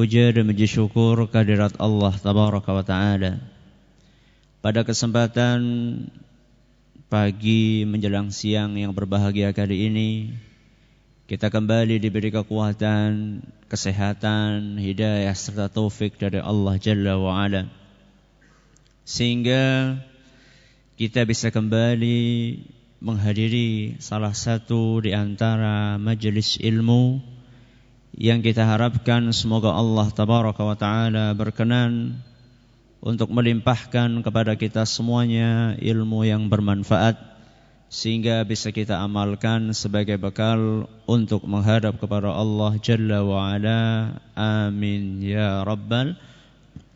puja dan puji syukur kehadirat Allah tabaraka wa taala. Pada kesempatan pagi menjelang siang yang berbahagia kali ini kita kembali diberi kekuatan, kesehatan, hidayah serta taufik dari Allah Jalla wa ala. Sehingga kita bisa kembali menghadiri salah satu di antara majelis ilmu yang kita harapkan semoga Allah tabaraka wa taala berkenan untuk melimpahkan kepada kita semuanya ilmu yang bermanfaat sehingga bisa kita amalkan sebagai bekal untuk menghadap kepada Allah Jalla wa ala. Amin ya rabbal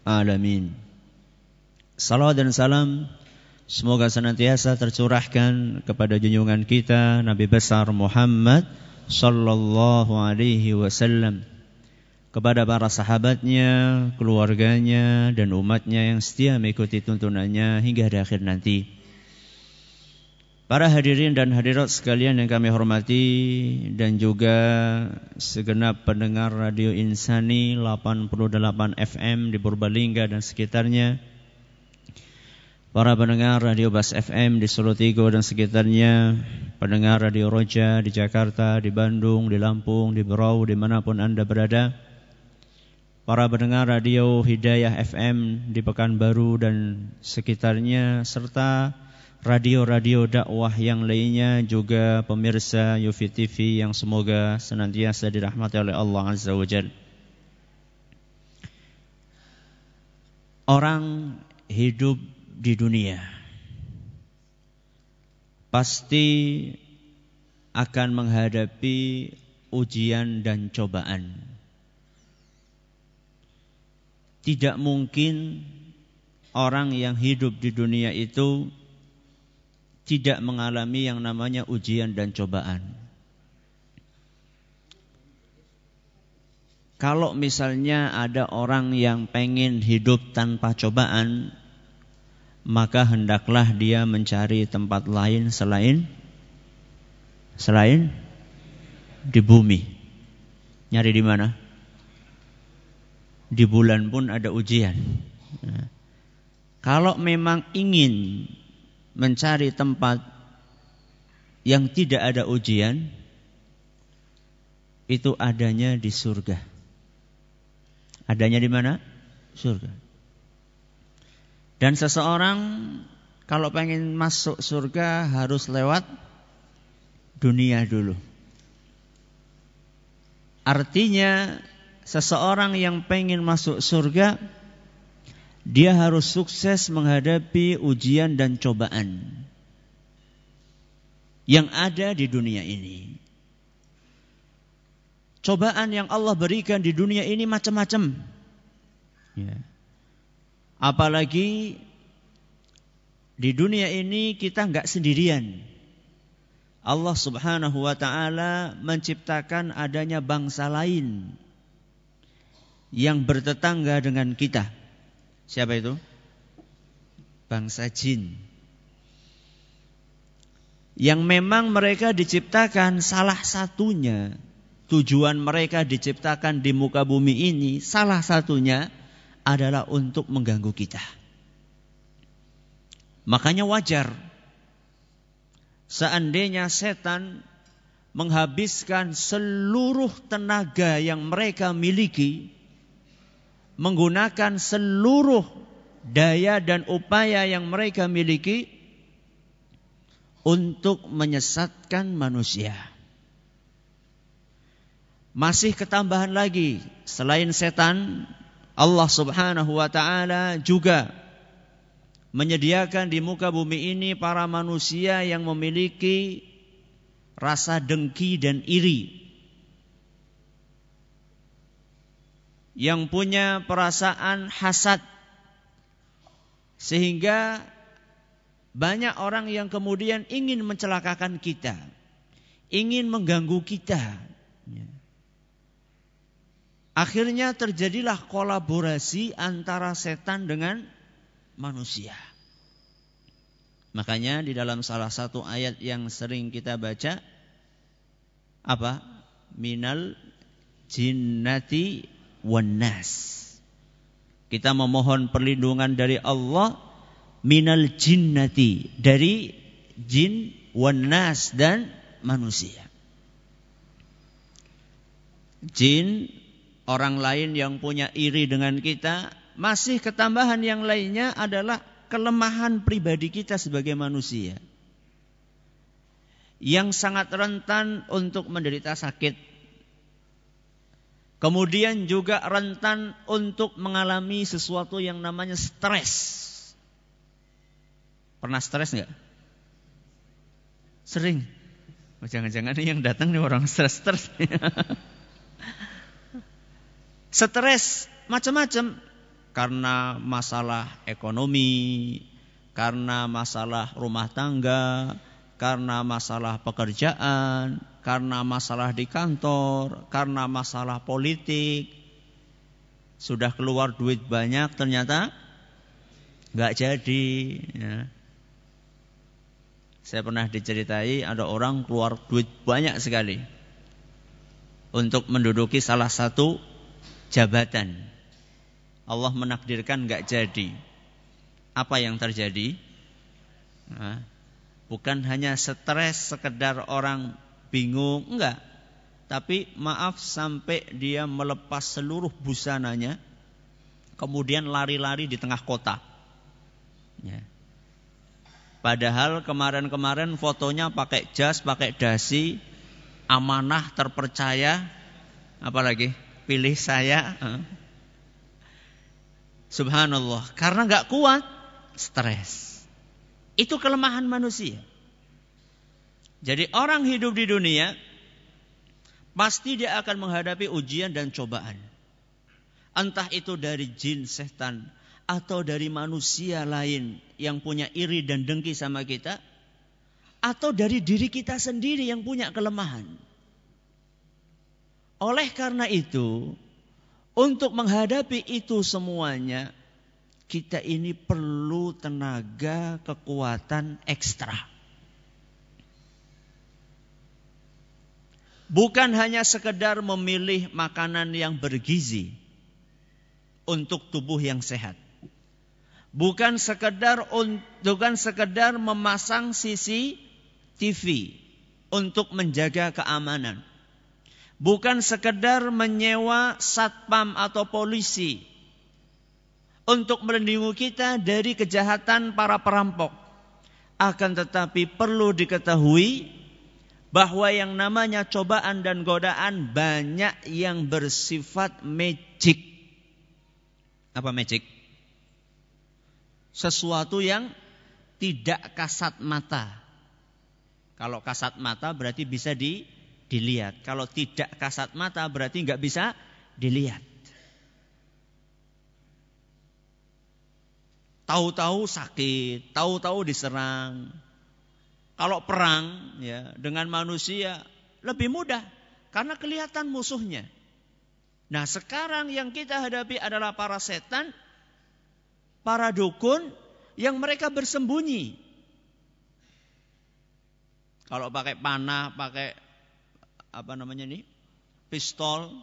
alamin. Salawat dan salam semoga senantiasa tercurahkan kepada junjungan kita Nabi besar Muhammad sallallahu alaihi wasallam kepada para sahabatnya, keluarganya dan umatnya yang setia mengikuti tuntunannya hingga di akhir nanti. Para hadirin dan hadirat sekalian yang kami hormati dan juga segenap pendengar Radio Insani 88 FM di Purbalingga dan sekitarnya para pendengar Radio Bas FM di Solo Tigo dan sekitarnya, pendengar Radio Roja di Jakarta, di Bandung, di Lampung, di Berau, di mana pun Anda berada, para pendengar Radio Hidayah FM di Pekanbaru dan sekitarnya, serta radio-radio dakwah yang lainnya juga pemirsa Yufi TV yang semoga senantiasa dirahmati oleh Allah Azza wa Jal. Orang hidup di dunia pasti akan menghadapi ujian dan cobaan. Tidak mungkin orang yang hidup di dunia itu tidak mengalami yang namanya ujian dan cobaan. Kalau misalnya ada orang yang pengen hidup tanpa cobaan, maka hendaklah dia mencari tempat lain selain selain di bumi. Nyari di mana? Di bulan pun ada ujian. Kalau memang ingin mencari tempat yang tidak ada ujian, itu adanya di surga. Adanya di mana? Surga. Dan seseorang kalau pengen masuk surga harus lewat dunia dulu. Artinya seseorang yang pengen masuk surga dia harus sukses menghadapi ujian dan cobaan yang ada di dunia ini. Cobaan yang Allah berikan di dunia ini macam-macam. Ya. Apalagi di dunia ini kita nggak sendirian. Allah Subhanahu wa taala menciptakan adanya bangsa lain yang bertetangga dengan kita. Siapa itu? Bangsa jin. Yang memang mereka diciptakan salah satunya tujuan mereka diciptakan di muka bumi ini salah satunya adalah untuk mengganggu kita. Makanya wajar seandainya setan menghabiskan seluruh tenaga yang mereka miliki menggunakan seluruh daya dan upaya yang mereka miliki untuk menyesatkan manusia. Masih ketambahan lagi selain setan Allah Subhanahu wa taala juga menyediakan di muka bumi ini para manusia yang memiliki rasa dengki dan iri. yang punya perasaan hasad sehingga banyak orang yang kemudian ingin mencelakakan kita, ingin mengganggu kita. Ya. Akhirnya terjadilah kolaborasi antara setan dengan manusia. Makanya di dalam salah satu ayat yang sering kita baca apa? Minal jinnati wan nas. Kita memohon perlindungan dari Allah minal jinnati dari jin wan nas dan manusia. Jin orang lain yang punya iri dengan kita masih ketambahan yang lainnya adalah kelemahan pribadi kita sebagai manusia yang sangat rentan untuk menderita sakit. Kemudian juga rentan untuk mengalami sesuatu yang namanya stres. Pernah stres nggak? Sering. Oh, jangan-jangan yang datang nih orang stres-stres. Stres macam-macam karena masalah ekonomi, karena masalah rumah tangga, karena masalah pekerjaan, karena masalah di kantor, karena masalah politik. Sudah keluar duit banyak ternyata nggak jadi. Ya. Saya pernah diceritai ada orang keluar duit banyak sekali untuk menduduki salah satu jabatan. Allah menakdirkan nggak jadi. Apa yang terjadi? Bukan hanya stres sekedar orang bingung, enggak. Tapi maaf sampai dia melepas seluruh busananya, kemudian lari-lari di tengah kota. Ya. Padahal kemarin-kemarin fotonya pakai jas, pakai dasi, amanah, terpercaya, apalagi pilih saya. Subhanallah, karena nggak kuat, stres. Itu kelemahan manusia. Jadi orang hidup di dunia pasti dia akan menghadapi ujian dan cobaan. Entah itu dari jin setan atau dari manusia lain yang punya iri dan dengki sama kita atau dari diri kita sendiri yang punya kelemahan. Oleh karena itu, untuk menghadapi itu semuanya, kita ini perlu tenaga kekuatan ekstra. Bukan hanya sekedar memilih makanan yang bergizi untuk tubuh yang sehat. Bukan sekedar bukan sekedar memasang sisi TV untuk menjaga keamanan bukan sekedar menyewa satpam atau polisi untuk melindungi kita dari kejahatan para perampok. Akan tetapi perlu diketahui bahwa yang namanya cobaan dan godaan banyak yang bersifat magic. Apa magic? Sesuatu yang tidak kasat mata. Kalau kasat mata berarti bisa di dilihat. Kalau tidak kasat mata berarti nggak bisa dilihat. Tahu-tahu sakit, tahu-tahu diserang. Kalau perang ya dengan manusia lebih mudah karena kelihatan musuhnya. Nah, sekarang yang kita hadapi adalah para setan, para dukun yang mereka bersembunyi. Kalau pakai panah, pakai apa namanya nih pistol.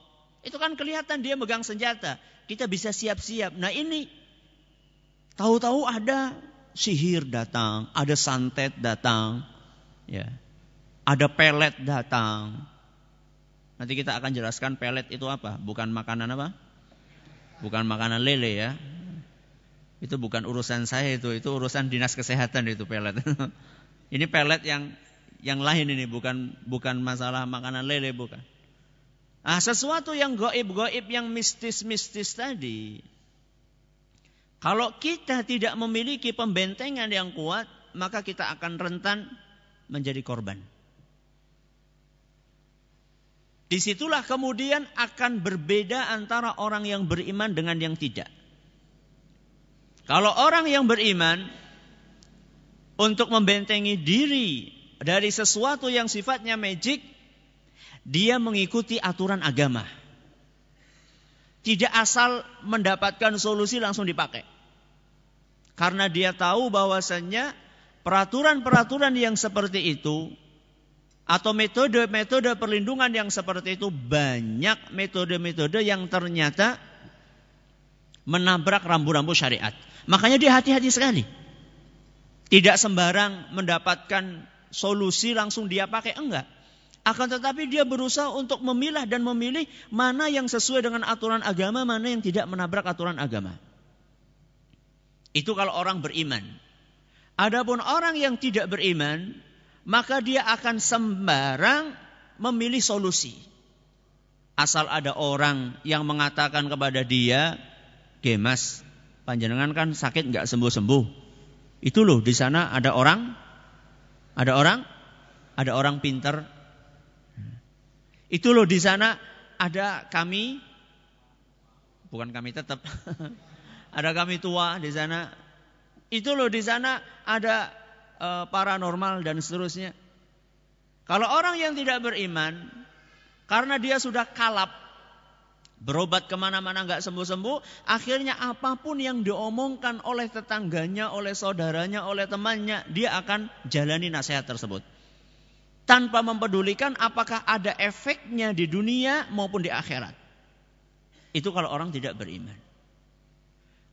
Itu kan kelihatan dia megang senjata. Kita bisa siap-siap. Nah ini tahu-tahu ada sihir datang ada santet datang ya. Ada pelet datang. Nanti kita akan jelaskan pelet itu apa. Bukan makanan apa? Bukan makanan lele ya. Itu bukan urusan saya itu. Itu urusan dinas kesehatan itu pelet. Ini pelet yang yang lain ini bukan bukan masalah makanan lele bukan. Ah sesuatu yang goib-goib yang mistis-mistis tadi. Kalau kita tidak memiliki pembentengan yang kuat, maka kita akan rentan menjadi korban. Di situlah kemudian akan berbeda antara orang yang beriman dengan yang tidak. Kalau orang yang beriman untuk membentengi diri dari sesuatu yang sifatnya magic, dia mengikuti aturan agama. Tidak asal mendapatkan solusi langsung dipakai. Karena dia tahu bahwasannya peraturan-peraturan yang seperti itu atau metode-metode perlindungan yang seperti itu banyak metode-metode yang ternyata menabrak rambu-rambu syariat. Makanya dia hati-hati sekali. Tidak sembarang mendapatkan solusi langsung dia pakai enggak. Akan tetapi dia berusaha untuk memilah dan memilih mana yang sesuai dengan aturan agama, mana yang tidak menabrak aturan agama. Itu kalau orang beriman. Adapun orang yang tidak beriman, maka dia akan sembarang memilih solusi. Asal ada orang yang mengatakan kepada dia, "Gemas, panjenengan kan sakit nggak sembuh-sembuh. Itu loh di sana ada orang, ada orang, ada orang pinter. Itu loh di sana ada kami, bukan kami tetap, ada kami tua di sana. Itu loh di sana ada uh, paranormal dan seterusnya. Kalau orang yang tidak beriman, karena dia sudah kalap, Berobat ke mana-mana nggak sembuh-sembuh, akhirnya apa pun yang diomongkan oleh tetangganya, oleh saudaranya, oleh temannya, dia akan jalani nasihat tersebut. Tanpa mempedulikan apakah ada efeknya di dunia maupun di akhirat. Itu kalau orang tidak beriman.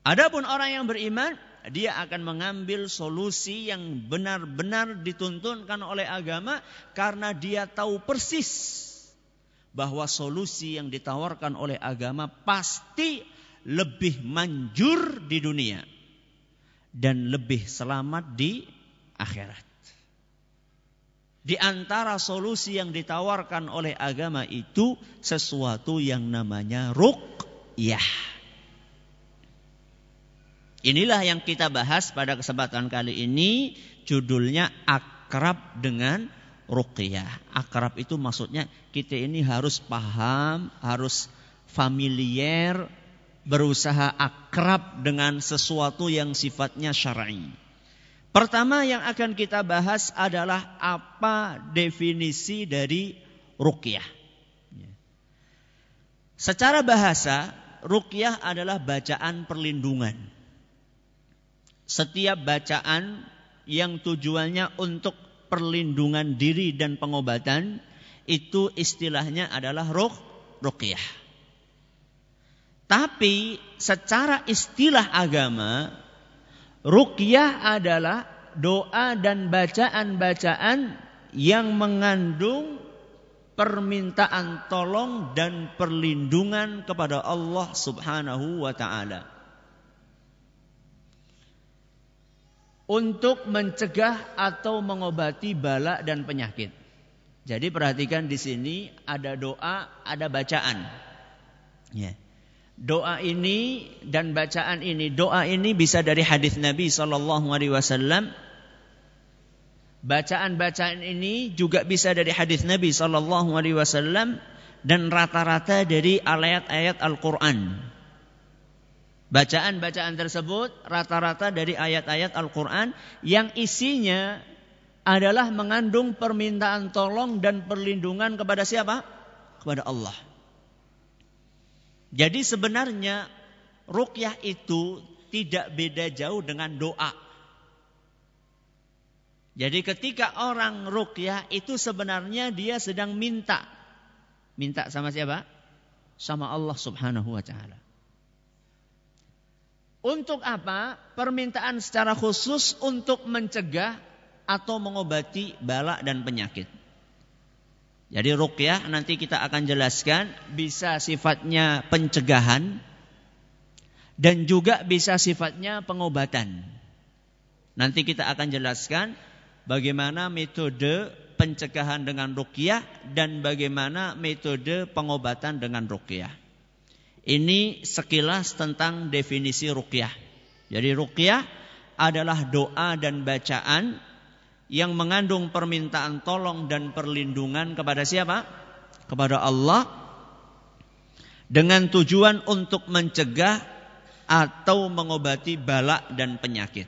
Adapun orang yang beriman, dia akan mengambil solusi yang benar-benar dituntunkan oleh agama karena dia tahu persis bahwa solusi yang ditawarkan oleh agama pasti lebih manjur di dunia dan lebih selamat di akhirat. Di antara solusi yang ditawarkan oleh agama itu sesuatu yang namanya ruqyah. Inilah yang kita bahas pada kesempatan kali ini judulnya akrab dengan ruqyah. Akrab itu maksudnya kita ini harus paham, harus familiar, berusaha akrab dengan sesuatu yang sifatnya syar'i. Pertama yang akan kita bahas adalah apa definisi dari ruqyah. Secara bahasa, ruqyah adalah bacaan perlindungan. Setiap bacaan yang tujuannya untuk perlindungan diri dan pengobatan itu istilahnya adalah ruh ruqyah. Tapi secara istilah agama ruqyah adalah doa dan bacaan-bacaan yang mengandung permintaan tolong dan perlindungan kepada Allah Subhanahu wa taala. Untuk mencegah atau mengobati bala dan penyakit. Jadi perhatikan di sini ada doa, ada bacaan. Ya. Doa ini dan bacaan ini, doa ini bisa dari hadis Nabi Shallallahu Alaihi Wasallam. Bacaan-bacaan ini juga bisa dari hadis Nabi Shallallahu Alaihi Wasallam dan rata-rata dari ayat-ayat Al-Quran. Bacaan-bacaan tersebut rata-rata dari ayat-ayat Al-Quran yang isinya adalah mengandung permintaan tolong dan perlindungan kepada siapa? Kepada Allah. Jadi sebenarnya rukyah itu tidak beda jauh dengan doa. Jadi ketika orang rukyah itu sebenarnya dia sedang minta. Minta sama siapa? Sama Allah subhanahu wa ta'ala. Untuk apa? Permintaan secara khusus untuk mencegah atau mengobati bala dan penyakit. Jadi rukyah nanti kita akan jelaskan bisa sifatnya pencegahan dan juga bisa sifatnya pengobatan. Nanti kita akan jelaskan bagaimana metode pencegahan dengan rukyah dan bagaimana metode pengobatan dengan rukyah. Ini sekilas tentang definisi ruqyah. Jadi ruqyah adalah doa dan bacaan yang mengandung permintaan tolong dan perlindungan kepada siapa? kepada Allah dengan tujuan untuk mencegah atau mengobati bala dan penyakit.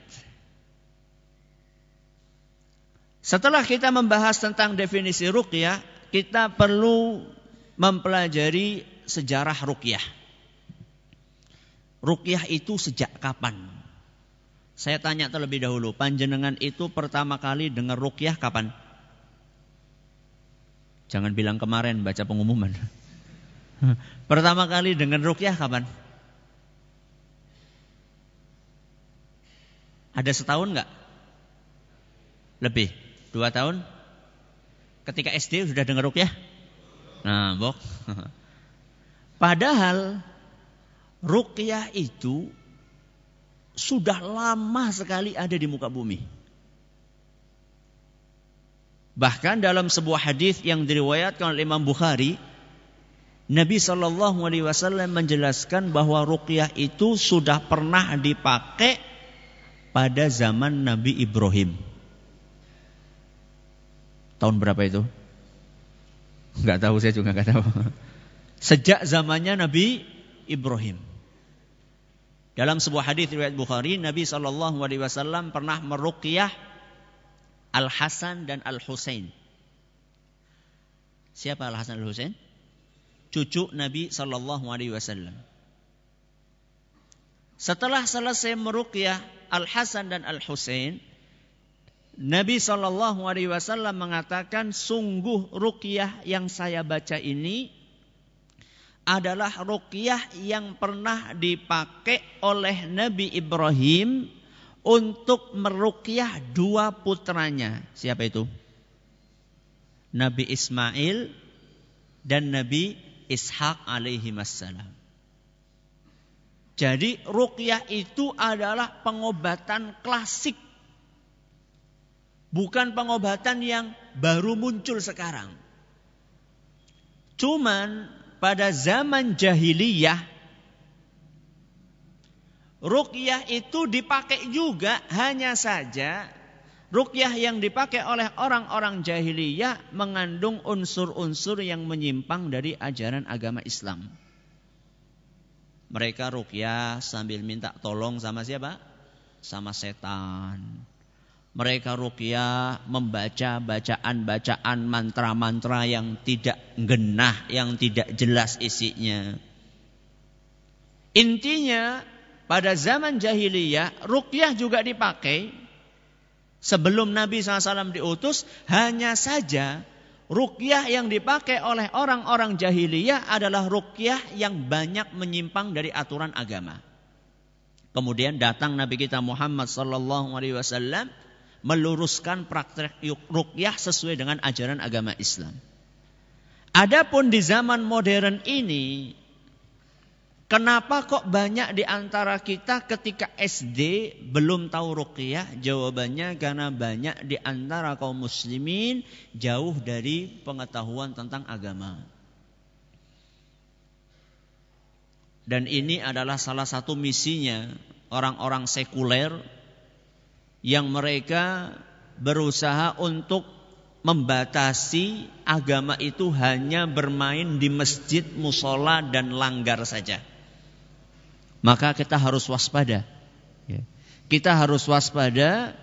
Setelah kita membahas tentang definisi ruqyah, kita perlu mempelajari sejarah ruqyah. Ruqyah itu sejak kapan? Saya tanya terlebih dahulu, panjenengan itu pertama kali dengar ruqyah kapan? Jangan bilang kemarin baca pengumuman. Pertama kali dengar ruqyah kapan? Ada setahun nggak? Lebih, dua tahun? Ketika SD sudah dengar ruqyah? Nah, bok. Padahal ruqyah itu sudah lama sekali ada di muka bumi. Bahkan dalam sebuah hadis yang diriwayatkan oleh Imam Bukhari, Nabi Shallallahu Alaihi Wasallam menjelaskan bahwa ruqyah itu sudah pernah dipakai pada zaman Nabi Ibrahim. Tahun berapa itu? Enggak tahu saya juga enggak tahu. Sejak zamannya Nabi Ibrahim. Dalam sebuah hadis riwayat Bukhari, Nabi Shallallahu Alaihi Wasallam pernah meruqyah Al Hasan dan Al Husain. Siapa Al Hasan Al Husain? Cucu Nabi Shallallahu Alaihi Wasallam. Setelah selesai meruqyah Al Hasan dan Al Husain, Nabi Shallallahu Alaihi Wasallam mengatakan, sungguh ruqyah yang saya baca ini adalah ruqyah yang pernah dipakai oleh Nabi Ibrahim untuk meruqyah dua putranya. Siapa itu? Nabi Ismail dan Nabi Ishak alaihi wassalam. Jadi ruqyah itu adalah pengobatan klasik. Bukan pengobatan yang baru muncul sekarang. Cuman pada zaman jahiliyah ruqyah itu dipakai juga hanya saja ruqyah yang dipakai oleh orang-orang jahiliyah mengandung unsur-unsur yang menyimpang dari ajaran agama Islam. Mereka ruqyah sambil minta tolong sama siapa? Sama setan. Mereka rukyah membaca bacaan-bacaan mantra-mantra yang tidak genah, yang tidak jelas isinya. Intinya pada zaman jahiliyah rukyah juga dipakai sebelum Nabi SAW diutus hanya saja rukyah yang dipakai oleh orang-orang jahiliyah adalah rukyah yang banyak menyimpang dari aturan agama. Kemudian datang Nabi kita Muhammad sallallahu alaihi wasallam meluruskan praktek rukyah sesuai dengan ajaran agama Islam. Adapun di zaman modern ini, kenapa kok banyak di antara kita ketika SD belum tahu rukyah? Jawabannya karena banyak di antara kaum muslimin jauh dari pengetahuan tentang agama. Dan ini adalah salah satu misinya orang-orang sekuler yang mereka berusaha untuk membatasi agama itu hanya bermain di masjid, musola dan langgar saja. Maka kita harus waspada. Ya. Kita harus waspada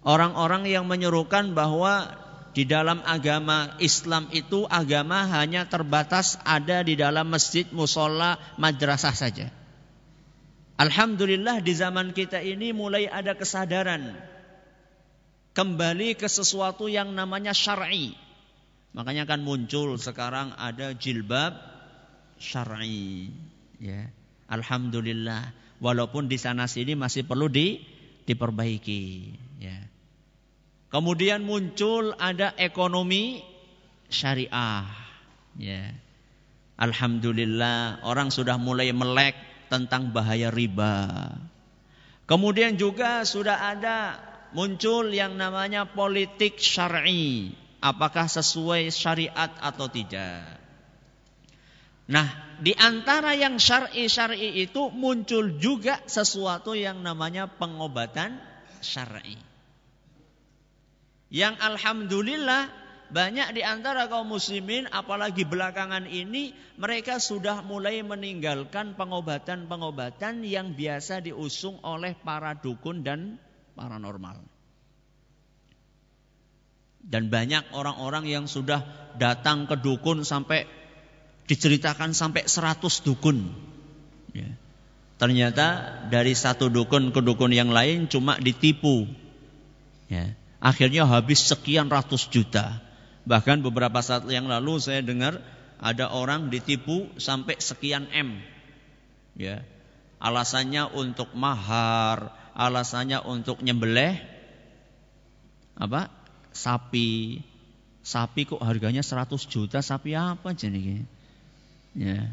orang-orang yang menyerukan bahwa di dalam agama Islam itu agama hanya terbatas ada di dalam masjid, musola, madrasah saja. Alhamdulillah di zaman kita ini mulai ada kesadaran kembali ke sesuatu yang namanya syar'i. Makanya kan muncul sekarang ada jilbab syar'i. Ya. Alhamdulillah. Walaupun di sana sini masih perlu di, diperbaiki. Ya. Kemudian muncul ada ekonomi syariah. Ya. Alhamdulillah orang sudah mulai melek tentang bahaya riba. Kemudian juga sudah ada muncul yang namanya politik syar'i. Apakah sesuai syariat atau tidak? Nah, di antara yang syar'i-syar'i itu muncul juga sesuatu yang namanya pengobatan syar'i. Yang alhamdulillah banyak di antara kaum muslimin apalagi belakangan ini mereka sudah mulai meninggalkan pengobatan-pengobatan yang biasa diusung oleh para dukun dan paranormal. Dan banyak orang-orang yang sudah datang ke dukun sampai diceritakan sampai 100 dukun. Ya. Ternyata dari satu dukun ke dukun yang lain cuma ditipu. Ya. Akhirnya habis sekian ratus juta. Bahkan beberapa saat yang lalu saya dengar ada orang ditipu sampai sekian M. Ya. Alasannya untuk mahar, alasannya untuk nyembelih apa? Sapi. Sapi kok harganya 100 juta, sapi apa jadi? Ya.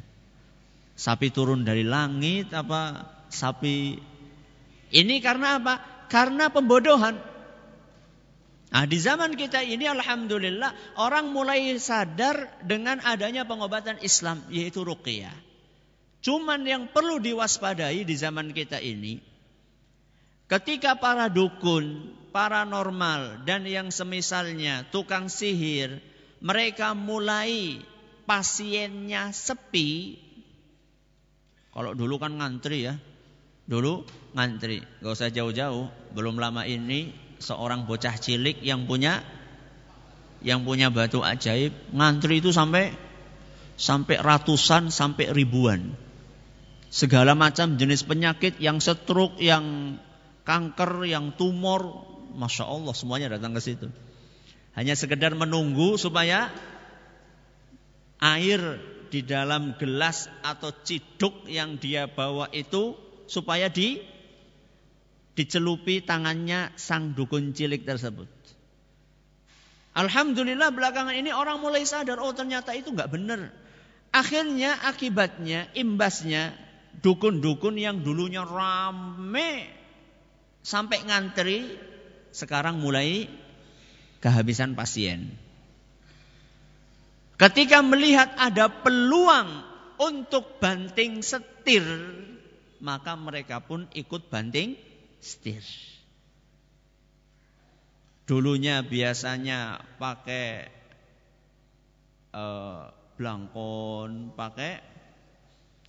Sapi turun dari langit apa sapi ini karena apa? Karena pembodohan. Nah, di zaman kita ini alhamdulillah orang mulai sadar dengan adanya pengobatan Islam yaitu ruqyah. Cuman yang perlu diwaspadai di zaman kita ini ketika para dukun, paranormal dan yang semisalnya tukang sihir mereka mulai pasiennya sepi kalau dulu kan ngantri ya. Dulu ngantri, gak usah jauh-jauh. Belum lama ini seorang bocah cilik yang punya yang punya batu ajaib ngantri itu sampai sampai ratusan sampai ribuan. Segala macam jenis penyakit yang stroke yang kanker yang tumor masya Allah semuanya datang ke situ. Hanya sekedar menunggu supaya air di dalam gelas atau ciduk yang dia bawa itu supaya di dicelupi tangannya sang dukun cilik tersebut. Alhamdulillah belakangan ini orang mulai sadar, oh ternyata itu nggak benar. Akhirnya akibatnya, imbasnya dukun-dukun yang dulunya rame sampai ngantri, sekarang mulai kehabisan pasien. Ketika melihat ada peluang untuk banting setir, maka mereka pun ikut banting setir. Dulunya biasanya pakai uh, blangkon, pakai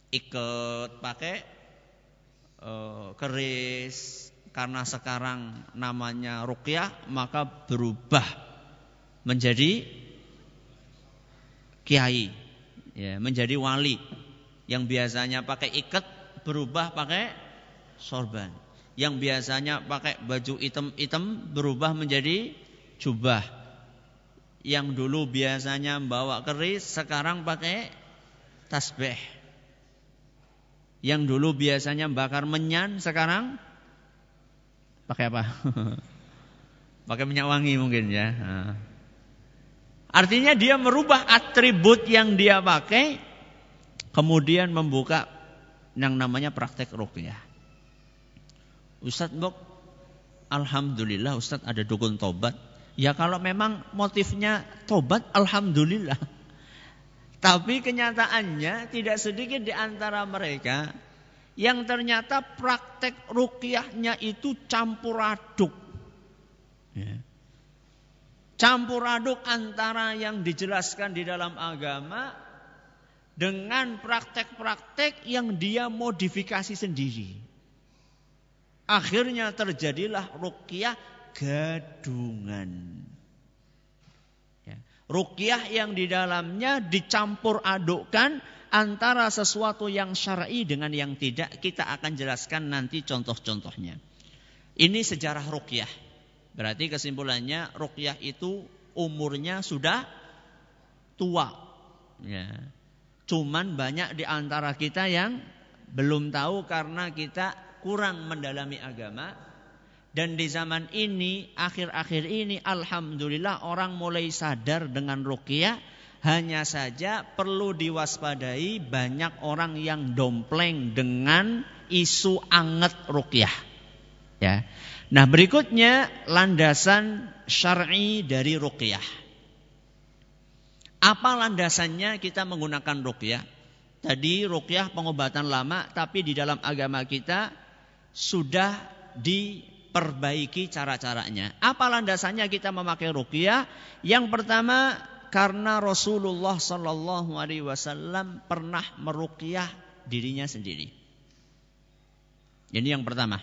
ikat, pakai uh, keris. Karena sekarang namanya rukyah, maka berubah menjadi kiai, ya, menjadi wali. Yang biasanya pakai ikat berubah pakai sorban yang biasanya pakai baju hitam-hitam berubah menjadi jubah. Yang dulu biasanya bawa keris sekarang pakai tasbih. Yang dulu biasanya bakar menyan sekarang pakai apa? pakai minyak wangi mungkin ya. Artinya dia merubah atribut yang dia pakai kemudian membuka yang namanya praktek rukyah. Ustadz Bok, Alhamdulillah Ustadz ada dukun tobat. Ya kalau memang motifnya tobat, Alhamdulillah. Tapi kenyataannya tidak sedikit di antara mereka yang ternyata praktek rukyahnya itu campur aduk. Ya. Campur aduk antara yang dijelaskan di dalam agama dengan praktek-praktek yang dia modifikasi sendiri. Akhirnya terjadilah rukyah gadungan. Ya. Rukyah yang di dalamnya dicampur adukkan antara sesuatu yang syar'i dengan yang tidak. Kita akan jelaskan nanti contoh-contohnya. Ini sejarah rukyah. Berarti kesimpulannya rukyah itu umurnya sudah tua. Ya. Cuman banyak di antara kita yang belum tahu karena kita kurang mendalami agama dan di zaman ini akhir-akhir ini alhamdulillah orang mulai sadar dengan ruqyah. Hanya saja perlu diwaspadai banyak orang yang dompleng dengan isu anget ruqyah. Ya. Nah berikutnya landasan syar'i dari ruqyah. Apa landasannya kita menggunakan ruqyah? Tadi ruqyah pengobatan lama tapi di dalam agama kita sudah di diperbaiki cara-caranya. Apa landasannya kita memakai ruqyah? Yang pertama karena Rasulullah Shallallahu Alaihi Wasallam pernah meruqyah dirinya sendiri. Ini yang pertama.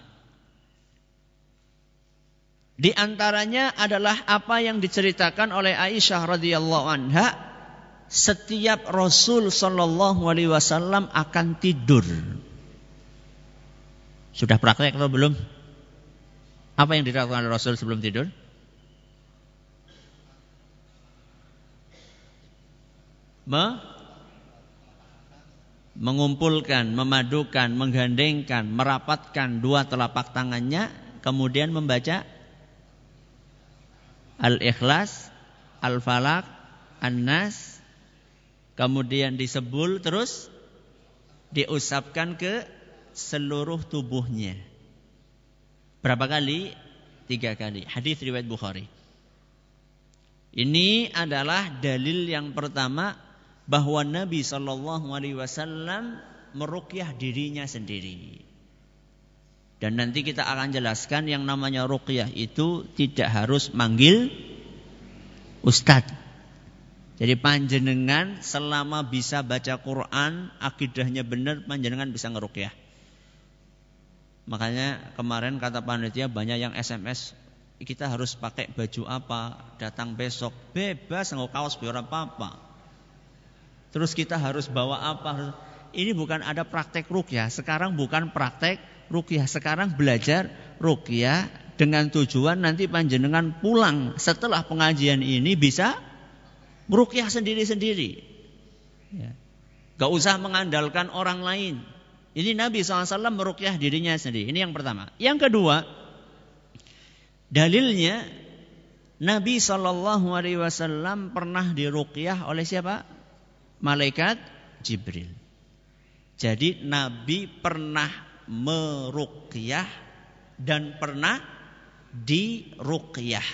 Di antaranya adalah apa yang diceritakan oleh Aisyah radhiyallahu anha setiap Rasul Shallallahu alaihi wasallam akan tidur. Sudah praktek atau belum? Apa yang dilakukan Rasul sebelum tidur? Me mengumpulkan, memadukan, menggandengkan, merapatkan dua telapak tangannya, kemudian membaca Al-Ikhlas, Al-Falak, An-Nas, kemudian disebul terus diusapkan ke seluruh tubuhnya. Berapa kali? Tiga kali. Hadis riwayat Bukhari. Ini adalah dalil yang pertama bahwa Nabi Shallallahu Alaihi Wasallam merukyah dirinya sendiri. Dan nanti kita akan jelaskan yang namanya ruqyah itu tidak harus manggil ustadz. Jadi panjenengan selama bisa baca Quran, akidahnya benar, panjenengan bisa ngeruqyah. Makanya kemarin kata panitia banyak yang SMS kita harus pakai baju apa, datang besok, bebas nggak kaos biar apa-apa. Terus kita harus bawa apa? Ini bukan ada praktek rukyah. Sekarang bukan praktek rukyah. Sekarang belajar rukyah dengan tujuan nanti panjenengan pulang setelah pengajian ini bisa rukyah sendiri-sendiri. Ya. Gak usah mengandalkan orang lain. Ini Nabi SAW merukyah dirinya sendiri. Ini yang pertama. Yang kedua, dalilnya Nabi Shallallahu Alaihi Wasallam pernah dirukyah oleh siapa? Malaikat Jibril. Jadi Nabi pernah meruqyah dan pernah diruqyah.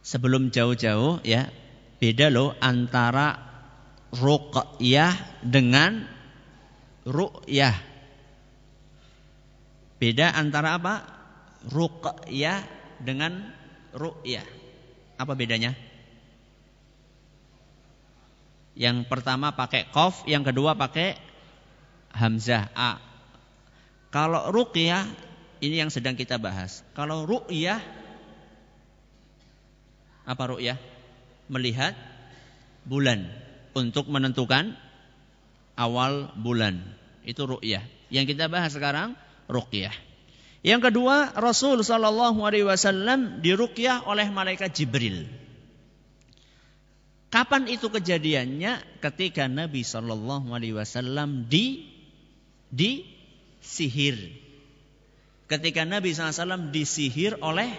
Sebelum jauh-jauh ya, beda loh antara ruqyah dengan ru'yah. Beda antara apa? Ruqyah dengan ru'yah. Apa bedanya? Yang pertama pakai kof, yang kedua pakai hamzah a. Kalau ruqyah ini yang sedang kita bahas. Kalau ru'yah apa ru'yah? Melihat bulan untuk menentukan awal bulan. Itu ru'yah. Yang kita bahas sekarang ruqyah. Yang kedua, Rasul sallallahu alaihi wasallam diruqyah oleh malaikat Jibril. Kapan itu kejadiannya? Ketika Nabi sallallahu alaihi wasallam di di sihir. Ketika Nabi SAW disihir oleh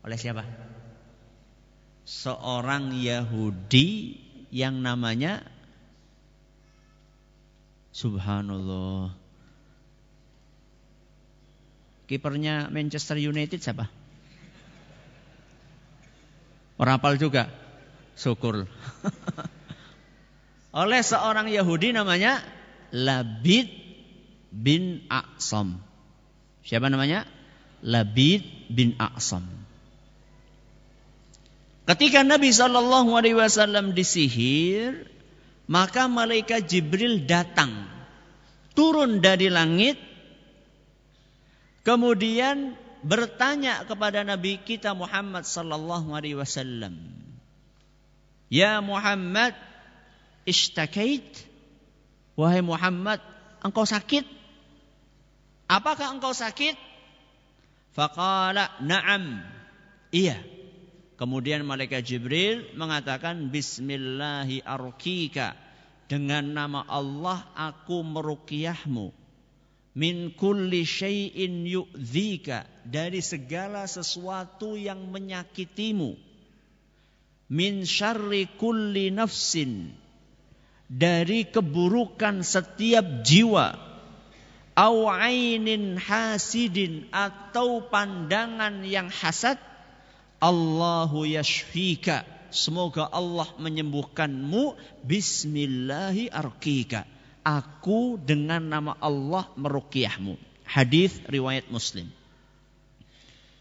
oleh siapa? Seorang Yahudi yang namanya Subhanallah. Kipernya Manchester United siapa? Orang apal juga. Syukur. oleh seorang Yahudi namanya Labid bin Aqsam. Siapa namanya? Labid bin Aqsam. Ketika Nabi Shallallahu Alaihi Wasallam disihir, maka malaikat Jibril datang, turun dari langit, kemudian bertanya kepada Nabi kita Muhammad Sallallahu Alaihi Wasallam, Ya Muhammad, ishtakait, wahai Muhammad, engkau sakit? Apakah engkau sakit? Faqala na'am. Iya. Kemudian malaikat Jibril mengatakan bismillahi arkika. Dengan nama Allah aku meruqyahmu. Min kulli syai'in yu'dhika. Dari segala sesuatu yang menyakitimu. Min syarri kulli nafsin dari keburukan setiap jiwa au ainin hasidin atau pandangan yang hasad Allahu yashfika semoga Allah menyembuhkanmu bismillahi arkika aku dengan nama Allah meruqyahmu Hadis riwayat Muslim.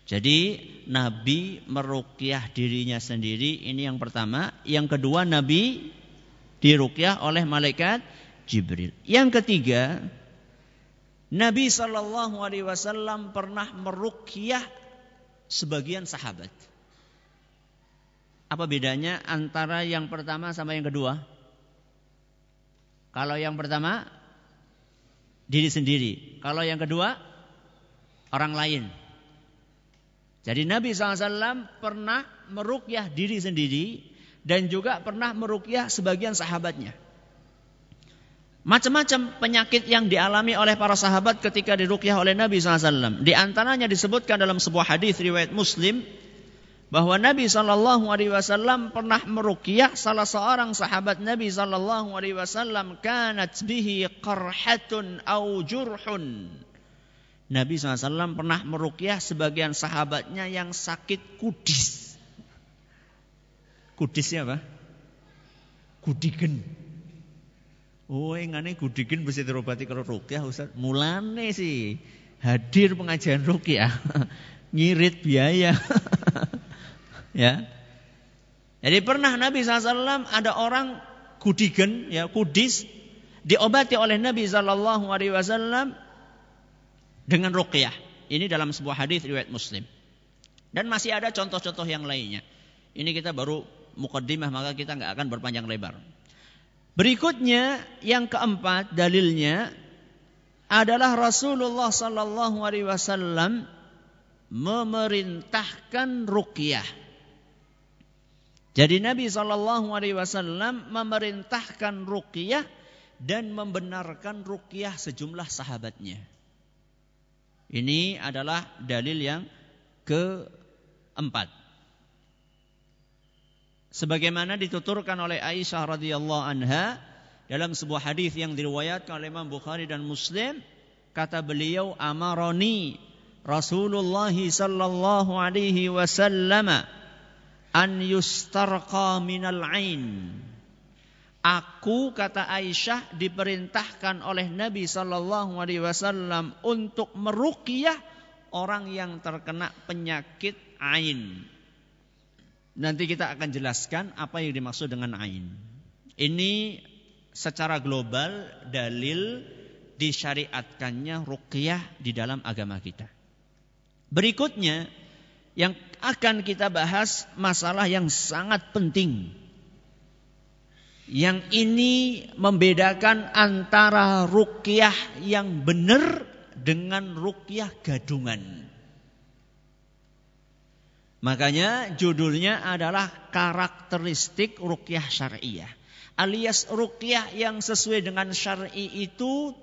Jadi Nabi merukyah dirinya sendiri ini yang pertama. Yang kedua Nabi dirukyah oleh malaikat Jibril. Yang ketiga Nabi Shallallahu Alaihi Wasallam pernah merukyah sebagian sahabat. Apa bedanya antara yang pertama sama yang kedua? Kalau yang pertama diri sendiri, kalau yang kedua orang lain. Jadi Nabi SAW pernah merukyah diri sendiri dan juga pernah merukyah sebagian sahabatnya. Macam-macam penyakit yang dialami oleh para sahabat ketika dirukyah oleh Nabi SAW. Di antaranya disebutkan dalam sebuah hadis riwayat Muslim bahwa Nabi Shallallahu Alaihi Wasallam pernah merukyah salah seorang sahabat Nabi Shallallahu Alaihi Wasallam kanat bihi qarhatun au jurhun. Nabi SAW pernah merukyah sebagian sahabatnya yang sakit kudis. Kudisnya apa? Kudigen. Oh, ngane kudigen bisa terobati kalau rukyah Ustaz. Mulane sih hadir pengajian rukyah. Ngirit biaya. ya. Jadi pernah Nabi SAW ada orang kudigen, ya kudis, diobati oleh Nabi SAW dengan ruqyah. Ini dalam sebuah hadis riwayat Muslim. Dan masih ada contoh-contoh yang lainnya. Ini kita baru mukaddimah maka kita nggak akan berpanjang lebar. Berikutnya yang keempat dalilnya adalah Rasulullah sallallahu alaihi wasallam memerintahkan ruqyah. Jadi Nabi Shallallahu Alaihi Wasallam memerintahkan ruqyah dan membenarkan ruqyah sejumlah sahabatnya. Ini adalah dalil yang keempat. Sebagaimana dituturkan oleh Aisyah radhiyallahu anha dalam sebuah hadis yang diriwayatkan oleh Imam Bukhari dan Muslim, kata beliau amaroni Rasulullah sallallahu alaihi wasallam an yustarqa minal ain. Aku kata Aisyah diperintahkan oleh Nabi Shallallahu Alaihi Wasallam untuk meruqyah orang yang terkena penyakit ain. Nanti kita akan jelaskan apa yang dimaksud dengan ain. Ini secara global dalil disyariatkannya ruqyah di dalam agama kita. Berikutnya yang akan kita bahas masalah yang sangat penting. Yang ini membedakan antara rukyah yang benar dengan rukyah gadungan. Makanya judulnya adalah karakteristik rukyah syariah. Alias rukyah yang sesuai dengan syar'i itu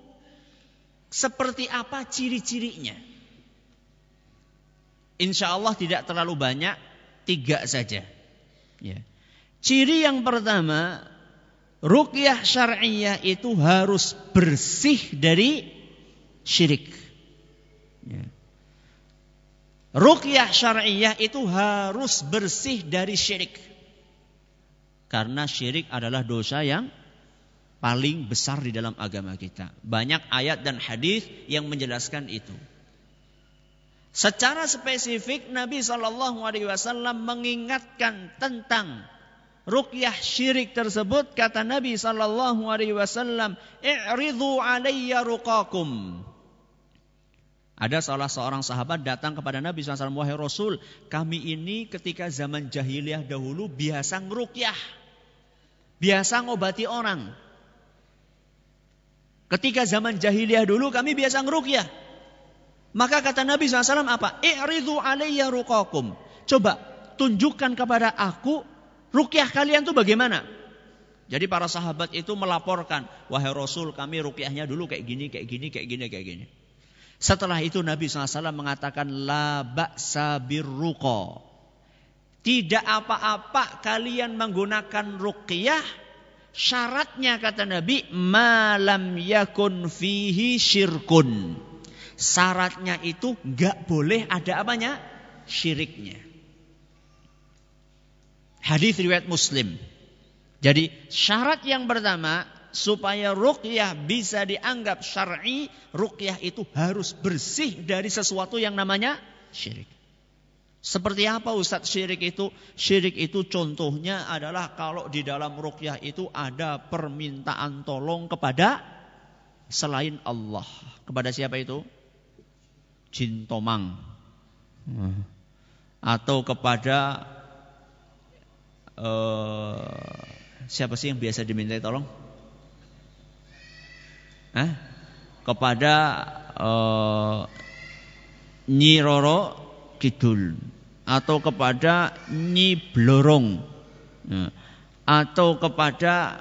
seperti apa ciri-cirinya. Insya Allah tidak terlalu banyak, tiga saja. Ya. Ciri yang pertama, rukyah syariah itu harus bersih dari syirik. Ya. Rukyah syariah itu harus bersih dari syirik. Karena syirik adalah dosa yang paling besar di dalam agama kita. Banyak ayat dan hadis yang menjelaskan itu. Secara spesifik Nabi Shallallahu Alaihi Wasallam mengingatkan tentang rukyah syirik tersebut kata Nabi Shallallahu Alaihi Wasallam, "I'ridu alayya ruqakum." Ada salah seorang sahabat datang kepada Nabi SAW, wahai Rasul, kami ini ketika zaman jahiliyah dahulu biasa ngerukyah. Biasa ngobati orang. Ketika zaman jahiliyah dulu kami biasa ngerukyah. Maka kata Nabi SAW apa? I'ridu alaiya ruqakum. Coba tunjukkan kepada aku rukyah kalian tuh bagaimana? Jadi para sahabat itu melaporkan, wahai Rasul kami rukyahnya dulu kayak gini, kayak gini, kayak gini, kayak gini. Setelah itu Nabi SAW mengatakan, la ba'sa birruqa. Tidak apa-apa kalian menggunakan rukyah. Syaratnya kata Nabi, malam yakun fihi syirkun Syaratnya itu nggak boleh ada apanya? Syiriknya. Hadis riwayat Muslim. Jadi syarat yang pertama supaya ruqyah bisa dianggap syar'i, ruqyah itu harus bersih dari sesuatu yang namanya syirik. Seperti apa Ustadz syirik itu? Syirik itu contohnya adalah kalau di dalam ruqyah itu ada permintaan tolong kepada selain Allah. Kepada siapa itu? Jin tomang. Hmm. Atau kepada uh, siapa sih yang biasa diminta tolong? Hah? kepada uh, Nyi Roro Kidul atau kepada Nyi Blorong ya. atau kepada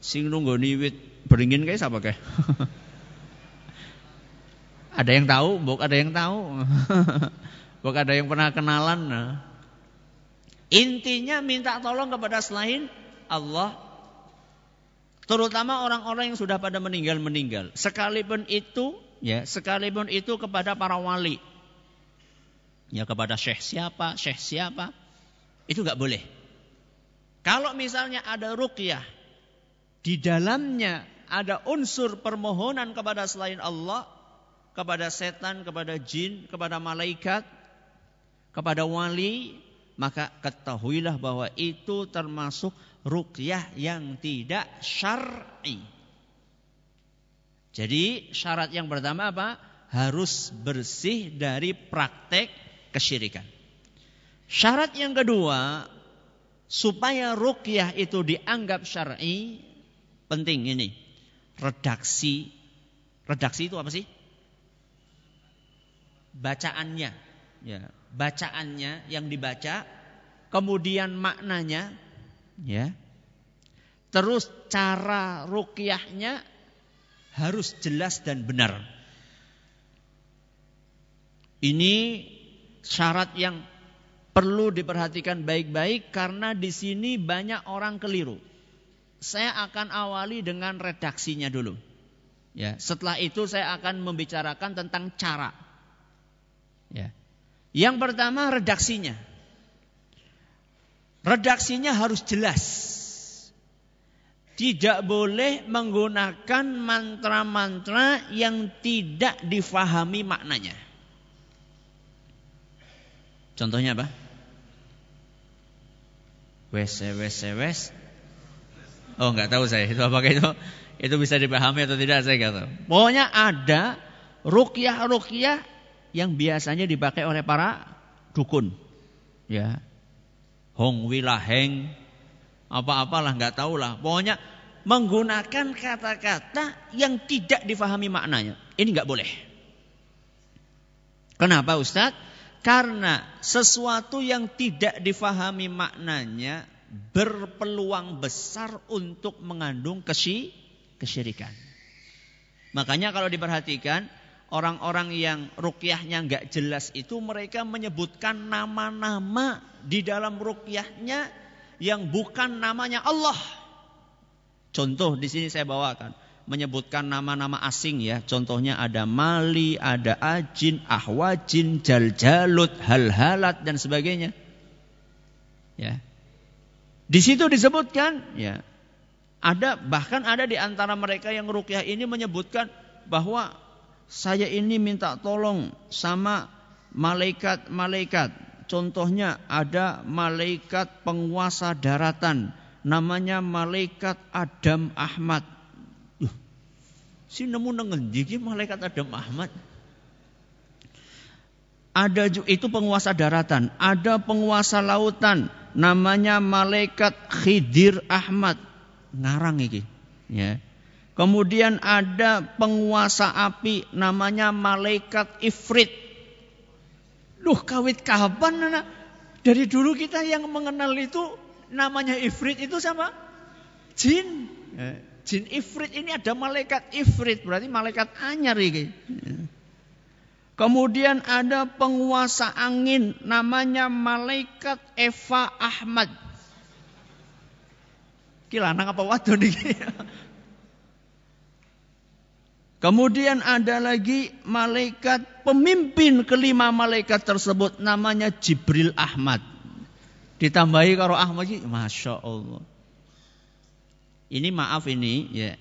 sing nunggoni wit beringin kayak siapa kayak ada yang tahu buk ada yang tahu buk ada yang pernah kenalan nah. intinya minta tolong kepada selain Allah Terutama orang-orang yang sudah pada meninggal-meninggal. Sekalipun itu, ya, sekalipun itu kepada para wali. Ya, kepada syekh siapa, syekh siapa, itu nggak boleh. Kalau misalnya ada ruqyah, di dalamnya ada unsur permohonan kepada selain Allah, kepada setan, kepada jin, kepada malaikat, kepada wali, maka ketahuilah bahwa itu termasuk ruqyah yang tidak syar'i. Jadi syarat yang pertama apa? Harus bersih dari praktek kesyirikan. Syarat yang kedua, supaya ruqyah itu dianggap syar'i, penting ini. Redaksi. Redaksi itu apa sih? Bacaannya. Ya, bacaannya yang dibaca, kemudian maknanya, ya. Terus cara rukyahnya harus jelas dan benar. Ini syarat yang perlu diperhatikan baik-baik karena di sini banyak orang keliru. Saya akan awali dengan redaksinya dulu. Ya, setelah itu saya akan membicarakan tentang cara. Ya. Yang pertama redaksinya. Redaksinya harus jelas. Tidak boleh menggunakan mantra-mantra yang tidak difahami maknanya. Contohnya apa? Wes, wes, wes. Oh, nggak tahu saya itu apakah itu itu bisa dipahami atau tidak saya nggak tahu. Pokoknya ada rukyah rukyah yang biasanya dipakai oleh para dukun. Ya, hong wilaheng apa-apalah nggak tahu lah. Pokoknya menggunakan kata-kata yang tidak difahami maknanya. Ini nggak boleh. Kenapa Ustadz? Karena sesuatu yang tidak difahami maknanya berpeluang besar untuk mengandung kesy kesyirikan. Makanya kalau diperhatikan orang-orang yang rukyahnya nggak jelas itu mereka menyebutkan nama-nama di dalam rukyahnya yang bukan namanya Allah. Contoh di sini saya bawakan menyebutkan nama-nama asing ya. Contohnya ada Mali, ada Ajin, Ahwajin, Jaljalut, Halhalat dan sebagainya. Ya. Di situ disebutkan ya. Ada bahkan ada di antara mereka yang rukyah ini menyebutkan bahwa saya ini minta tolong sama malaikat-malaikat. Contohnya ada malaikat penguasa daratan. Namanya malaikat Adam Ahmad. Si nemu nengendi malaikat Adam Ahmad. Ada itu penguasa daratan, ada penguasa lautan, namanya malaikat Khidir Ahmad. Ngarang iki, ya. Kemudian ada penguasa api namanya malaikat Ifrit. Duh kawit kapan anak? Dari dulu kita yang mengenal itu namanya Ifrit itu sama jin. Ya, jin Ifrit ini ada malaikat Ifrit berarti malaikat anyar ini. Kemudian ada penguasa angin namanya malaikat Eva Ahmad. Kilanang apa wadon ini? Kemudian ada lagi malaikat pemimpin kelima malaikat tersebut namanya Jibril ah Ahmad. Ditambahi karo Ahmad Masya Allah. Ini maaf ini ya.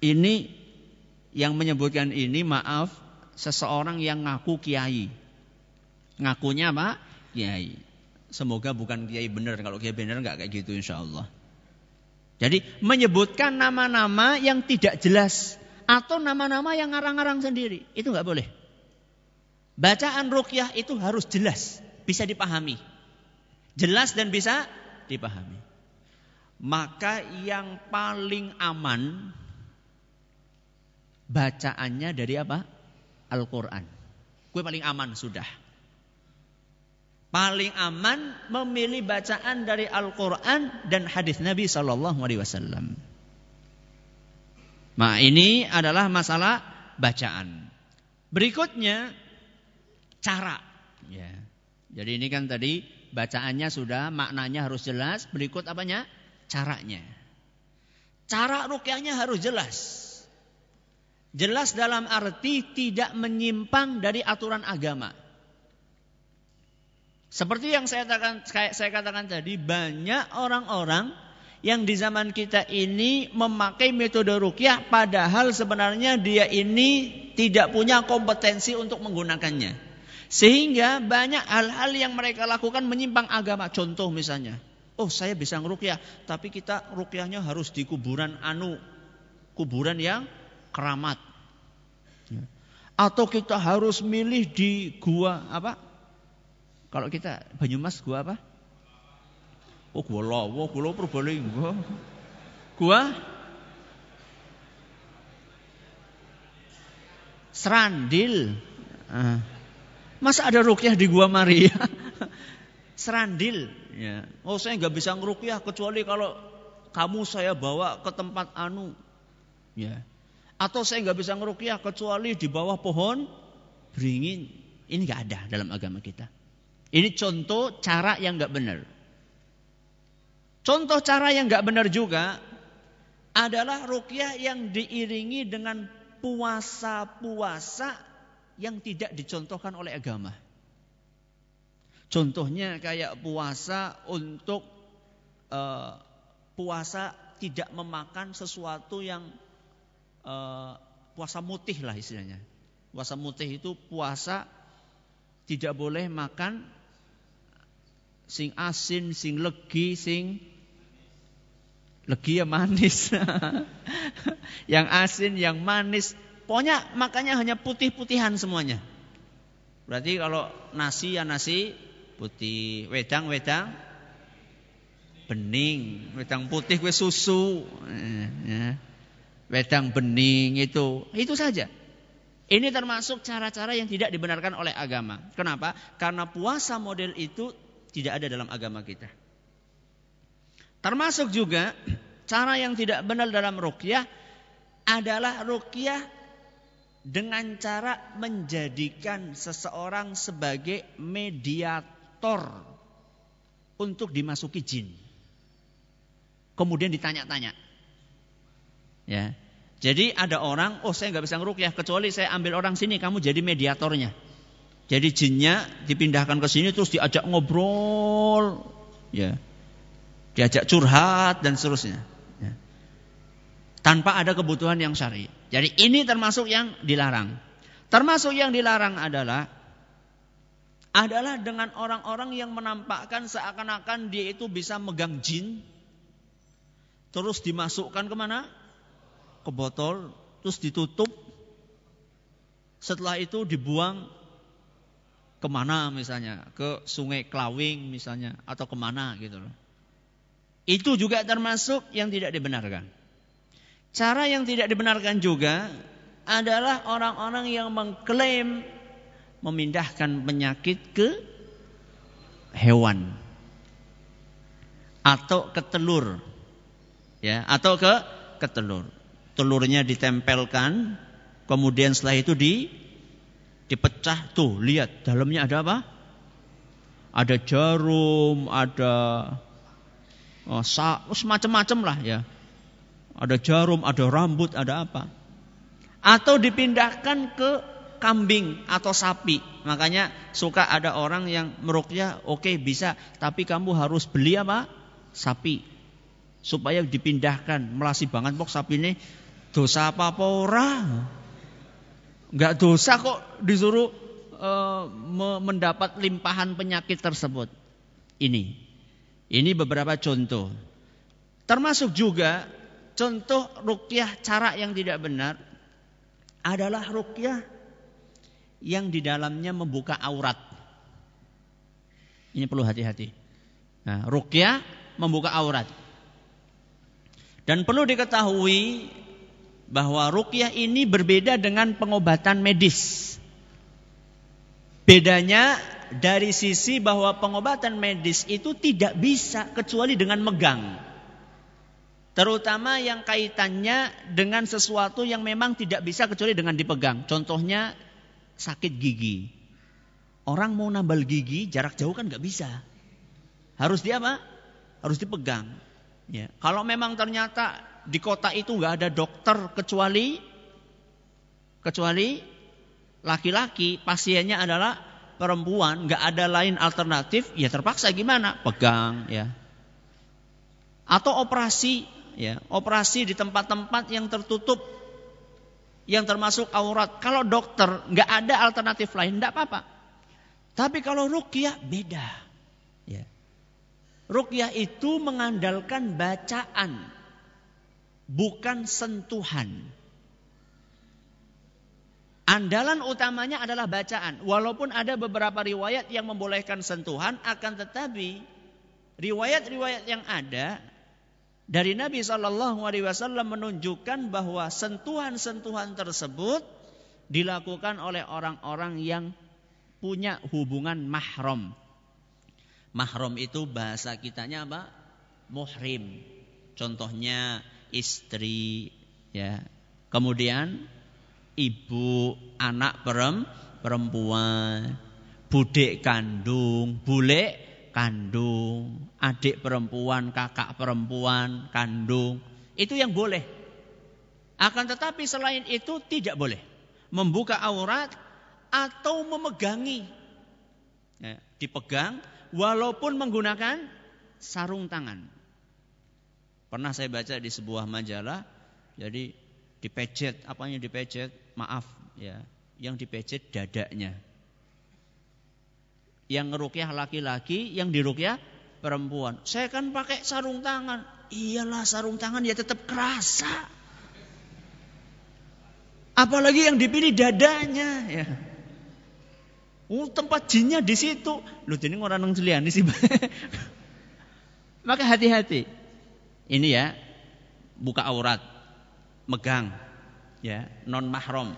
Ini yang menyebutkan ini maaf seseorang yang ngaku kiai. Ngakunya apa? Kiai. Semoga bukan kiai benar. Kalau kiai benar nggak kayak gitu insya Allah. Jadi menyebutkan nama-nama yang tidak jelas atau nama-nama yang ngarang-ngarang sendiri itu nggak boleh. Bacaan rukyah itu harus jelas, bisa dipahami. Jelas dan bisa dipahami. Maka yang paling aman bacaannya dari apa? Al-Quran. Gue paling aman sudah. Paling aman memilih bacaan dari Al-Quran dan hadis Nabi Sallallahu Alaihi Wasallam. Nah ini adalah masalah bacaan. Berikutnya cara. Ya. Jadi ini kan tadi bacaannya sudah, maknanya harus jelas. Berikut apanya? Caranya. Cara rukyahnya harus jelas. Jelas dalam arti tidak menyimpang dari aturan agama. Seperti yang saya katakan, saya katakan tadi, banyak orang-orang yang di zaman kita ini memakai metode rukyah padahal sebenarnya dia ini tidak punya kompetensi untuk menggunakannya. Sehingga banyak hal-hal yang mereka lakukan menyimpang agama. Contoh misalnya, oh saya bisa ngerukyah, tapi kita rukyahnya harus di kuburan anu, kuburan yang keramat. Atau kita harus milih di gua apa? Kalau kita Banyumas gua apa? Oh gua Lawo, gua Purbalingga. Gua Serandil. Ah. Masa ada rukyah di gua Maria? Serandil. Ya. Oh saya nggak bisa ngerukyah kecuali kalau kamu saya bawa ke tempat anu. Ya. Atau saya nggak bisa ngerukyah kecuali di bawah pohon beringin. Ini nggak ada dalam agama kita. Ini contoh cara yang nggak benar. Contoh cara yang nggak benar juga adalah rukyah yang diiringi dengan puasa-puasa yang tidak dicontohkan oleh agama. Contohnya kayak puasa untuk uh, puasa tidak memakan sesuatu yang uh, puasa mutih lah istilahnya. Puasa mutih itu puasa tidak boleh makan sing asin, sing legi, sing legi ya manis. yang asin, yang manis. Pokoknya makannya hanya putih-putihan semuanya. Berarti kalau nasi ya nasi putih, wedang-wedang bening, wedang putih kue susu. Eh, ya wedang bening itu, itu saja. Ini termasuk cara-cara yang tidak dibenarkan oleh agama. Kenapa? Karena puasa model itu tidak ada dalam agama kita. Termasuk juga cara yang tidak benar dalam rukyah adalah rukyah dengan cara menjadikan seseorang sebagai mediator untuk dimasuki jin. Kemudian ditanya-tanya. Ya. Jadi ada orang, oh saya nggak bisa ngerukyah kecuali saya ambil orang sini, kamu jadi mediatornya. Jadi jinnya dipindahkan ke sini terus diajak ngobrol, ya, diajak curhat dan seterusnya. Ya. Tanpa ada kebutuhan yang syari. Jadi ini termasuk yang dilarang. Termasuk yang dilarang adalah adalah dengan orang-orang yang menampakkan seakan-akan dia itu bisa megang jin, terus dimasukkan ke mana? ke botol, terus ditutup. Setelah itu dibuang ke mana misalnya, ke sungai Klawing misalnya, atau ke mana gitu loh. Itu juga termasuk yang tidak dibenarkan. Cara yang tidak dibenarkan juga adalah orang-orang yang mengklaim memindahkan penyakit ke hewan atau ke telur ya atau ke ke telur telurnya ditempelkan, kemudian setelah itu di dipecah tuh, lihat dalamnya ada apa? Ada jarum, ada oh, semacam-macam lah ya. Ada jarum, ada rambut, ada apa? Atau dipindahkan ke kambing atau sapi. Makanya suka ada orang yang merukyah, oke okay, bisa, tapi kamu harus beli apa? Sapi. supaya dipindahkan melasi banget pok sapi ini dosa apa apa ora nggak dosa kok disuruh uh, mendapat limpahan penyakit tersebut ini ini beberapa contoh. Termasuk juga contoh rukyah cara yang tidak benar adalah rukyah yang di dalamnya membuka aurat. Ini perlu hati-hati. Nah rukyah membuka aurat. Dan perlu diketahui bahwa rukyah ini berbeda dengan pengobatan medis. Bedanya dari sisi bahwa pengobatan medis itu tidak bisa kecuali dengan megang. Terutama yang kaitannya dengan sesuatu yang memang tidak bisa kecuali dengan dipegang. Contohnya sakit gigi. Orang mau nambal gigi jarak jauh kan nggak bisa. Harus dia apa? Harus dipegang. Ya. Kalau memang ternyata di kota itu nggak ada dokter kecuali kecuali laki-laki, pasiennya adalah perempuan, nggak ada lain alternatif, ya terpaksa gimana? Pegang, ya. Atau operasi, ya, operasi di tempat-tempat yang tertutup, yang termasuk aurat. Kalau dokter nggak ada alternatif lain, nggak apa-apa. Tapi kalau rukyah beda. Rukyah itu mengandalkan bacaan, bukan sentuhan. Andalan utamanya adalah bacaan. Walaupun ada beberapa riwayat yang membolehkan sentuhan, akan tetapi riwayat-riwayat yang ada dari Nabi Shallallahu Alaihi Wasallam menunjukkan bahwa sentuhan-sentuhan tersebut dilakukan oleh orang-orang yang punya hubungan mahram Mahram itu bahasa kitanya apa? Muhrim. Contohnya istri ya. Kemudian ibu, anak perempuan, budek kandung, bule kandung, adik perempuan, kakak perempuan, kandung. Itu yang boleh. Akan tetapi selain itu tidak boleh membuka aurat atau memegangi. Ya, dipegang walaupun menggunakan sarung tangan. Pernah saya baca di sebuah majalah, jadi dipecet, apanya dipecet? Maaf ya, yang dipecet dadanya. Yang ngerukyah laki-laki, yang dirukyah perempuan. Saya kan pakai sarung tangan. Iyalah sarung tangan ya tetap kerasa. Apalagi yang dipilih dadanya ya. Oh, tempat jinnya di situ. Lu jadi orang nang di sih. Maka hati-hati. Ini ya, buka aurat, megang, ya, non mahram.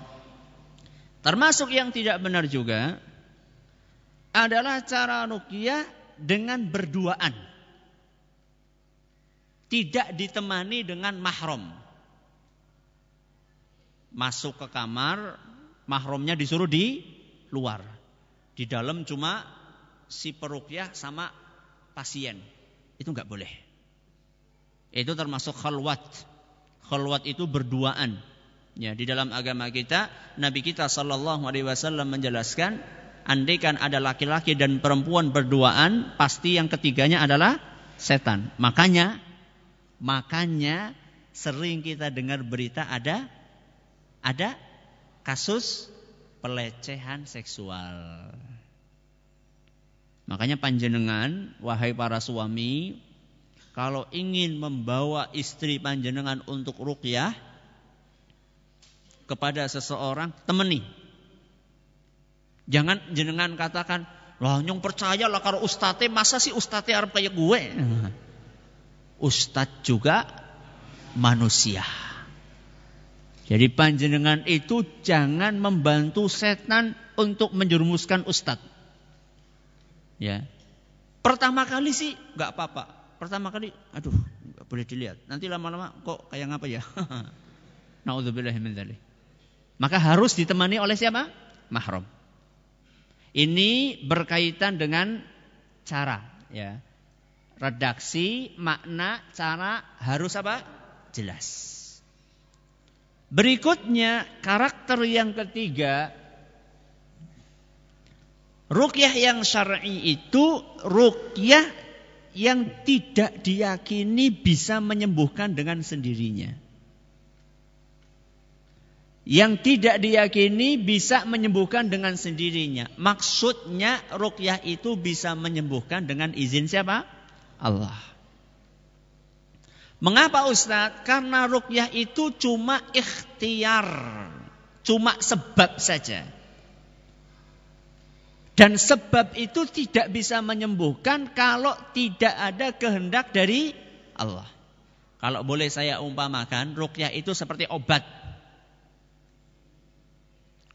Termasuk yang tidak benar juga adalah cara ruqyah dengan berduaan. Tidak ditemani dengan mahram. Masuk ke kamar, mahramnya disuruh di luar. Di dalam cuma si perukyah sama pasien. Itu nggak boleh. Itu termasuk khalwat. Khalwat itu berduaan. Ya, di dalam agama kita, Nabi kita Shallallahu Alaihi Wasallam menjelaskan, andaikan ada laki-laki dan perempuan berduaan, pasti yang ketiganya adalah setan. Makanya, makanya sering kita dengar berita ada, ada kasus pelecehan seksual. Makanya panjenengan, wahai para suami, kalau ingin membawa istri panjenengan untuk rukyah kepada seseorang, temani. Jangan jenengan katakan, lah nyong percaya lah kalau ustate masa sih ustate harap kayak gue. Ustadz juga manusia. Jadi panjenengan itu jangan membantu setan untuk menjerumuskan ustadz. Ya. Pertama kali sih nggak apa-apa. Pertama kali, aduh, nggak boleh dilihat. Nanti lama-lama kok kayak ngapa ya? Nauzubillah min Maka harus ditemani oleh siapa? Mahram. Ini berkaitan dengan cara, ya. Redaksi, makna, cara harus apa? Jelas. Berikutnya karakter yang ketiga Rukyah yang syar'i itu rukyah yang tidak diyakini bisa menyembuhkan dengan sendirinya. Yang tidak diyakini bisa menyembuhkan dengan sendirinya. Maksudnya rukyah itu bisa menyembuhkan dengan izin siapa? Allah. Mengapa Ustadz? Karena rukyah itu cuma ikhtiar. Cuma sebab saja. Dan sebab itu tidak bisa menyembuhkan kalau tidak ada kehendak dari Allah. Kalau boleh saya umpamakan, rukyah itu seperti obat.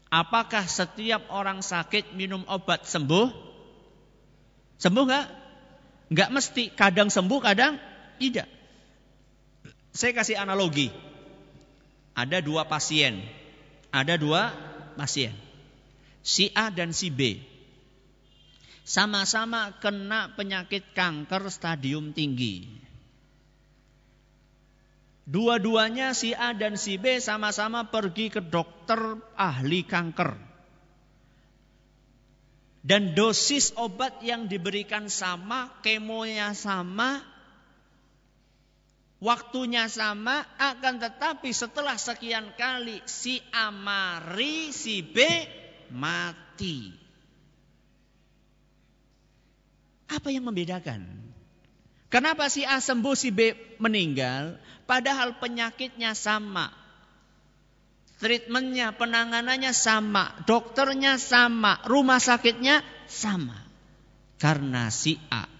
Apakah setiap orang sakit minum obat sembuh? Sembuh nggak? Nggak mesti. Kadang sembuh, kadang tidak. Saya kasih analogi. Ada dua pasien. Ada dua pasien. Si A dan si B sama-sama kena penyakit kanker stadium tinggi. Dua-duanya si A dan si B sama-sama pergi ke dokter ahli kanker. Dan dosis obat yang diberikan sama, kemonya sama, waktunya sama, akan tetapi setelah sekian kali si A mari, si B mati. Apa yang membedakan? Kenapa si A sembuh, si B meninggal? Padahal penyakitnya sama. Treatmentnya, penanganannya sama. Dokternya sama. Rumah sakitnya sama. Karena si A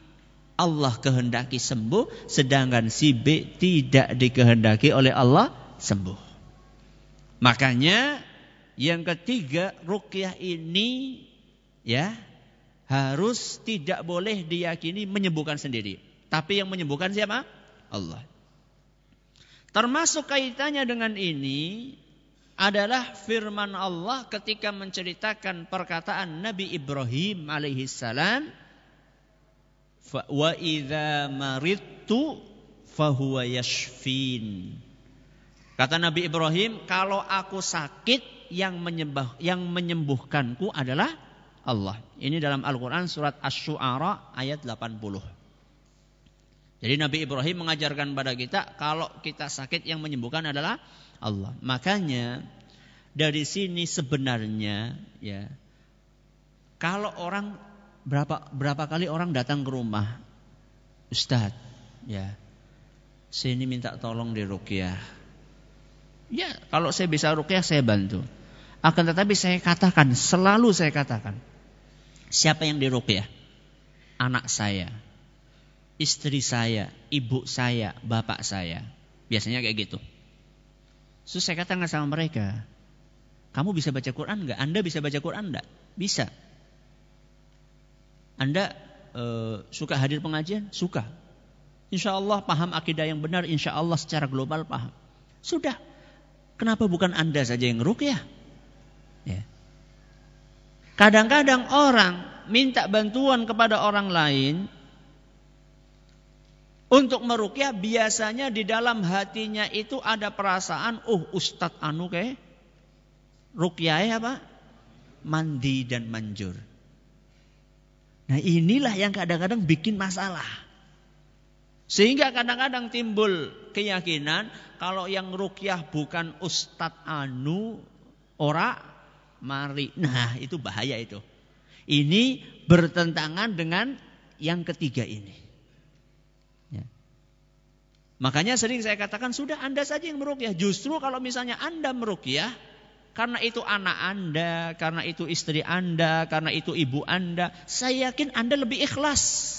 Allah kehendaki sembuh, sedangkan si B tidak dikehendaki oleh Allah sembuh. Makanya yang ketiga rukyah ini ya harus tidak boleh diyakini menyembuhkan sendiri. Tapi yang menyembuhkan siapa? Allah. Termasuk kaitannya dengan ini adalah firman Allah ketika menceritakan perkataan Nabi Ibrahim alaihissalam wa idza maridtu fahuwa yashfin. Kata Nabi Ibrahim, kalau aku sakit yang menyembah yang menyembuhkanku adalah Allah. Ini dalam Al-Quran surat Ash-Shu'ara ayat 80. Jadi Nabi Ibrahim mengajarkan pada kita kalau kita sakit yang menyembuhkan adalah Allah. Makanya dari sini sebenarnya ya kalau orang berapa berapa kali orang datang ke rumah Ustadz ya sini minta tolong di rukyah. Ya kalau saya bisa rukyah saya bantu. Akan tetapi saya katakan selalu saya katakan Siapa yang diruqyah? Anak saya, istri saya, ibu saya, bapak saya. Biasanya kayak gitu. Terus saya katakan sama mereka, kamu bisa baca Quran enggak? Anda bisa baca Quran enggak? Bisa. Anda e, suka hadir pengajian? Suka. Insya Allah paham akidah yang benar, insya Allah secara global paham. Sudah. Kenapa bukan Anda saja yang rukyah? Ya. Kadang-kadang orang minta bantuan kepada orang lain untuk merukyah biasanya di dalam hatinya itu ada perasaan, oh Ustadz Anu kayak rukyah apa? Mandi dan manjur. Nah inilah yang kadang-kadang bikin masalah. Sehingga kadang-kadang timbul keyakinan kalau yang rukyah bukan Ustadz Anu, ora mari. Nah, itu bahaya itu. Ini bertentangan dengan yang ketiga ini. Ya. Makanya sering saya katakan sudah Anda saja yang merukyah. Justru kalau misalnya Anda merukyah karena itu anak Anda, karena itu istri Anda, karena itu ibu Anda, saya yakin Anda lebih ikhlas.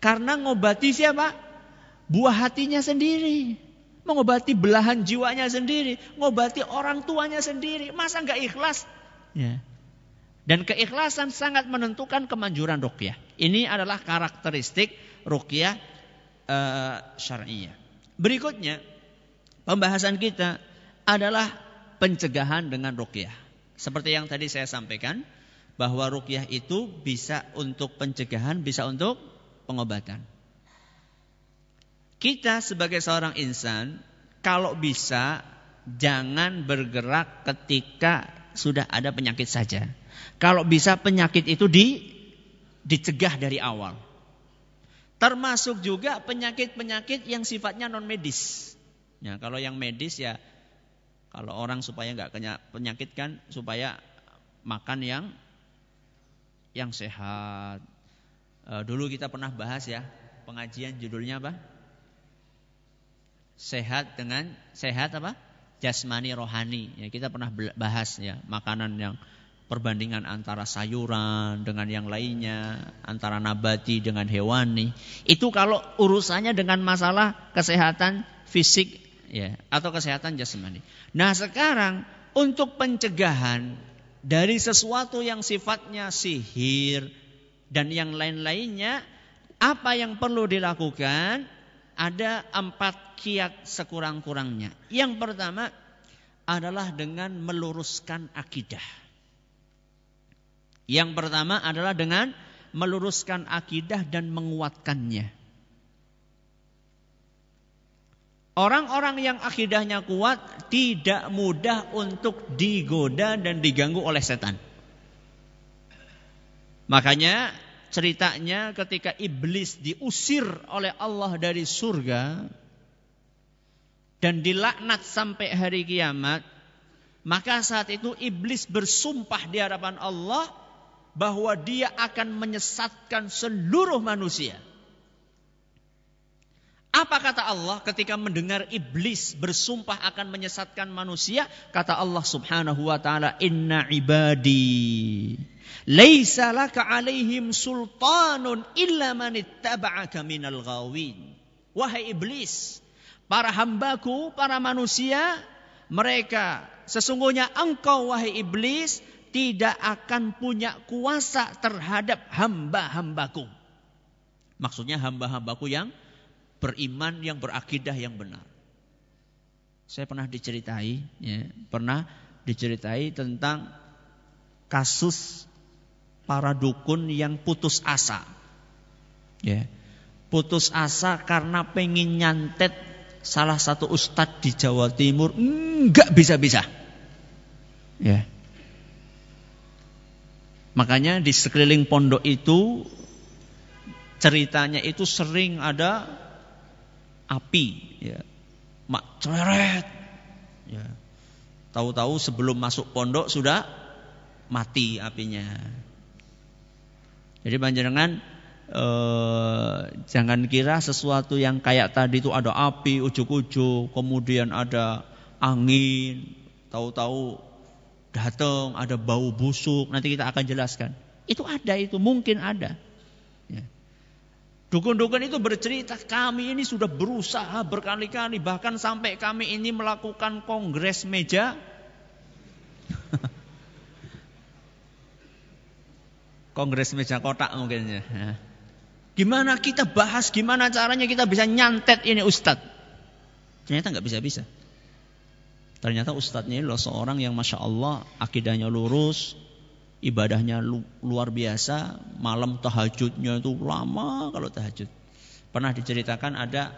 Karena ngobati siapa? Buah hatinya sendiri. Mengobati belahan jiwanya sendiri. Mengobati orang tuanya sendiri. Masa nggak ikhlas? Ya. Dan keikhlasan sangat menentukan kemanjuran rukyah. Ini adalah karakteristik rukyah uh, syariah. Berikutnya, pembahasan kita adalah pencegahan dengan rukyah. Seperti yang tadi saya sampaikan, bahwa rukyah itu bisa untuk pencegahan, bisa untuk pengobatan. Kita sebagai seorang insan kalau bisa jangan bergerak ketika sudah ada penyakit saja. Kalau bisa penyakit itu di dicegah dari awal. Termasuk juga penyakit-penyakit yang sifatnya non medis. Ya, kalau yang medis ya kalau orang supaya nggak penyakit kan supaya makan yang yang sehat. E, dulu kita pernah bahas ya pengajian judulnya apa? Sehat dengan sehat apa? Jasmani rohani. Ya kita pernah bahas ya makanan yang perbandingan antara sayuran dengan yang lainnya, antara nabati dengan hewani. Itu kalau urusannya dengan masalah kesehatan fisik ya atau kesehatan jasmani. Nah, sekarang untuk pencegahan dari sesuatu yang sifatnya sihir dan yang lain-lainnya apa yang perlu dilakukan? Ada empat kiat sekurang-kurangnya. Yang pertama adalah dengan meluruskan akidah. Yang pertama adalah dengan meluruskan akidah dan menguatkannya. Orang-orang yang akidahnya kuat tidak mudah untuk digoda dan diganggu oleh setan. Makanya ceritanya ketika iblis diusir oleh Allah dari surga dan dilaknat sampai hari kiamat, maka saat itu iblis bersumpah di hadapan Allah bahwa dia akan menyesatkan seluruh manusia. Apa kata Allah ketika mendengar iblis bersumpah akan menyesatkan manusia? Kata Allah Subhanahu wa taala, "Inna ibadi laisa laka alaihim sultanun illa man ittaba'aka minal ghawin." Wahai iblis, para hambaku, para manusia, mereka sesungguhnya engkau wahai iblis tidak akan punya kuasa terhadap hamba-hambaku. Maksudnya hamba-hambaku yang beriman yang berakidah yang benar. Saya pernah diceritai, ya, pernah diceritai tentang kasus para dukun yang putus asa. Ya, putus asa karena pengen nyantet salah satu ustadz di Jawa Timur enggak bisa-bisa. Ya. Makanya di sekeliling pondok itu ceritanya itu sering ada api ya. Mak cereret ya. Tahu-tahu sebelum masuk pondok sudah mati apinya. Jadi panjenengan eh, jangan kira sesuatu yang kayak tadi itu ada api ujuk-ujuk kemudian ada angin. Tahu-tahu datang ada bau busuk nanti kita akan jelaskan itu ada itu mungkin ada Dukun-dukun itu bercerita, kami ini sudah berusaha berkali-kali, bahkan sampai kami ini melakukan kongres meja. kongres meja kotak mungkin ya. Gimana kita bahas, gimana caranya kita bisa nyantet ini ustadz. Ternyata nggak bisa-bisa. Ternyata ustadznya ini loh seorang yang masya Allah akidahnya lurus, ibadahnya lu, luar biasa, malam tahajudnya itu lama kalau tahajud. Pernah diceritakan ada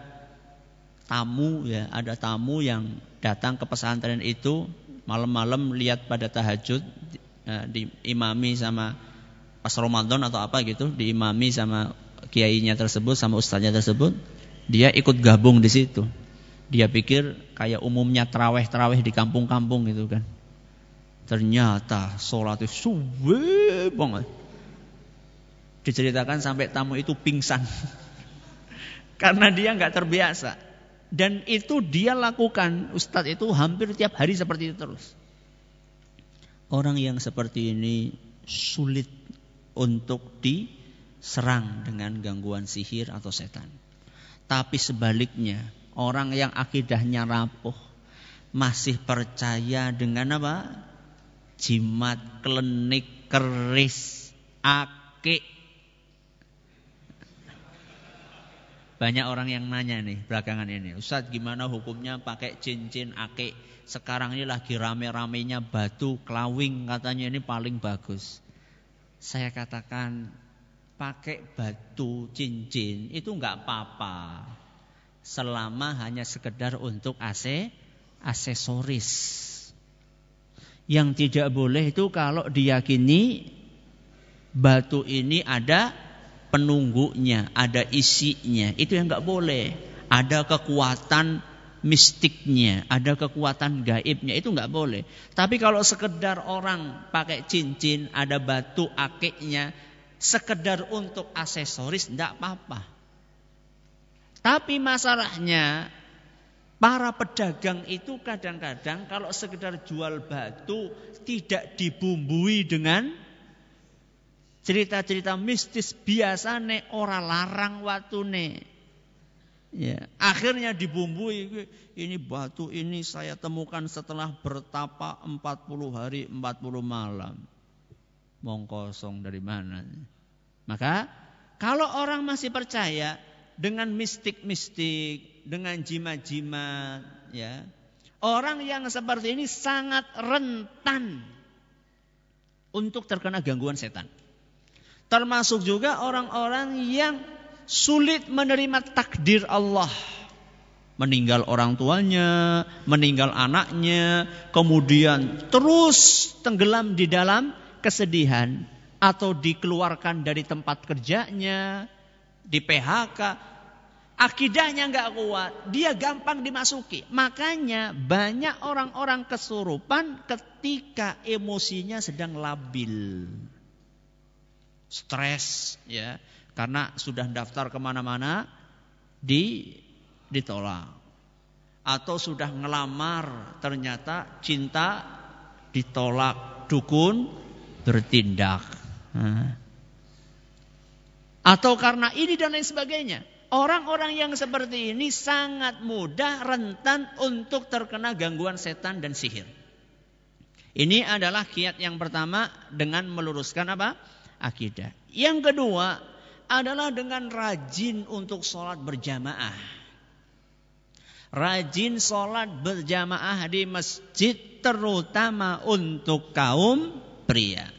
tamu ya, ada tamu yang datang ke pesantren itu malam-malam lihat pada tahajud ya, diimami sama pas Ramadan atau apa gitu, diimami sama kiainya tersebut sama ustaznya tersebut, dia ikut gabung di situ. Dia pikir kayak umumnya teraweh-teraweh di kampung-kampung gitu kan. Ternyata sholatnya suwe banget. Diceritakan sampai tamu itu pingsan. Karena dia nggak terbiasa. Dan itu dia lakukan. Ustadz itu hampir tiap hari seperti itu terus. Orang yang seperti ini sulit untuk diserang dengan gangguan sihir atau setan. Tapi sebaliknya, orang yang akidahnya rapuh, masih percaya dengan apa? jimat, klenik, keris, ake. Banyak orang yang nanya nih belakangan ini, Ustadz gimana hukumnya pakai cincin ake? Sekarang ini lagi rame-ramenya batu kelawing katanya ini paling bagus. Saya katakan pakai batu cincin itu nggak apa-apa selama hanya sekedar untuk AC aksesoris. Yang tidak boleh itu kalau diyakini batu ini ada penunggunya, ada isinya. Itu yang nggak boleh. Ada kekuatan mistiknya, ada kekuatan gaibnya. Itu nggak boleh. Tapi kalau sekedar orang pakai cincin, ada batu akiknya, sekedar untuk aksesoris, nggak apa-apa. Tapi masalahnya para pedagang itu kadang-kadang kalau sekedar jual batu tidak dibumbui dengan cerita-cerita mistis biasa nih orang larang nih. Ya, akhirnya dibumbui ini batu ini saya temukan setelah bertapa 40 hari 40 malam. Mong kosong dari mana? Maka kalau orang masih percaya dengan mistik-mistik, dengan jimat-jimat, ya. Orang yang seperti ini sangat rentan untuk terkena gangguan setan. Termasuk juga orang-orang yang sulit menerima takdir Allah. Meninggal orang tuanya, meninggal anaknya, kemudian terus tenggelam di dalam kesedihan atau dikeluarkan dari tempat kerjanya, di PHK, akidahnya nggak kuat, dia gampang dimasuki. Makanya banyak orang-orang kesurupan ketika emosinya sedang labil stres ya karena sudah daftar ke mana-mana di ditolak atau sudah ngelamar ternyata cinta ditolak dukun bertindak nah. Atau karena ini dan lain sebagainya orang-orang yang seperti ini sangat mudah rentan untuk terkena gangguan setan dan sihir ini adalah kiat yang pertama dengan meluruskan apa akidah. Yang kedua adalah dengan rajin untuk sholat berjamaah. Rajin sholat berjamaah di masjid terutama untuk kaum pria.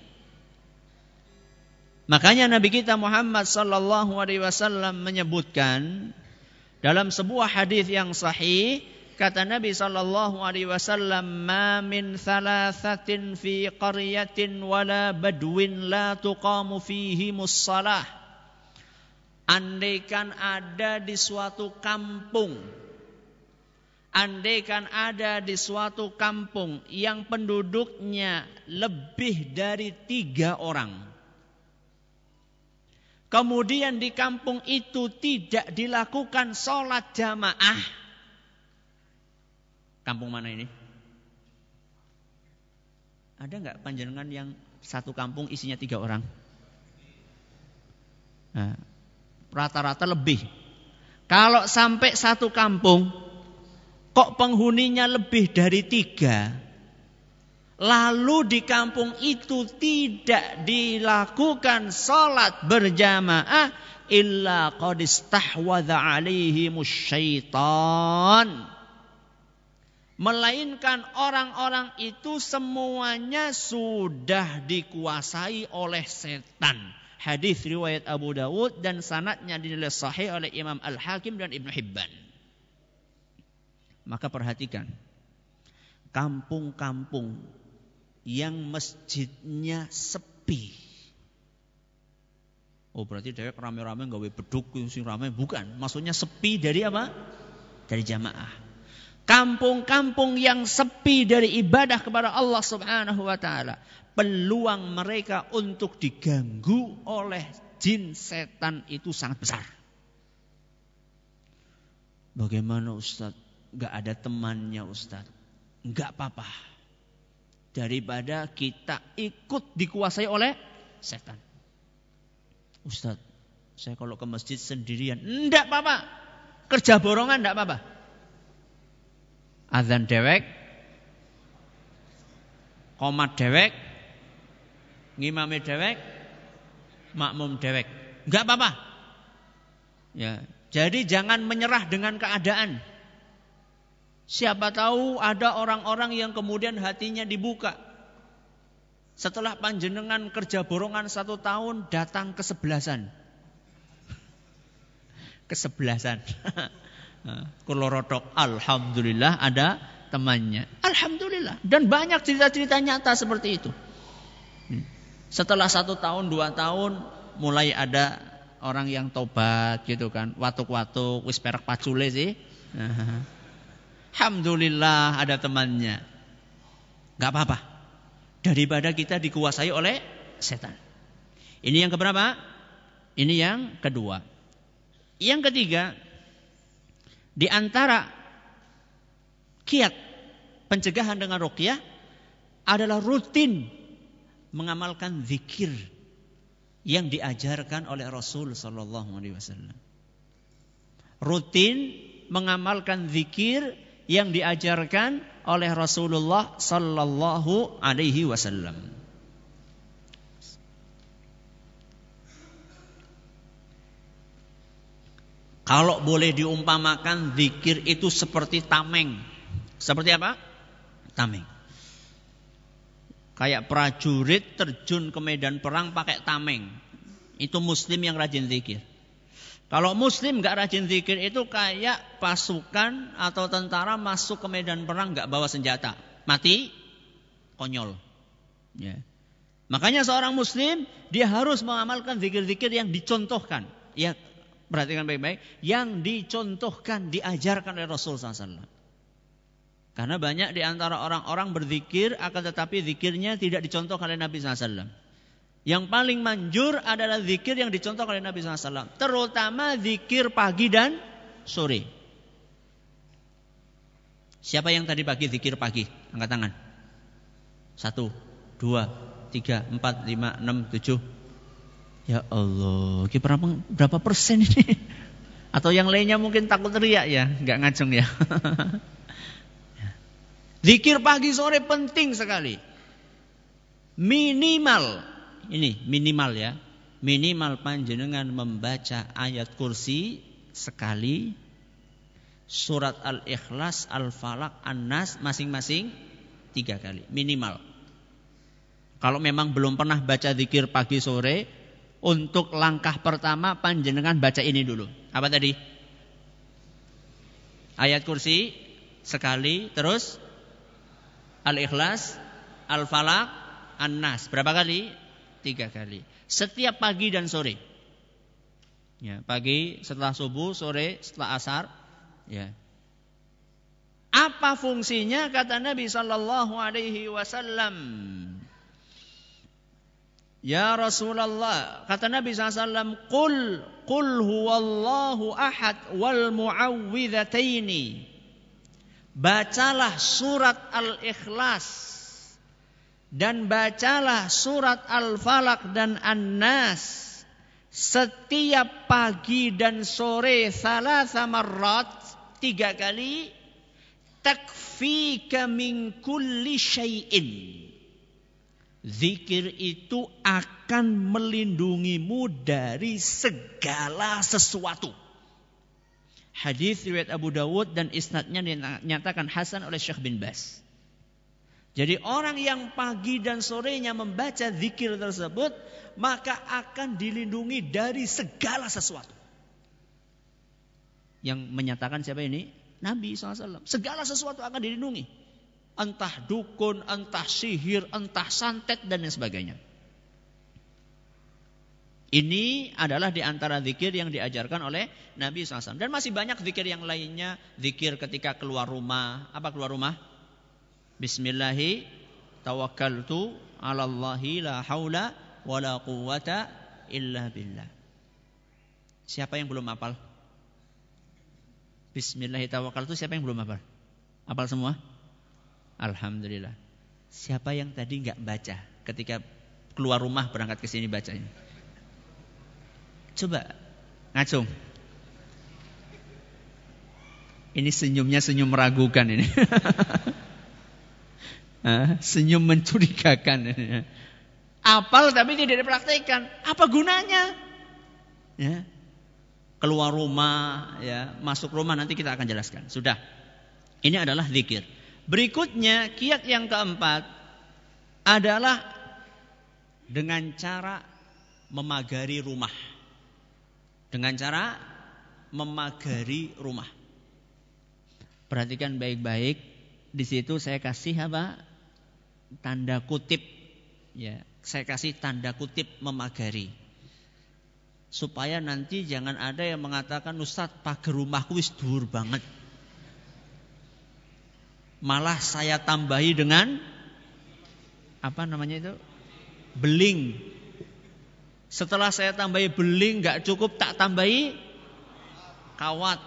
Makanya Nabi kita Muhammad sallallahu alaihi wasallam menyebutkan dalam sebuah hadis yang sahih Kata Nabi sallallahu alaihi wasallam, "Ma min thalathatin fi qaryatin wala badwin la tuqamu fihi mussalah." Andaikan ada di suatu kampung Andaikan ada di suatu kampung yang penduduknya lebih dari tiga orang. Kemudian di kampung itu tidak dilakukan sholat jamaah Kampung mana ini? Ada nggak panjenengan yang satu kampung isinya tiga orang? Nah, rata-rata lebih. Kalau sampai satu kampung, kok penghuninya lebih dari tiga, lalu di kampung itu tidak dilakukan sholat berjamaah, illa qad istahwadha alaihimus syaitan Melainkan orang-orang itu semuanya sudah dikuasai oleh setan. Hadis riwayat Abu Dawud dan sanatnya dinilai sahih oleh Imam Al-Hakim dan Ibnu Hibban. Maka perhatikan. Kampung-kampung yang masjidnya sepi. Oh berarti dewek rame-rame gawe beduk sing rame bukan. Maksudnya sepi dari apa? Dari jamaah kampung-kampung yang sepi dari ibadah kepada Allah Subhanahu wa taala, peluang mereka untuk diganggu oleh jin setan itu sangat besar. Bagaimana Ustadz? Gak ada temannya Ustadz. Gak apa-apa. Daripada kita ikut dikuasai oleh setan. Ustadz, saya kalau ke masjid sendirian. Enggak apa-apa. Kerja borongan enggak apa-apa azan dewek, komat dewek, ngimami dewek, makmum dewek. Enggak apa-apa. Ya, jadi jangan menyerah dengan keadaan. Siapa tahu ada orang-orang yang kemudian hatinya dibuka. Setelah panjenengan kerja borongan satu tahun datang kesebelasan. Kesebelasan. Kulorotok, alhamdulillah ada temannya. Alhamdulillah. Dan banyak cerita-cerita nyata seperti itu. Setelah satu tahun, dua tahun, mulai ada orang yang tobat gitu kan. Watuk-watuk, wis pacule sih. Alhamdulillah ada temannya. Gak apa-apa. Daripada kita dikuasai oleh setan. Ini yang keberapa? Ini yang kedua. Yang ketiga, di antara kiat pencegahan dengan ruqyah adalah rutin mengamalkan zikir yang diajarkan oleh Rasul sallallahu alaihi wasallam. Rutin mengamalkan zikir yang diajarkan oleh Rasulullah sallallahu alaihi wasallam. Kalau boleh diumpamakan zikir itu seperti tameng. Seperti apa? Tameng. Kayak prajurit terjun ke medan perang pakai tameng. Itu muslim yang rajin zikir. Kalau muslim nggak rajin zikir itu kayak pasukan atau tentara masuk ke medan perang nggak bawa senjata. Mati konyol. Ya. Makanya seorang muslim dia harus mengamalkan zikir-zikir yang dicontohkan. Ya, perhatikan baik-baik, yang dicontohkan, diajarkan oleh Rasul SAW. Karena banyak di antara orang-orang berzikir, akan tetapi zikirnya tidak dicontohkan oleh Nabi SAW. Yang paling manjur adalah zikir yang dicontohkan oleh Nabi SAW. Terutama zikir pagi dan sore. Siapa yang tadi pagi zikir pagi? Angkat tangan. Satu, dua, tiga, empat, lima, enam, tujuh, Ya Allah, berapa, berapa persen ini? Atau yang lainnya mungkin takut teriak ya, nggak ngacung ya. Zikir pagi sore penting sekali. Minimal, ini minimal ya. Minimal panjenengan membaca ayat kursi sekali. Surat Al-Ikhlas, Al-Falak, An-Nas masing-masing tiga kali. Minimal. Kalau memang belum pernah baca zikir pagi sore, untuk langkah pertama panjenengan baca ini dulu. Apa tadi? Ayat kursi sekali, terus Al-Ikhlas, Al-Falaq, An-Nas. Berapa kali? Tiga kali. Setiap pagi dan sore. Ya, pagi setelah subuh, sore setelah asar. Ya. Apa fungsinya kata Nabi Sallallahu Alaihi Wasallam? Ya Rasulullah, kata Nabi SAW, Qul, Qul huwallahu ahad wal mu'awwidhataini. Bacalah surat Al-Ikhlas dan bacalah surat Al-Falaq dan An-Nas setiap pagi dan sore salah marrat tiga kali takfika min kulli syai'in Zikir itu akan melindungimu dari segala sesuatu. Hadis riwayat Abu Dawud dan isnadnya dinyatakan hasan oleh Syekh bin Bas. Jadi orang yang pagi dan sorenya membaca zikir tersebut maka akan dilindungi dari segala sesuatu. Yang menyatakan siapa ini? Nabi SAW. Segala sesuatu akan dilindungi entah dukun, entah sihir, entah santet dan lain sebagainya. Ini adalah di antara zikir yang diajarkan oleh Nabi SAW. Dan masih banyak zikir yang lainnya. Zikir ketika keluar rumah. Apa keluar rumah? Bismillahi tawakkaltu ala Allahi la haula wa la quwata illa billah. Siapa yang belum hafal? Bismillahi tawakkaltu siapa yang belum hafal? Hafal semua? Alhamdulillah. Siapa yang tadi nggak baca ketika keluar rumah berangkat ke sini bacanya? Coba ngacung. Ini senyumnya senyum meragukan ini. senyum mencurigakan. Apal tapi tidak dipraktekkan. Apa gunanya? Ya. Keluar rumah, ya, masuk rumah nanti kita akan jelaskan. Sudah. Ini adalah zikir. Berikutnya kiat yang keempat adalah dengan cara memagari rumah. Dengan cara memagari rumah. Perhatikan baik-baik. Di situ saya kasih apa? Tanda kutip. Ya, saya kasih tanda kutip memagari. supaya nanti jangan ada yang mengatakan Ustadz pagar rumahku wis dur banget. Malah saya tambahi dengan apa namanya itu? Beling. Setelah saya tambahi beling nggak cukup tak tambahi kawat.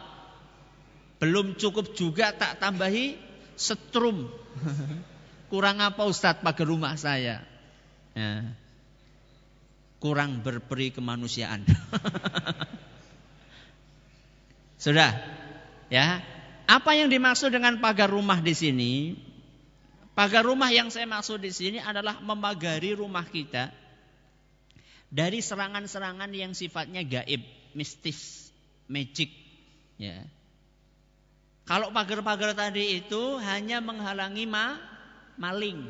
Belum cukup juga tak tambahi setrum. Kurang apa Ustadz pagar rumah saya? Ya kurang berperi kemanusiaan. Sudah, ya. Apa yang dimaksud dengan pagar rumah di sini? Pagar rumah yang saya maksud di sini adalah memagari rumah kita dari serangan-serangan yang sifatnya gaib, mistis, magic, ya. Kalau pagar-pagar tadi itu hanya menghalangi ma maling,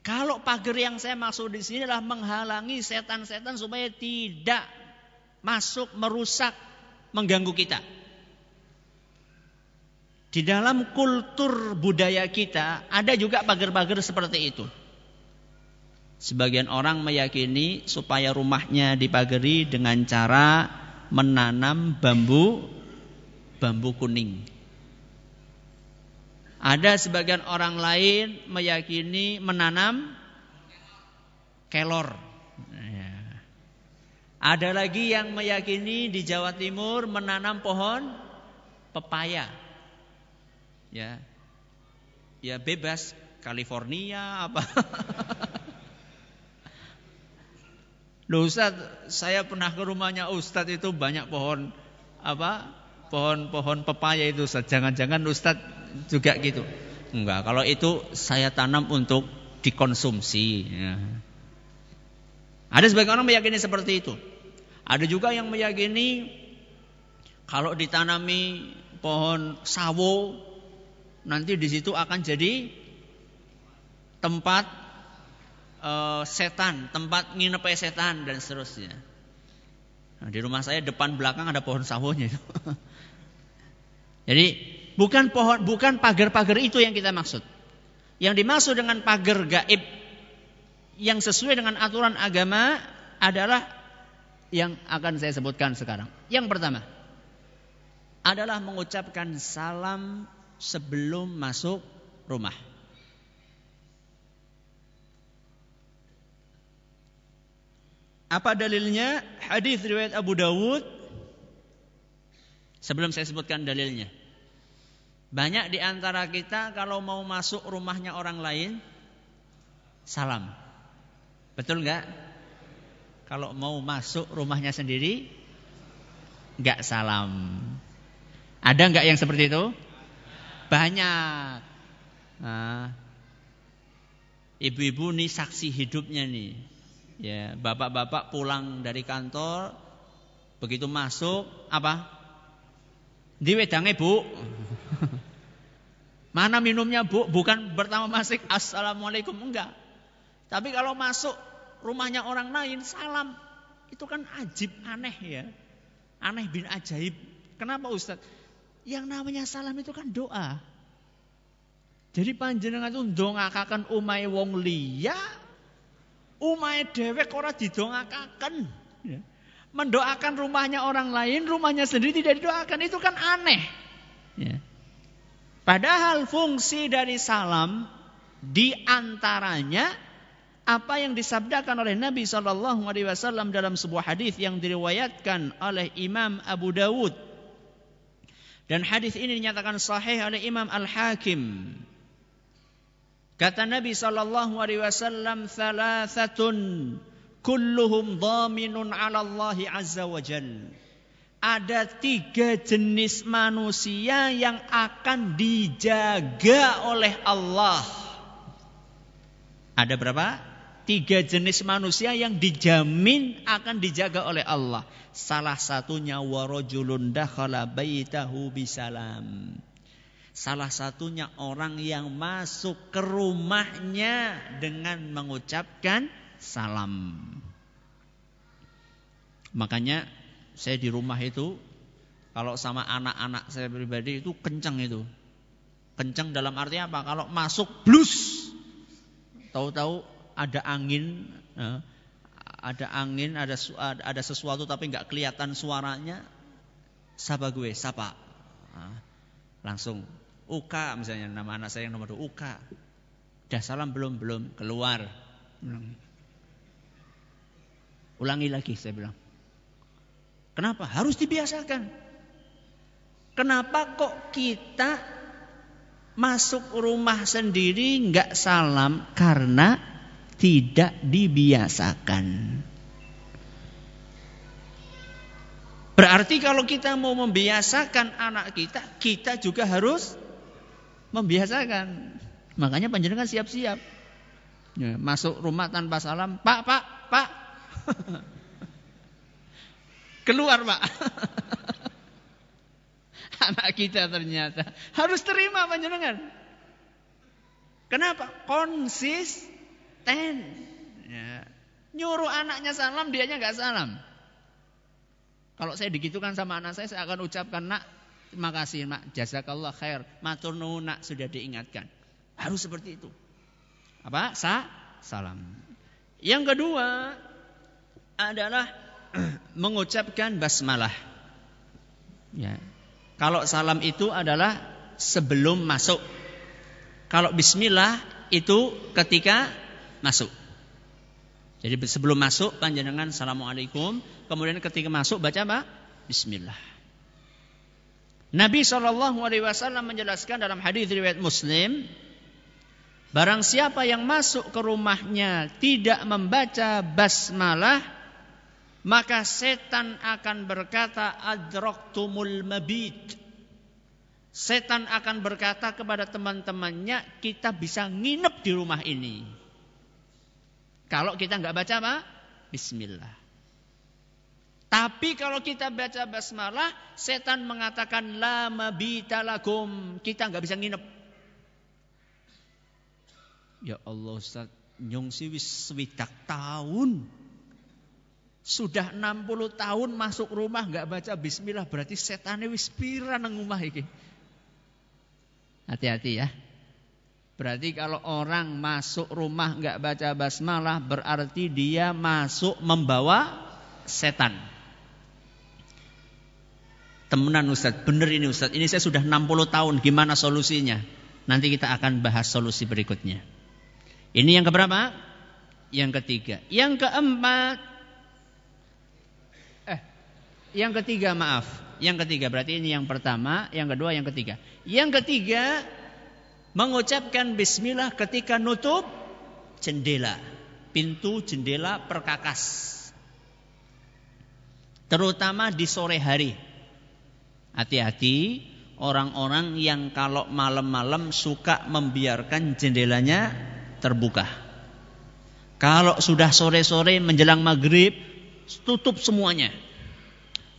kalau pagar yang saya maksud di sini adalah menghalangi setan-setan supaya tidak masuk, merusak, mengganggu kita. Di dalam kultur budaya kita ada juga pagar-pagar seperti itu. Sebagian orang meyakini supaya rumahnya dipagari dengan cara menanam bambu bambu kuning. Ada sebagian orang lain meyakini menanam kelor. Ya. Ada lagi yang meyakini di Jawa Timur menanam pohon pepaya. Ya. Ya bebas California apa. Loh Ustaz, saya pernah ke rumahnya Ustaz itu banyak pohon apa? Pohon-pohon pepaya itu. Jangan-jangan Ustaz juga gitu. Enggak, kalau itu saya tanam untuk dikonsumsi. Ya. Ada sebagian orang meyakini seperti itu. Ada juga yang meyakini kalau ditanami pohon sawo nanti di situ akan jadi tempat uh, setan, tempat nginep setan dan seterusnya. Nah, di rumah saya depan belakang ada pohon sawonya. jadi Bukan pohon, bukan pagar-pagar itu yang kita maksud. Yang dimaksud dengan pagar gaib yang sesuai dengan aturan agama adalah yang akan saya sebutkan sekarang. Yang pertama adalah mengucapkan salam sebelum masuk rumah. Apa dalilnya? Hadis riwayat Abu Dawud. Sebelum saya sebutkan dalilnya. Banyak di antara kita kalau mau masuk rumahnya orang lain salam. Betul nggak? Kalau mau masuk rumahnya sendiri nggak salam. Ada nggak yang seperti itu? Banyak. Nah, ibu-ibu nih saksi hidupnya nih. Ya, bapak-bapak pulang dari kantor begitu masuk apa? Di wedangnya bu. Mana minumnya bu? Bukan pertama masuk assalamualaikum enggak. Tapi kalau masuk rumahnya orang lain salam itu kan ajib aneh ya. Aneh bin ajaib. Kenapa Ustadz? Yang namanya salam itu kan doa. Jadi panjenengan itu ndongakaken umai wong liya, umai dewek ora didongakaken. Ya mendoakan rumahnya orang lain, rumahnya sendiri tidak didoakan. Itu kan aneh. Ya. Padahal fungsi dari salam di antaranya apa yang disabdakan oleh Nabi Shallallahu Alaihi Wasallam dalam sebuah hadis yang diriwayatkan oleh Imam Abu Dawud dan hadis ini dinyatakan sahih oleh Imam Al Hakim. Kata Nabi Shallallahu Alaihi Wasallam, "Thalathatun kulluhum dhaminun 'ala Allah azza wa jal. Ada tiga jenis manusia yang akan dijaga oleh Allah. Ada berapa? Tiga jenis manusia yang dijamin akan dijaga oleh Allah. Salah satunya warajulun dakhala baitahu bisalam. Salah satunya orang yang masuk ke rumahnya dengan mengucapkan salam. Makanya saya di rumah itu kalau sama anak-anak saya pribadi itu kencang itu. Kencang dalam arti apa? Kalau masuk blus, tahu-tahu ada angin, eh, ada angin, ada ada sesuatu tapi nggak kelihatan suaranya, sapa gue, sapa. Nah, langsung Uka misalnya nama anak saya yang nomor dua Uka. Udah salam belum belum keluar. Hmm. Ulangi lagi saya bilang. Kenapa? Harus dibiasakan. Kenapa kok kita masuk rumah sendiri nggak salam karena tidak dibiasakan. Berarti kalau kita mau membiasakan anak kita, kita juga harus membiasakan. Makanya panjenengan siap-siap. Ya, masuk rumah tanpa salam, Pak, Pak, Pak. Keluar, Pak. anak kita ternyata harus terima panjenengan. Kenapa? Konsisten. Ya. Nyuruh anaknya salam, dianya nggak salam. Kalau saya digitukan sama anak saya, saya akan ucapkan, nak, terima kasih, nak, jazakallah khair, matur nuwun, nak, sudah diingatkan. Harus seperti itu. Apa? Sa salam. Yang kedua adalah mengucapkan basmalah. Ya. Kalau salam itu adalah sebelum masuk. Kalau bismillah itu ketika masuk. Jadi sebelum masuk panjenengan assalamualaikum, kemudian ketika masuk baca apa? Bismillah. Nabi Wasallam menjelaskan dalam hadis riwayat Muslim, barang siapa yang masuk ke rumahnya tidak membaca basmalah, maka setan akan berkata adraktumul mabit. Setan akan berkata kepada teman-temannya, kita bisa nginep di rumah ini. Kalau kita nggak baca apa? Bismillah. Tapi kalau kita baca basmalah, setan mengatakan la mabita lakum. Kita nggak bisa nginep. Ya Allah Ustaz, nyong wis swidak tahun. Sudah 60 tahun masuk rumah nggak baca bismillah berarti setannya wis pira nang rumah iki. Hati-hati ya. Berarti kalau orang masuk rumah nggak baca basmalah berarti dia masuk membawa setan. Temenan Ustaz, bener ini Ustaz. Ini saya sudah 60 tahun, gimana solusinya? Nanti kita akan bahas solusi berikutnya. Ini yang keberapa? Yang ketiga. Yang keempat, yang ketiga maaf. Yang ketiga berarti ini yang pertama, yang kedua, yang ketiga. Yang ketiga mengucapkan bismillah ketika nutup jendela, pintu jendela perkakas. Terutama di sore hari. Hati-hati orang-orang yang kalau malam-malam suka membiarkan jendelanya terbuka. Kalau sudah sore-sore menjelang maghrib, tutup semuanya.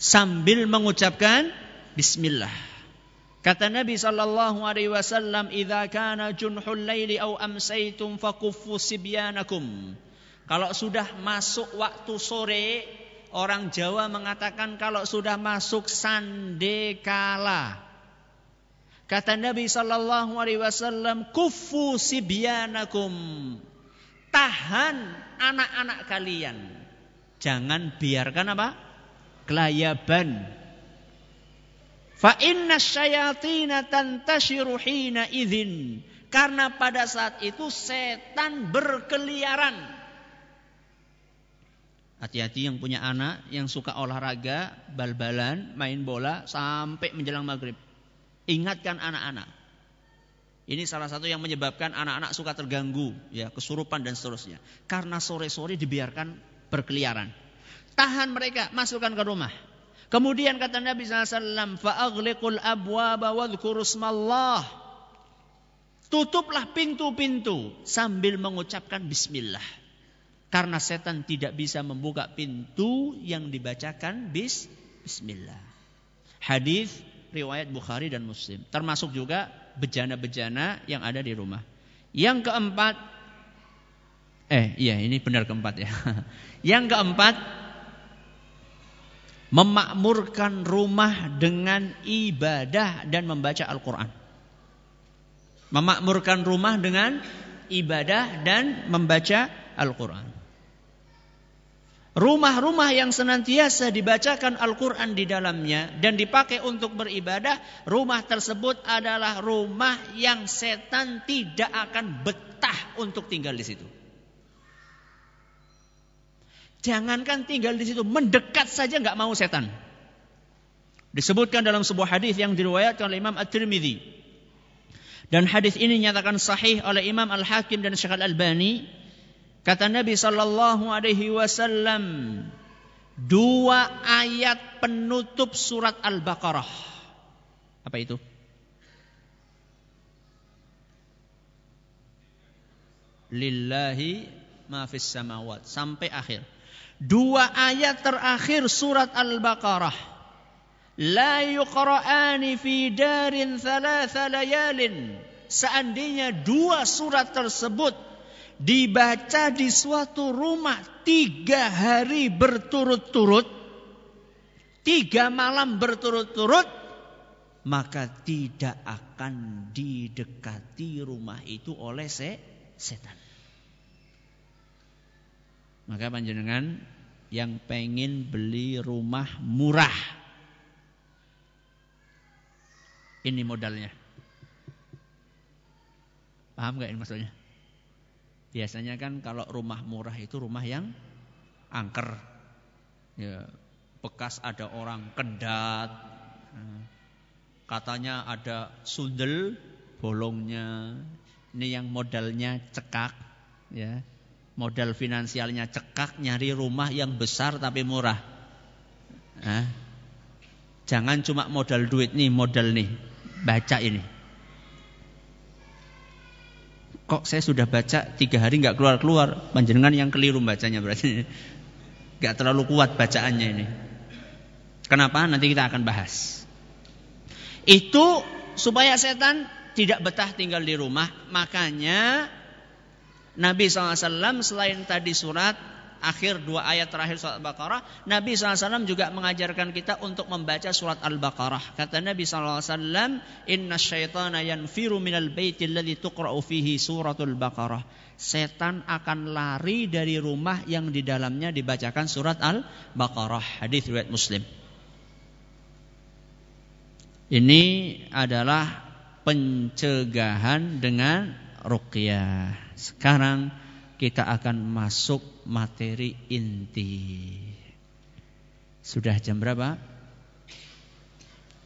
Sambil mengucapkan bismillah. Kata Nabi sallallahu alaihi wasallam, "Idza kana junhul laili aw amsaytum fakuffu sibyanakum." Kalau sudah masuk waktu sore, orang Jawa mengatakan kalau sudah masuk sandekala. Kata Nabi sallallahu alaihi wasallam, "Kuffu sibyanakum." Tahan anak-anak kalian. Jangan biarkan apa? Kelayaban Fa inna syayatina tantashiru hina idzin. Karena pada saat itu setan berkeliaran. Hati-hati yang punya anak yang suka olahraga, bal-balan, main bola sampai menjelang maghrib. Ingatkan anak-anak. Ini salah satu yang menyebabkan anak-anak suka terganggu, ya kesurupan dan seterusnya. Karena sore-sore dibiarkan berkeliaran. Tahan mereka, masukkan ke rumah. Kemudian kata Nabi SAW, fa'aghliqul abwaba wadhkurusmallah. Tutuplah pintu-pintu sambil mengucapkan bismillah. Karena setan tidak bisa membuka pintu yang dibacakan bis bismillah. Hadis riwayat Bukhari dan Muslim. Termasuk juga bejana-bejana yang ada di rumah. Yang keempat, eh iya ini benar keempat ya. Yang keempat, memakmurkan rumah dengan ibadah dan membaca Al-Quran. Memakmurkan rumah dengan ibadah dan membaca Al-Quran. Rumah-rumah yang senantiasa dibacakan Al-Quran di dalamnya dan dipakai untuk beribadah, rumah tersebut adalah rumah yang setan tidak akan betah untuk tinggal di situ. Jangankan tinggal di situ, mendekat saja nggak mau setan. Disebutkan dalam sebuah hadis yang diriwayatkan oleh Imam At-Tirmidzi. Dan hadis ini nyatakan sahih oleh Imam Al-Hakim dan Syekh Al-Albani Kata Nabi sallallahu alaihi wasallam, dua ayat penutup surat Al-Baqarah. Apa itu? Lillahi ma fis samawat sampai akhir. Dua ayat terakhir surat Al-Baqarah. La yuqra'ani fi darin thalatha layalin. Seandainya dua surat tersebut dibaca di suatu rumah tiga hari berturut-turut, tiga malam berturut-turut, maka tidak akan didekati rumah itu oleh se setan. Maka panjenengan yang pengen beli rumah murah, ini modalnya. Paham gak ini maksudnya? Biasanya kan kalau rumah murah itu rumah yang angker. Ya, bekas ada orang kendat. Nah, katanya ada sundel bolongnya. Ini yang modalnya cekak, ya. Modal finansialnya cekak nyari rumah yang besar tapi murah. Nah, jangan cuma modal duit nih, modal nih. Baca ini. Kok saya sudah baca tiga hari nggak keluar keluar panjenengan yang keliru bacanya berarti. Nggak terlalu kuat bacaannya ini. Kenapa? Nanti kita akan bahas. Itu supaya setan tidak betah tinggal di rumah. Makanya Nabi SAW selain tadi surat akhir dua ayat terakhir surat Al-Baqarah, Nabi SAW juga mengajarkan kita untuk membaca surat Al-Baqarah. Kata Nabi SAW, Inna syaitana yanfiru minal baiti alladhi tuqra'u fihi suratul Baqarah. Setan akan lari dari rumah yang di dalamnya dibacakan surat Al-Baqarah. Hadis riwayat Muslim. Ini adalah pencegahan dengan ruqyah. Sekarang kita akan masuk materi inti. Sudah jam berapa?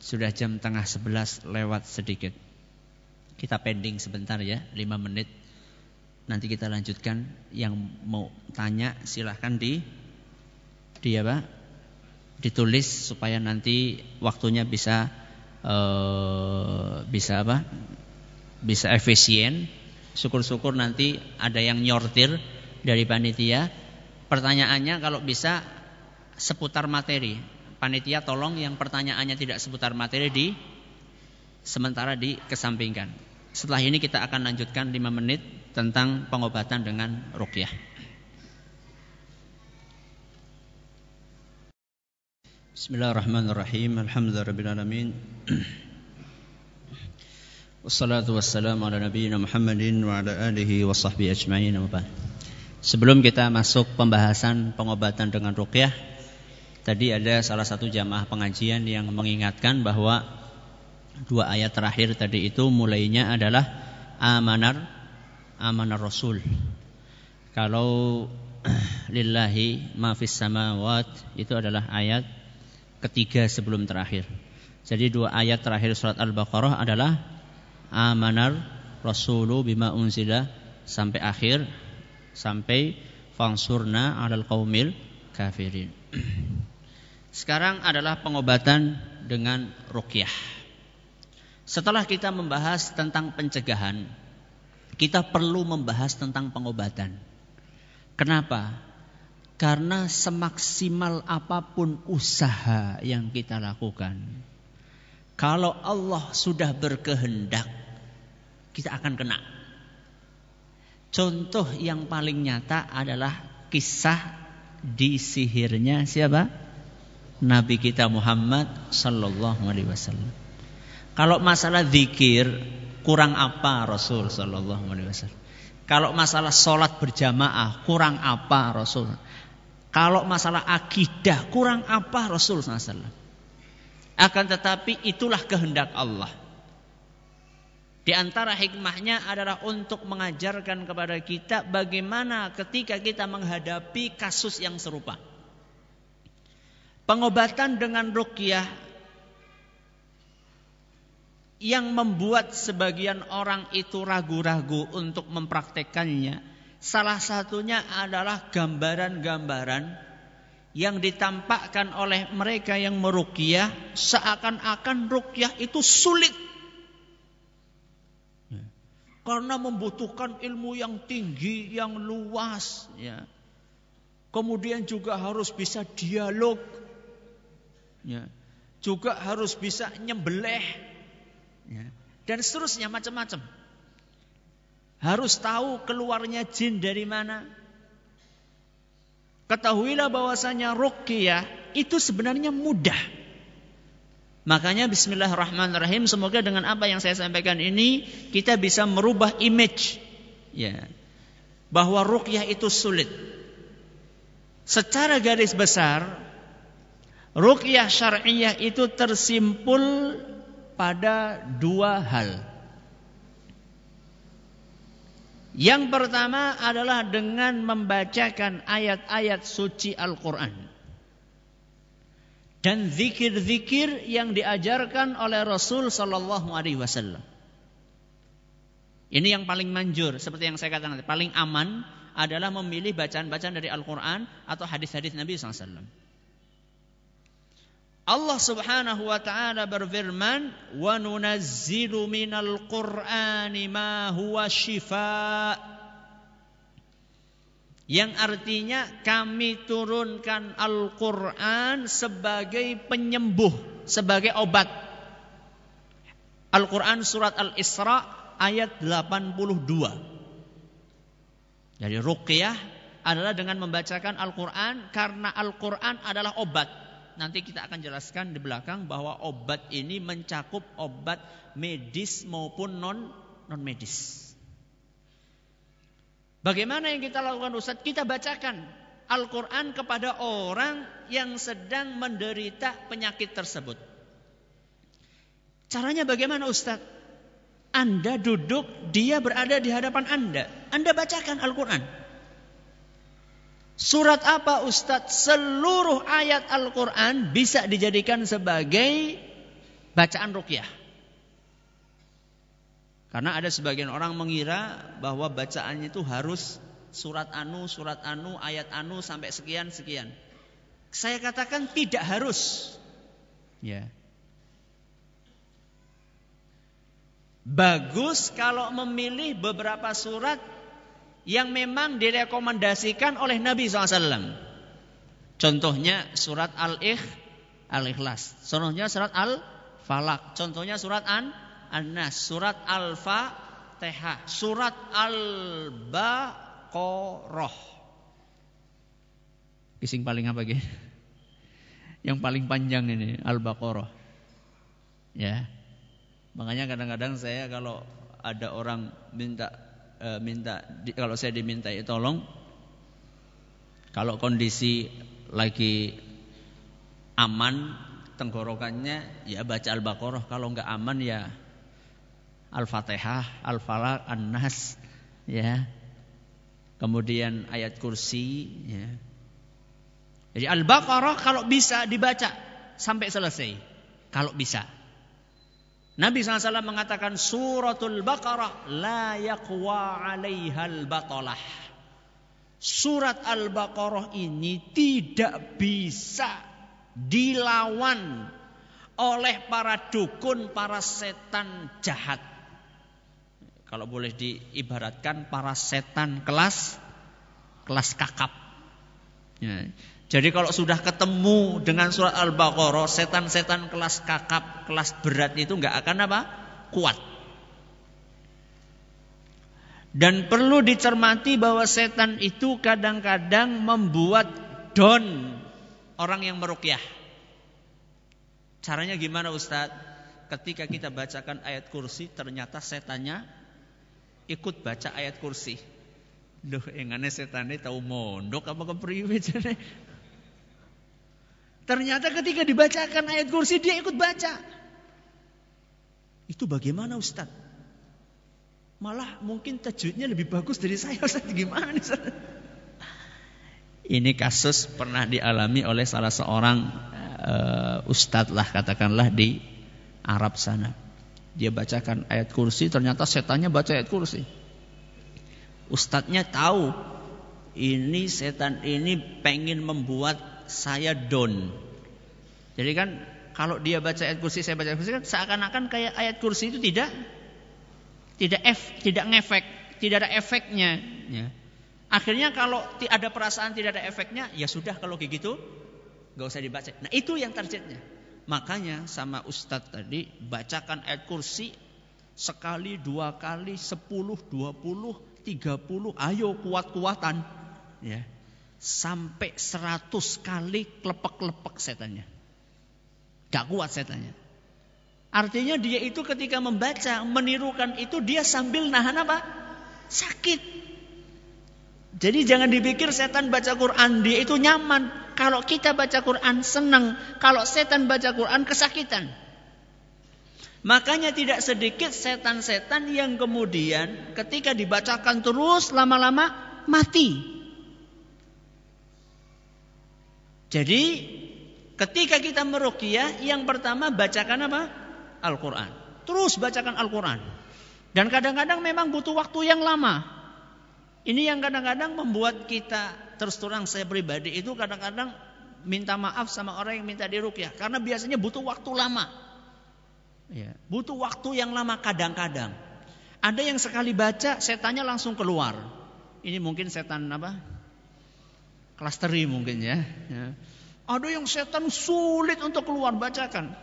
Sudah jam tengah sebelas lewat sedikit. Kita pending sebentar ya, lima menit. Nanti kita lanjutkan. Yang mau tanya silahkan di di apa? Ditulis supaya nanti waktunya bisa uh, bisa apa? Bisa efisien Syukur-syukur nanti ada yang nyortir dari panitia. Pertanyaannya kalau bisa seputar materi. Panitia tolong yang pertanyaannya tidak seputar materi di sementara dikesampingkan. Setelah ini kita akan lanjutkan 5 menit tentang pengobatan dengan rukyah. Bismillahirrahmanirrahim. Alhamdulillahirabbil Wassalatu wassalamu ala nabiyyina Muhammadin wa ala alihi wa sahbihi ajma'in Sebelum kita masuk pembahasan pengobatan dengan ruqyah Tadi ada salah satu jamaah pengajian yang mengingatkan bahwa Dua ayat terakhir tadi itu mulainya adalah Amanar Amanar Rasul. Kalau Lillahi ma fis samawat Itu adalah ayat ketiga sebelum terakhir. Jadi dua ayat terakhir surat Al-Baqarah adalah amanar rasulu bima unzila sampai akhir sampai fangsurna alal qaumil kafirin. Sekarang adalah pengobatan dengan rukyah. Setelah kita membahas tentang pencegahan, kita perlu membahas tentang pengobatan. Kenapa? Karena semaksimal apa pun usaha yang kita lakukan, kalau Allah sudah berkehendak, kita akan kena. Contoh yang paling nyata adalah kisah disihirnya siapa? Nabi kita Muhammad sallallahu alaihi wasallam. Kalau masalah zikir kurang apa Rasul sallallahu alaihi wasallam? Kalau masalah sholat berjamaah kurang apa Rasul? Kalau masalah akidah kurang apa Rasul SAW. Akan tetapi itulah kehendak Allah. Di antara hikmahnya adalah untuk mengajarkan kepada kita bagaimana ketika kita menghadapi kasus yang serupa. Pengobatan dengan rukyah yang membuat sebagian orang itu ragu-ragu untuk mempraktekannya. Salah satunya adalah gambaran-gambaran yang ditampakkan oleh mereka yang merukyah seakan-akan rukyah itu sulit. Karena membutuhkan ilmu yang tinggi, yang luas. Ya. Kemudian juga harus bisa dialog ya. juga harus bisa nyembelih ya. dan seterusnya macam-macam. Harus tahu keluarnya jin dari mana. Ketahuilah bahwasanya ruqyah itu sebenarnya mudah. Makanya bismillahirrahmanirrahim semoga dengan apa yang saya sampaikan ini kita bisa merubah image ya bahwa ruqyah itu sulit. Secara garis besar Ruqyah syar'iyah itu tersimpul pada dua hal. Yang pertama adalah dengan membacakan ayat-ayat suci Al-Quran. Dan zikir-zikir yang diajarkan oleh Rasul Sallallahu Alaihi Wasallam. Ini yang paling manjur, seperti yang saya katakan, paling aman adalah memilih bacaan-bacaan dari Al-Quran atau hadis-hadis Nabi SAW. Allah Subhanahu wa taala berfirman, "Wa nunazzilu minal Qur'ani ma huwa shifa." Yang artinya kami turunkan Al-Qur'an sebagai penyembuh, sebagai obat. Al-Qur'an surat Al-Isra ayat 82. Jadi ruqyah adalah dengan membacakan Al-Qur'an karena Al-Qur'an adalah obat nanti kita akan jelaskan di belakang bahwa obat ini mencakup obat medis maupun non non medis. Bagaimana yang kita lakukan Ustaz? Kita bacakan Al-Quran kepada orang yang sedang menderita penyakit tersebut. Caranya bagaimana Ustaz? Anda duduk, dia berada di hadapan Anda. Anda bacakan Al-Quran. Surat apa Ustadz? Seluruh ayat Al-Quran bisa dijadikan sebagai bacaan rukyah. Karena ada sebagian orang mengira bahwa bacaannya itu harus surat anu, surat anu, ayat anu sampai sekian sekian. Saya katakan tidak harus. Ya. Bagus kalau memilih beberapa surat yang memang direkomendasikan oleh Nabi SAW. Contohnya surat Al-Ikh, Al-Ikhlas. Contohnya surat Al-Falak. Contohnya surat An-Nas. Surat Al-Fatihah. Surat Al-Baqarah. Kising paling apa gitu? Yang paling panjang ini Al-Baqarah. Ya. Makanya kadang-kadang saya kalau ada orang minta e, minta kalau saya diminta tolong kalau kondisi lagi aman tenggorokannya ya baca Al-Baqarah kalau nggak aman ya Al-Fatihah, Al-Falaq, An-Nas ya. Kemudian ayat kursi ya. Jadi Al-Baqarah kalau bisa dibaca sampai selesai. Kalau bisa. Nabi SAW mengatakan suratul Baqarah la yaqwa alaihal batalah. Surat Al-Baqarah ini tidak bisa dilawan oleh para dukun, para setan jahat. Kalau boleh diibaratkan para setan kelas kelas kakap. Ya. Jadi kalau sudah ketemu dengan surat Al-Baqarah, setan-setan kelas kakap, kelas berat itu nggak akan apa? Kuat. Dan perlu dicermati bahwa setan itu kadang-kadang membuat don orang yang merukyah. Caranya gimana Ustadz? Ketika kita bacakan ayat kursi, ternyata setannya ikut baca ayat kursi. Duh, engane setane tahu mondok apa kepriwe jane. Ternyata ketika dibacakan ayat kursi dia ikut baca. Itu bagaimana Ustaz? Malah mungkin tajwidnya lebih bagus dari saya Ustaz. Gimana Ustaz? Ini kasus pernah dialami oleh salah seorang uh, ustadz lah katakanlah di Arab sana. Dia bacakan ayat kursi, ternyata setannya baca ayat kursi. Ustadznya tahu ini setan ini pengen membuat saya down. Jadi kan kalau dia baca ayat kursi, saya baca ayat kursi kan seakan-akan kayak ayat kursi itu tidak tidak ef, tidak ngefek, tidak ada efeknya. Ya. Akhirnya kalau ada perasaan tidak ada efeknya, ya sudah kalau kayak gitu nggak usah dibaca. Nah itu yang targetnya. Makanya sama Ustadz tadi bacakan ayat kursi sekali, dua kali, sepuluh, dua puluh, tiga puluh. Ayo kuat-kuatan. Ya. Sampai seratus kali klepek-klepek setannya. Gak kuat setannya. Artinya dia itu ketika membaca, menirukan itu dia sambil nahan apa? Sakit. Jadi jangan dipikir setan baca Quran dia itu nyaman. Kalau kita baca Quran senang. Kalau setan baca Quran kesakitan. Makanya tidak sedikit setan-setan yang kemudian ketika dibacakan terus lama-lama mati. Jadi Ketika kita meruqyah, yang pertama bacakan apa? Al-Quran. Terus bacakan Al-Quran. Dan kadang-kadang memang butuh waktu yang lama. Ini yang kadang-kadang membuat kita terus terang saya pribadi itu kadang-kadang minta maaf sama orang yang minta diruqyah karena biasanya butuh waktu lama. Ya, butuh waktu yang lama kadang-kadang. Ada yang sekali baca setannya langsung keluar. Ini mungkin setan apa? Klasteri mungkin ya. ya. Ada yang setan sulit untuk keluar bacakan.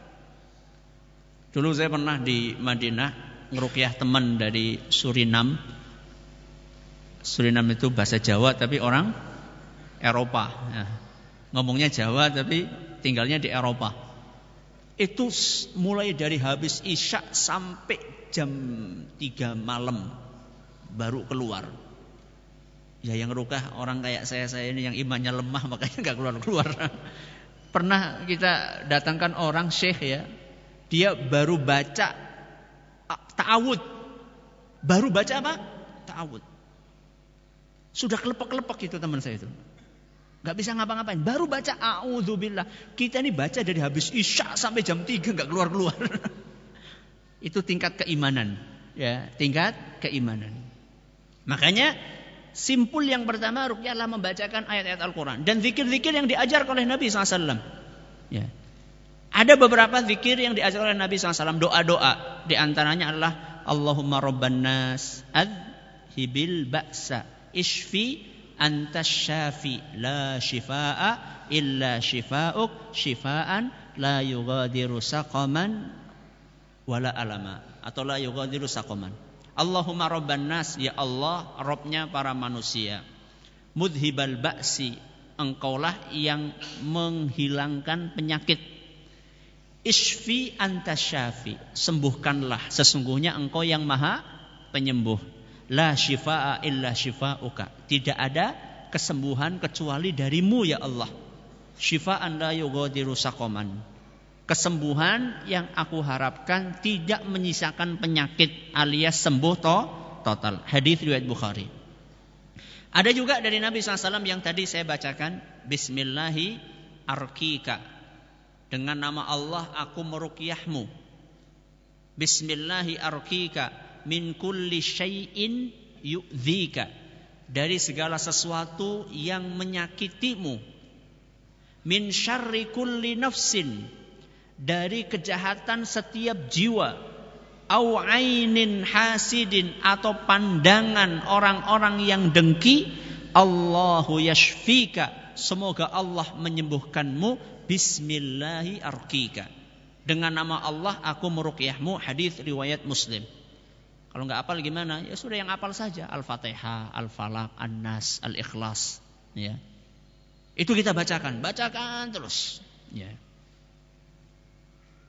Dulu saya pernah di Madinah ngerukyah teman dari Surinam. Surinam itu bahasa Jawa tapi orang Eropa. Ya. Ngomongnya Jawa tapi tinggalnya di Eropa. Itu mulai dari habis Isya sampai jam 3 malam baru keluar. Ya yang rukah orang kayak saya-saya ini yang imannya lemah makanya nggak keluar-keluar. Pernah kita datangkan orang syekh ya, dia baru baca ta'awud. Baru baca apa? Ta'awud. Sudah kelepek-kelepek itu teman saya itu. Gak bisa ngapa-ngapain. Baru baca a'udzubillah. Kita ini baca dari habis isya sampai jam 3 gak keluar-keluar. itu tingkat keimanan. Ya, tingkat keimanan. Makanya Simpul yang pertama rukyah adalah membacakan ayat-ayat Al-Quran. Dan zikir-zikir yang diajar oleh Nabi SAW. Ya. Ada beberapa zikir yang diajar oleh Nabi SAW. Doa-doa. Di antaranya adalah Allahumma rabban nas adhibil ba'sa ishfi antas syafi. La shifa'a illa shifa'uk. Shifa'an la yugadiru saqaman wala alama. Atau la yugadiru saqaman. Allahumma rabban nas. Ya Allah Robnya para manusia. Mudhibal ba'si. Engkaulah yang menghilangkan penyakit. Isfi anta syafi. Sembuhkanlah. Sesungguhnya engkau yang maha penyembuh la shifa'a illa shifa'uka tidak ada kesembuhan kecuali darimu ya Allah shifa'an la yughadiru saqaman kesembuhan yang aku harapkan tidak menyisakan penyakit alias sembuh to total. Hadis riwayat Bukhari. Ada juga dari Nabi SAW yang tadi saya bacakan. Bismillahi arkika. Dengan nama Allah aku merukyahmu. Bismillahi arkika. Min kulli syai'in yu'dhika. Dari segala sesuatu yang menyakitimu. Min syarri kulli nafsin. Dari kejahatan setiap jiwa. Au ainin hasidin atau pandangan orang-orang yang dengki. Allahu yashfika. Semoga Allah menyembuhkanmu. Bismillahi arkika dengan nama Allah aku meruqyahmu. Hadis riwayat Muslim kalau nggak apal gimana ya sudah yang apal saja Al-Fatihah Al-Falaq An-Nas Al-Ikhlas ya itu kita bacakan bacakan terus ya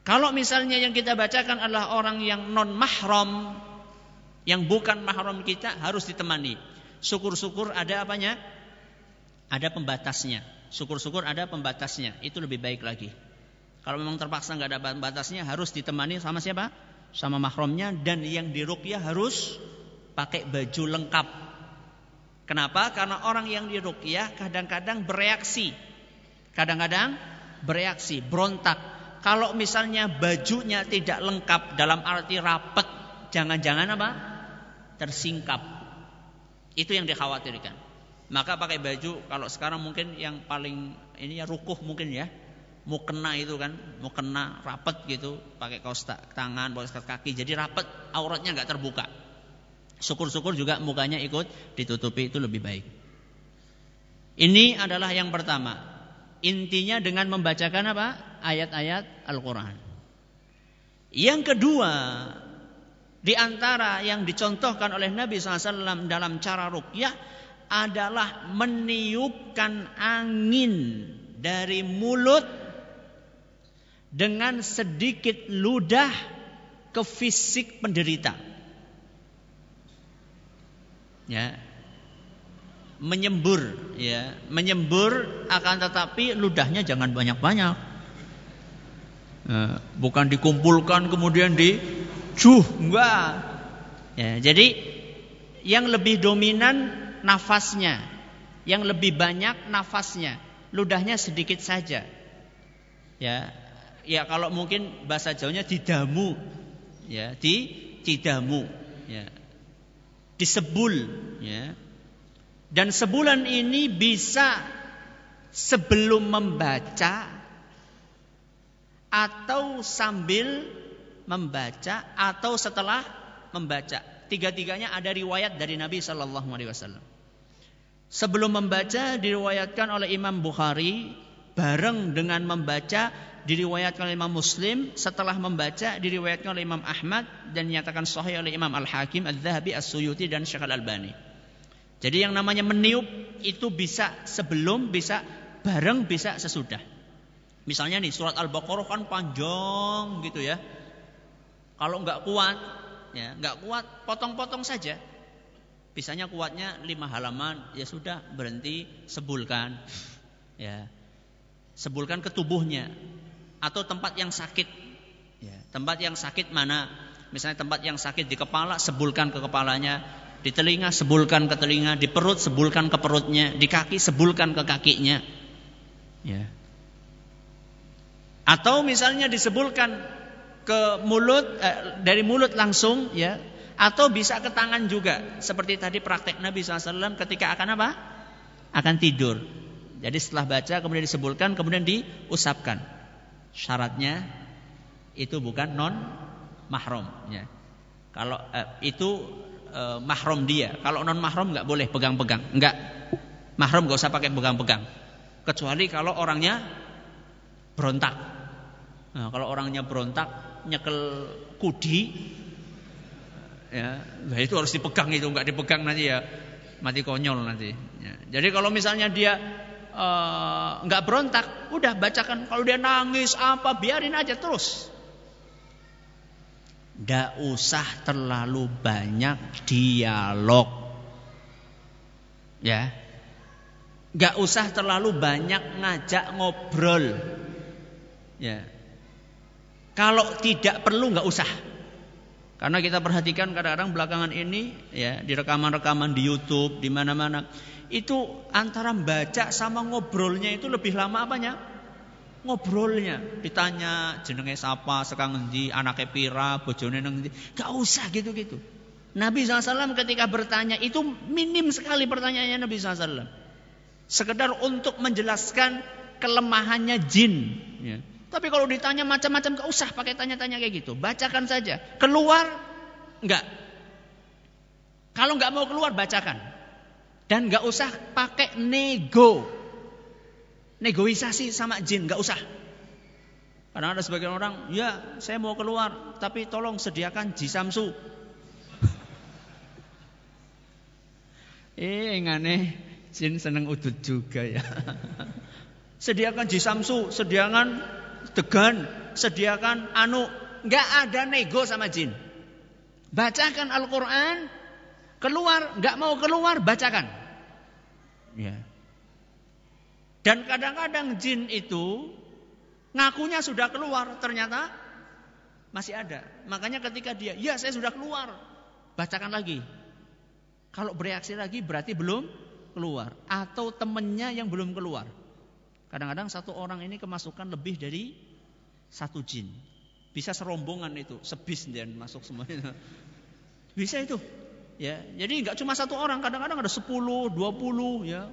kalau misalnya yang kita bacakan adalah orang yang non mahram, yang bukan mahram kita harus ditemani. Syukur-syukur ada apanya? Ada pembatasnya. Syukur-syukur ada pembatasnya. Itu lebih baik lagi. Kalau memang terpaksa nggak ada pembatasnya harus ditemani sama siapa? Sama mahramnya dan yang diruqyah harus pakai baju lengkap. Kenapa? Karena orang yang diruqyah kadang-kadang bereaksi. Kadang-kadang bereaksi, berontak. Kalau misalnya bajunya tidak lengkap dalam arti rapet, jangan-jangan apa? Tersingkap. Itu yang dikhawatirkan. Maka pakai baju kalau sekarang mungkin yang paling ini ya rukuh mungkin ya. Mau kena itu kan, mau kena rapet gitu, pakai kaos tangan, pakai kaos kaki, jadi rapet, auratnya nggak terbuka. Syukur-syukur juga mukanya ikut ditutupi itu lebih baik. Ini adalah yang pertama. Intinya dengan membacakan apa? Ayat-ayat Al-Quran. Yang kedua, di antara yang dicontohkan oleh Nabi SAW dalam cara rukyah adalah meniupkan angin dari mulut dengan sedikit ludah ke fisik penderita. Ya. Menyembur ya. Menyembur akan tetapi ludahnya jangan banyak-banyak. Ya, bukan dikumpulkan kemudian di cuh enggak. Ya jadi yang lebih dominan nafasnya yang lebih banyak nafasnya ludahnya sedikit saja. Ya ya kalau mungkin bahasa Jawanya didamu ya di didamu ya disebul ya. Dan sebulan ini bisa sebelum membaca atau sambil membaca atau setelah membaca. Tiga-tiganya ada riwayat dari Nabi Shallallahu Alaihi Wasallam. Sebelum membaca diriwayatkan oleh Imam Bukhari bareng dengan membaca diriwayatkan oleh Imam Muslim, setelah membaca diriwayatkan oleh Imam Ahmad dan dinyatakan sahih oleh Imam Al-Hakim, Al-Zahabi, As-Suyuti dan Syekh Al-Albani. Jadi yang namanya meniup itu bisa sebelum, bisa bareng, bisa sesudah. Misalnya nih surat Al-Baqarah kan panjang gitu ya. Kalau nggak kuat, ya nggak kuat, potong-potong saja. Bisanya kuatnya lima halaman, ya sudah berhenti, sebulkan, ya sebulkan ke tubuhnya atau tempat yang sakit. Ya, tempat yang sakit mana? Misalnya tempat yang sakit di kepala, sebulkan ke kepalanya. Di telinga, sebulkan ke telinga. Di perut, sebulkan ke perutnya. Di kaki, sebulkan ke kakinya. Ya. Atau misalnya disebulkan ke mulut, eh, dari mulut langsung, ya. Atau bisa ke tangan juga. Seperti tadi praktek Nabi SAW ketika akan apa? Akan tidur. Jadi setelah baca kemudian disebulkan, kemudian diusapkan syaratnya itu bukan non mahram ya. Kalau eh, itu eh, mahram dia. Kalau non mahram nggak boleh pegang-pegang. Nggak. Mahram nggak usah pakai pegang-pegang. Kecuali kalau orangnya berontak. Nah, kalau orangnya berontak nyekel kudi ya, nah itu harus dipegang itu nggak dipegang nanti ya mati konyol nanti. Ya. Jadi kalau misalnya dia nggak uh, berontak, udah bacakan. Kalau dia nangis apa, biarin aja terus. Tidak usah terlalu banyak dialog. Ya. Gak usah terlalu banyak ngajak ngobrol. Ya. Kalau tidak perlu nggak usah. Karena kita perhatikan kadang-kadang belakangan ini ya di rekaman-rekaman di YouTube di mana-mana itu antara baca sama ngobrolnya itu lebih lama apanya? Ngobrolnya. Ditanya jenenge siapa, sekarang ngendi, anaknya pira, bojone ngendi. Gak usah gitu-gitu. Nabi SAW ketika bertanya itu minim sekali pertanyaannya Nabi SAW. Sekedar untuk menjelaskan kelemahannya jin. Ya. Tapi kalau ditanya macam-macam gak usah pakai tanya-tanya kayak gitu. Bacakan saja. Keluar enggak. Kalau enggak mau keluar bacakan. Dan nggak usah pakai nego. Negosiasi sama jin, nggak usah. Karena ada sebagian orang, ya saya mau keluar, tapi tolong sediakan jisamsu. eh, ngane jin seneng udut juga ya. sediakan jisamsu, sediakan degan, sediakan anu, nggak ada nego sama jin. Bacakan Al-Quran, Keluar, nggak mau keluar, bacakan. Ya. Dan kadang-kadang jin itu ngakunya sudah keluar, ternyata masih ada. Makanya ketika dia, ya saya sudah keluar, bacakan lagi. Kalau bereaksi lagi berarti belum keluar. Atau temennya yang belum keluar. Kadang-kadang satu orang ini kemasukan lebih dari satu jin. Bisa serombongan itu, sebis dan masuk semuanya. Bisa itu. Ya, jadi nggak cuma satu orang, kadang-kadang ada 10, 20 ya.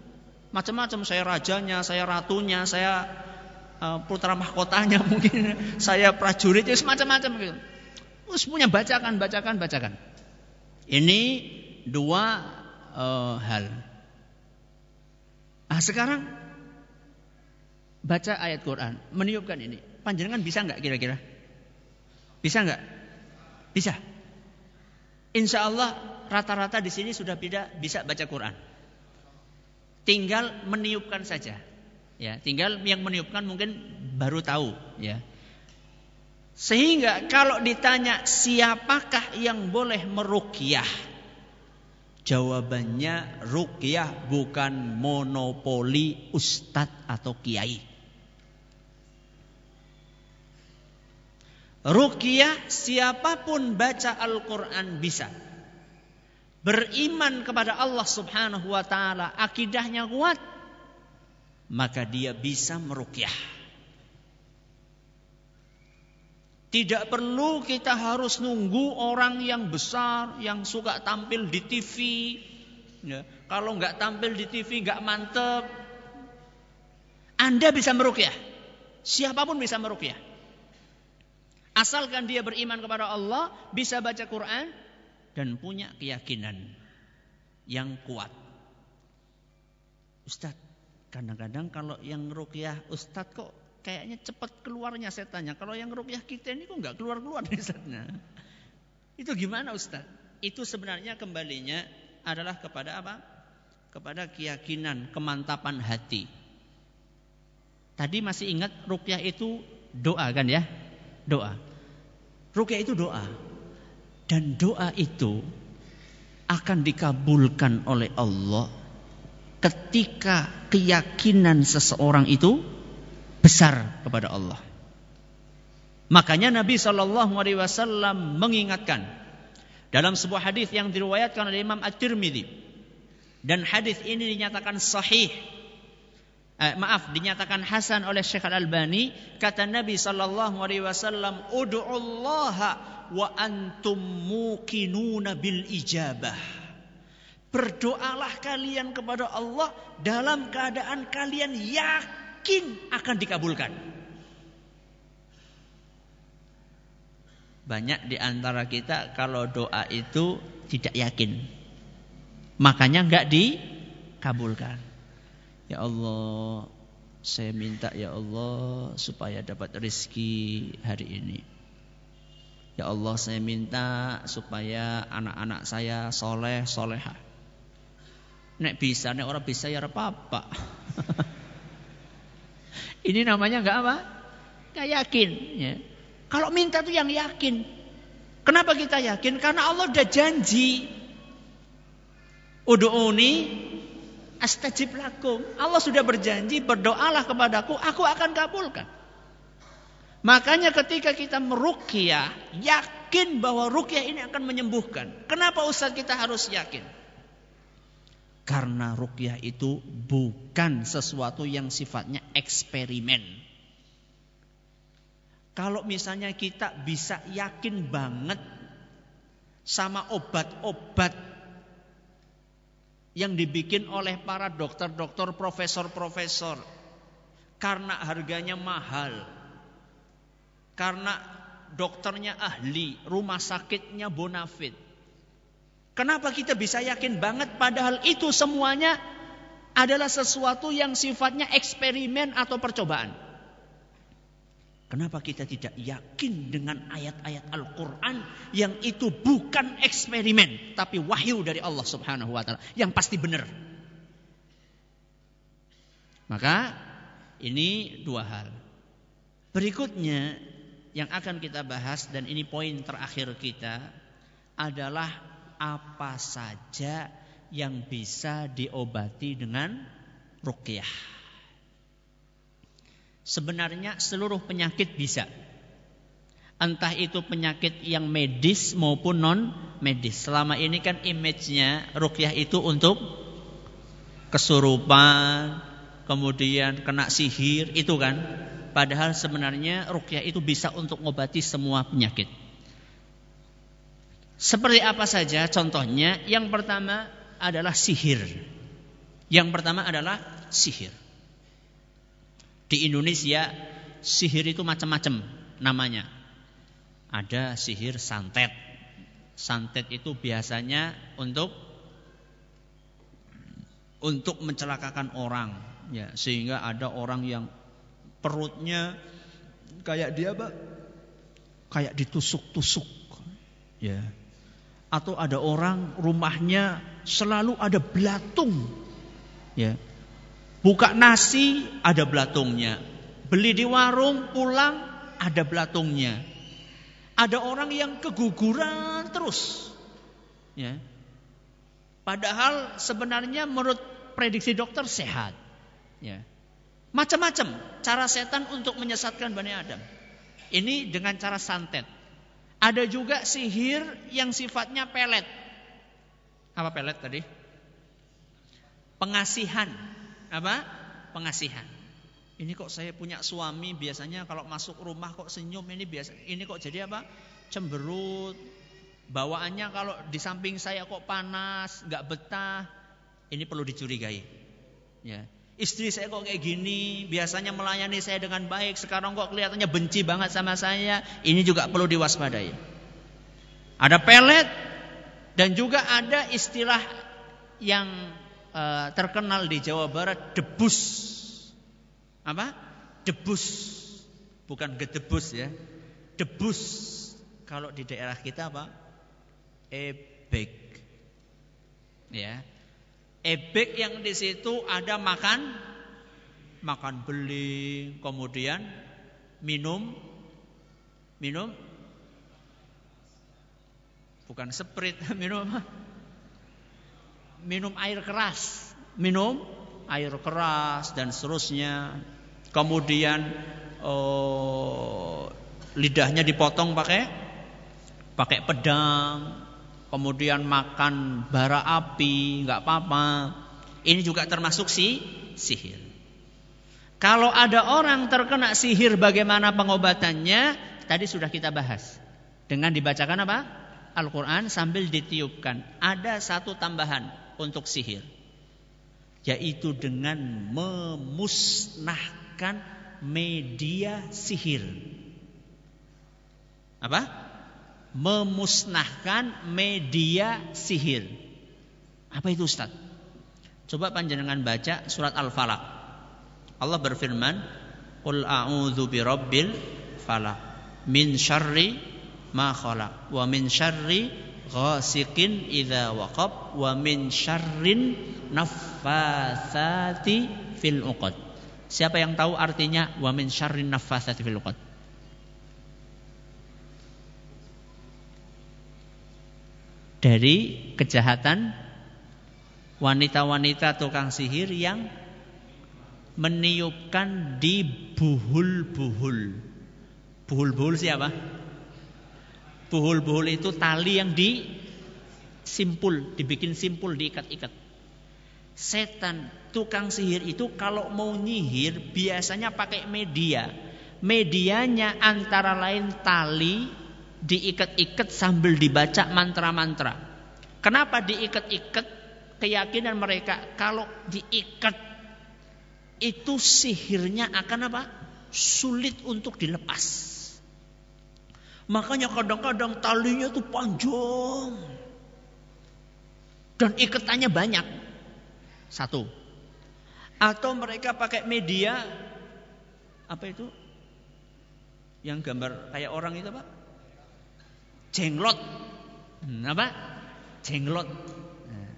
Macam-macam saya rajanya, saya ratunya, saya uh, putra mahkotanya mungkin, saya prajuritnya semacam-macam gitu. Terus punya bacakan, bacakan, bacakan. Ini dua uh, hal. Ah sekarang baca ayat Quran, meniupkan ini. Panjenengan bisa nggak kira-kira? Bisa nggak? Bisa. Insya Allah rata-rata di sini sudah tidak bisa baca Quran. Tinggal meniupkan saja. Ya, tinggal yang meniupkan mungkin baru tahu, ya. Sehingga kalau ditanya siapakah yang boleh merukyah? Jawabannya rukyah bukan monopoli ustadz atau kiai. Rukyah siapa pun baca Al-Quran bisa beriman kepada Allah Subhanahu wa taala, akidahnya kuat, maka dia bisa merukyah. Tidak perlu kita harus nunggu orang yang besar, yang suka tampil di TV. Ya, kalau nggak tampil di TV nggak mantep, Anda bisa merukyah. Siapa pun bisa merukyah. Asalkan dia beriman kepada Allah, bisa baca Quran, dan punya keyakinan yang kuat. Ustadz, kadang-kadang kalau yang rukyah Ustadz kok kayaknya cepat keluarnya setannya. Kalau yang rukyah kita ini kok nggak keluar-keluar setannya. Itu gimana Ustadz? Itu sebenarnya kembalinya adalah kepada apa? Kepada keyakinan, kemantapan hati. Tadi masih ingat rukyah itu doa kan ya? Doa. Rukyah itu doa. Dan doa itu akan dikabulkan oleh Allah ketika keyakinan seseorang itu besar kepada Allah. Makanya Nabi Shallallahu Alaihi Wasallam mengingatkan dalam sebuah hadis yang diriwayatkan oleh Imam At-Tirmidzi dan hadis ini dinyatakan sahih eh, maaf dinyatakan hasan oleh Syekh Al Albani kata Nabi Shallallahu Alaihi Wasallam ud'ullaha wa antum muqinuna bil ijabah. Berdoalah kalian kepada Allah dalam keadaan kalian yakin akan dikabulkan. Banyak di antara kita kalau doa itu tidak yakin. Makanya enggak dikabulkan. Ya Allah, saya minta ya Allah supaya dapat rezeki hari ini. Ya Allah saya minta supaya anak-anak saya soleh soleha. Nek bisa, nek orang bisa ya apa-apa. Ini namanya nggak apa? Nggak yakin. Ya. Kalau minta tuh yang yakin. Kenapa kita yakin? Karena Allah udah janji. Udu'uni astajib lakum. Allah sudah berjanji, berdoalah kepadaku, aku akan kabulkan. Makanya ketika kita merukyah, yakin bahwa rukyah ini akan menyembuhkan. Kenapa Ustaz kita harus yakin? Karena rukyah itu bukan sesuatu yang sifatnya eksperimen. Kalau misalnya kita bisa yakin banget sama obat-obat yang dibikin oleh para dokter-dokter, profesor-profesor karena harganya mahal, karena dokternya ahli, rumah sakitnya bonafit. Kenapa kita bisa yakin banget padahal itu semuanya adalah sesuatu yang sifatnya eksperimen atau percobaan? Kenapa kita tidak yakin dengan ayat-ayat Al-Quran yang itu bukan eksperimen, tapi wahyu dari Allah Subhanahu wa Ta'ala yang pasti benar? Maka ini dua hal. Berikutnya yang akan kita bahas dan ini poin terakhir kita adalah apa saja yang bisa diobati dengan ruqyah. Sebenarnya seluruh penyakit bisa. Entah itu penyakit yang medis maupun non medis. Selama ini kan image-nya ruqyah itu untuk kesurupan, kemudian kena sihir, itu kan. Padahal sebenarnya ruqyah itu bisa untuk mengobati semua penyakit. Seperti apa saja contohnya? Yang pertama adalah sihir. Yang pertama adalah sihir. Di Indonesia sihir itu macam-macam namanya. Ada sihir santet. Santet itu biasanya untuk untuk mencelakakan orang ya sehingga ada orang yang perutnya kayak dia Pak kayak ditusuk-tusuk ya atau ada orang rumahnya selalu ada belatung. Ya. Buka nasi ada belatungnya. Beli di warung pulang ada belatungnya. Ada orang yang keguguran terus. Ya. Padahal sebenarnya menurut prediksi dokter sehat. Ya. Macam-macam cara setan untuk menyesatkan Bani Adam. Ini dengan cara santet. Ada juga sihir yang sifatnya pelet. Apa pelet tadi? Pengasihan. Apa? Pengasihan. Ini kok saya punya suami biasanya kalau masuk rumah kok senyum ini biasa. Ini kok jadi apa? Cemberut. Bawaannya kalau di samping saya kok panas, nggak betah. Ini perlu dicurigai. Ya. Istri saya kok kayak gini, biasanya melayani saya dengan baik, sekarang kok kelihatannya benci banget sama saya. Ini juga perlu diwaspadai. Ada pelet dan juga ada istilah yang uh, terkenal di Jawa Barat debus. Apa? Debus. Bukan gedebus ya. Debus. Kalau di daerah kita apa? Ebek. Ya. Ebek yang di situ ada makan, makan beli, kemudian minum, minum, bukan seprit, minum apa? Minum air keras, minum air keras dan seterusnya. Kemudian oh, lidahnya dipotong pakai pakai pedang, kemudian makan bara api, nggak apa-apa. Ini juga termasuk si sihir. Kalau ada orang terkena sihir bagaimana pengobatannya? Tadi sudah kita bahas. Dengan dibacakan apa? Al-Quran sambil ditiupkan. Ada satu tambahan untuk sihir. Yaitu dengan memusnahkan media sihir. Apa? memusnahkan media sihir. Apa itu Ustaz? Coba panjenengan baca surat Al-Falaq. Allah berfirman, "Qul a'udzu birabbil falaq min syarri ma khalaq wa min syarri ghasiqin idza waqab wa min syarrin naffatsati fil uqad." Siapa yang tahu artinya wa min syarrin naffatsati fil uqad? dari kejahatan wanita-wanita tukang sihir yang meniupkan di buhul-buhul. Buhul-buhul siapa? Buhul-buhul itu tali yang disimpul, dibikin simpul, diikat-ikat. Setan tukang sihir itu kalau mau nyihir biasanya pakai media. Medianya antara lain tali diikat-ikat sambil dibaca mantra-mantra. Kenapa diikat-ikat? Keyakinan mereka kalau diikat itu sihirnya akan apa? Sulit untuk dilepas. Makanya kadang-kadang talinya itu panjang. Dan ikatannya banyak. Satu. Atau mereka pakai media apa itu? Yang gambar kayak orang itu, Pak? jenglot. Hmm, apa? Jenglot. Nah.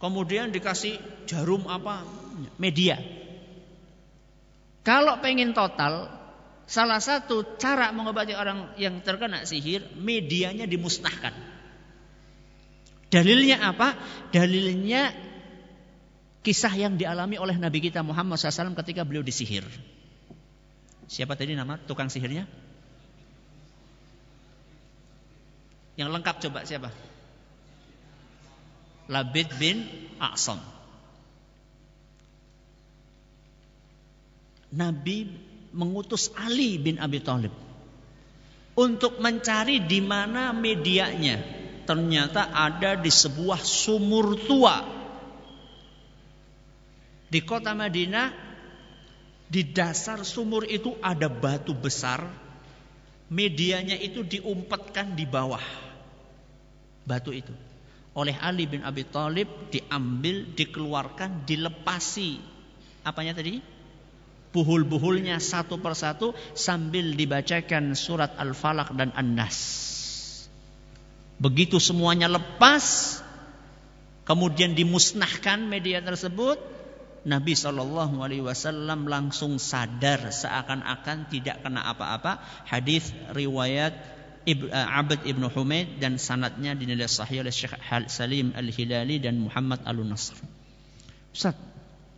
Kemudian dikasih jarum apa? Media. Kalau pengen total, salah satu cara mengobati orang yang terkena sihir, medianya dimusnahkan. Dalilnya apa? Dalilnya kisah yang dialami oleh Nabi kita Muhammad SAW ketika beliau disihir. Siapa tadi nama tukang sihirnya? Yang lengkap coba siapa? Labid bin A'sam. Nabi mengutus Ali bin Abi Thalib untuk mencari di mana medianya. Ternyata ada di sebuah sumur tua di kota Madinah. Di dasar sumur itu ada batu besar. Medianya itu diumpetkan di bawah batu itu. Oleh Ali bin Abi Thalib diambil, dikeluarkan, dilepasi. Apanya tadi? Buhul-buhulnya satu persatu sambil dibacakan surat Al-Falaq dan An-Nas. Begitu semuanya lepas, kemudian dimusnahkan media tersebut, Nabi Shallallahu Alaihi Wasallam langsung sadar seakan-akan tidak kena apa-apa. Hadis riwayat Ibn, eh, Abd ibnu Humaid dan sanatnya dinilai sahih oleh Syekh Salim Al Hilali dan Muhammad Al Nasr. Ustaz,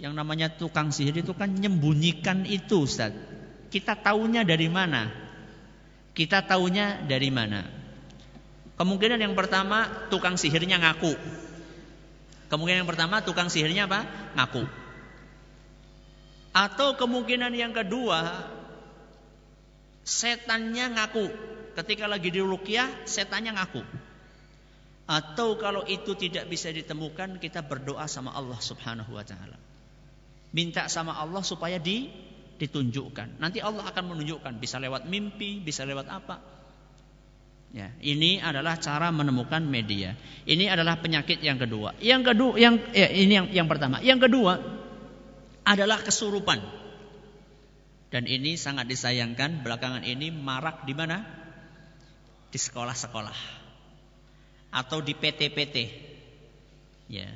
yang namanya tukang sihir itu kan menyembunyikan itu Ustaz. Kita tahunya dari mana? Kita tahunya dari mana? Kemungkinan yang pertama tukang sihirnya ngaku. Kemungkinan yang pertama tukang sihirnya apa? Ngaku. Atau kemungkinan yang kedua setannya ngaku. Ketika lagi di rukyah, setannya ngaku. Atau kalau itu tidak bisa ditemukan, kita berdoa sama Allah Subhanahu wa taala. Minta sama Allah supaya di, ditunjukkan. Nanti Allah akan menunjukkan. Bisa lewat mimpi, bisa lewat apa. Ya, ini adalah cara menemukan media. Ini adalah penyakit yang kedua. Yang kedua, yang ya, ini yang yang pertama. Yang kedua adalah kesurupan. Dan ini sangat disayangkan belakangan ini marak di mana? Di sekolah-sekolah atau di PT-PT. Ya,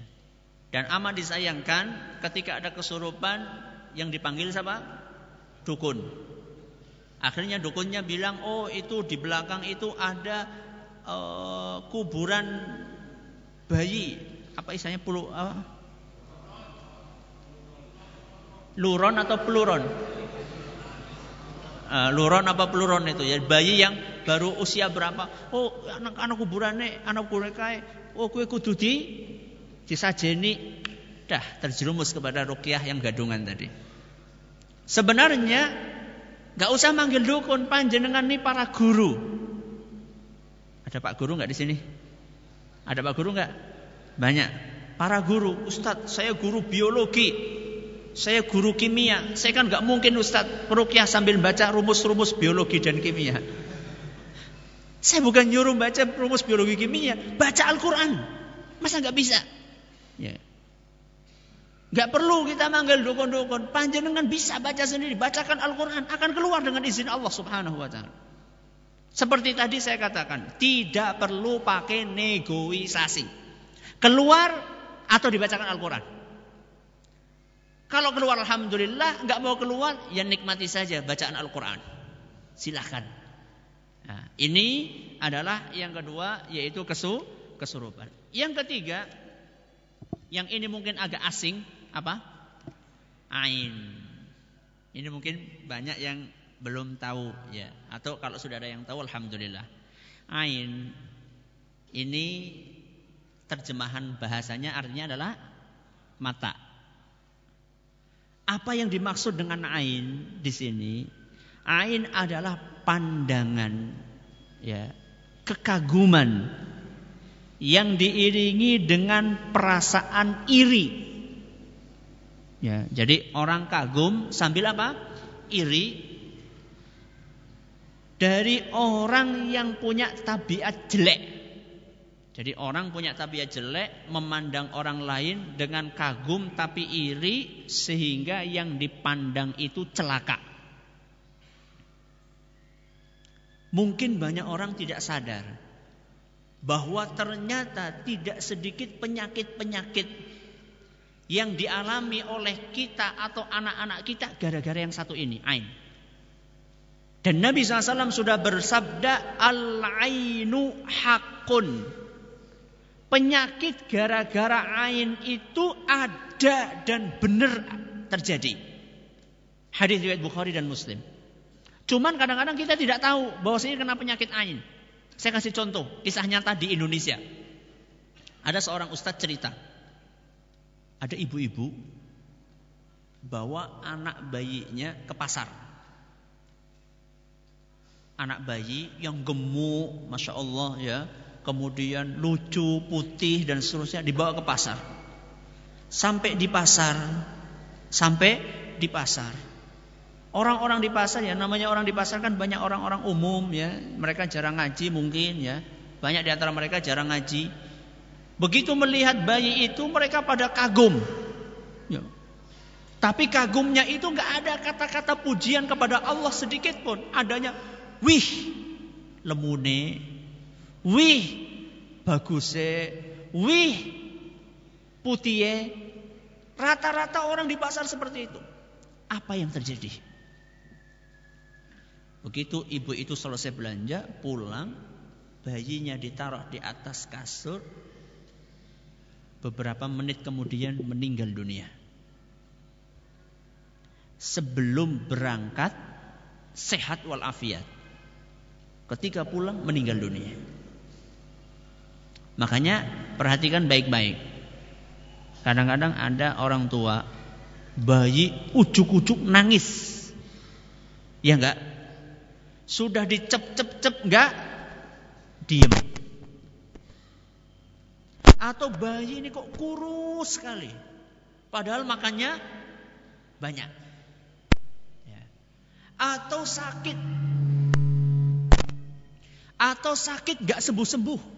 dan amat disayangkan ketika ada kesurupan yang dipanggil siapa? Dukun. Akhirnya dukunnya bilang, oh itu di belakang itu ada uh, kuburan bayi. Apa istilahnya pulu apa? Luron atau peluron? Uh, luron apa peluron itu ya bayi yang baru usia berapa? Oh anak-anak kuburannya, anak kuburan kae. Oh kue kudu di disajeni dah terjerumus kepada rukyah yang gadungan tadi. Sebenarnya nggak usah manggil dukun, panjenengan nih para guru. Ada Pak Guru nggak di sini? Ada Pak Guru nggak? Banyak. Para guru, Ustadz, saya guru biologi, saya guru kimia. Saya kan nggak mungkin Ustadz perukyah sambil baca rumus-rumus biologi dan kimia. Saya bukan nyuruh baca rumus biologi kimia, baca Al-Quran. Masa nggak bisa? Ya. Gak perlu kita manggil dukun-dukun. Panjenengan bisa baca sendiri. Bacakan Al-Quran. Akan keluar dengan izin Allah subhanahu wa ta'ala. Seperti tadi saya katakan. Tidak perlu pakai negosiasi. Keluar atau dibacakan Al-Quran. Kalau keluar Alhamdulillah. Gak mau keluar. Ya nikmati saja bacaan Al-Quran. Silahkan. Nah, ini adalah yang kedua. Yaitu kesu, kesurupan. Yang ketiga. Yang ini mungkin agak asing, apa? Ain. Ini mungkin banyak yang belum tahu ya, atau kalau sudah ada yang tahu alhamdulillah. Ain ini terjemahan bahasanya artinya adalah mata. Apa yang dimaksud dengan ain di sini? Ain adalah pandangan ya, kekaguman yang diiringi dengan perasaan iri. Ya, jadi orang kagum sambil apa? Iri dari orang yang punya tabiat jelek. Jadi orang punya tabiat jelek memandang orang lain dengan kagum tapi iri sehingga yang dipandang itu celaka. Mungkin banyak orang tidak sadar bahwa ternyata tidak sedikit penyakit-penyakit yang dialami oleh kita atau anak-anak kita gara-gara yang satu ini, ain. Dan Nabi SAW sudah bersabda, Al-ainu hakun. Penyakit gara-gara ain itu ada dan benar terjadi. Hadis riwayat Bukhari dan Muslim. Cuman kadang-kadang kita tidak tahu bahwa ini kena penyakit ain. Saya kasih contoh, kisah nyata di Indonesia. Ada seorang ustadz cerita. Ada ibu-ibu bawa anak bayinya ke pasar. Anak bayi yang gemuk, masya Allah ya, kemudian lucu, putih dan seterusnya dibawa ke pasar. Sampai di pasar, sampai di pasar. Orang-orang di pasar ya namanya orang di pasar kan banyak orang-orang umum ya, mereka jarang ngaji mungkin ya. Banyak di antara mereka jarang ngaji. Begitu melihat bayi itu mereka pada kagum. Ya. Tapi kagumnya itu nggak ada kata-kata pujian kepada Allah sedikit pun. Adanya wih lemune, Wih, bagusnya. Wih, putihnya. Rata-rata orang di pasar seperti itu. Apa yang terjadi? Begitu ibu itu selesai belanja, pulang, bayinya ditaruh di atas kasur. Beberapa menit kemudian meninggal dunia. Sebelum berangkat, sehat walafiat. Ketika pulang meninggal dunia. Makanya perhatikan baik-baik. Kadang-kadang ada orang tua bayi ujuk-ujuk nangis. Ya enggak? Sudah dicep-cep-cep enggak? Diam. Atau bayi ini kok kurus sekali. Padahal makannya banyak. Ya. Atau sakit. Atau sakit enggak sembuh-sembuh.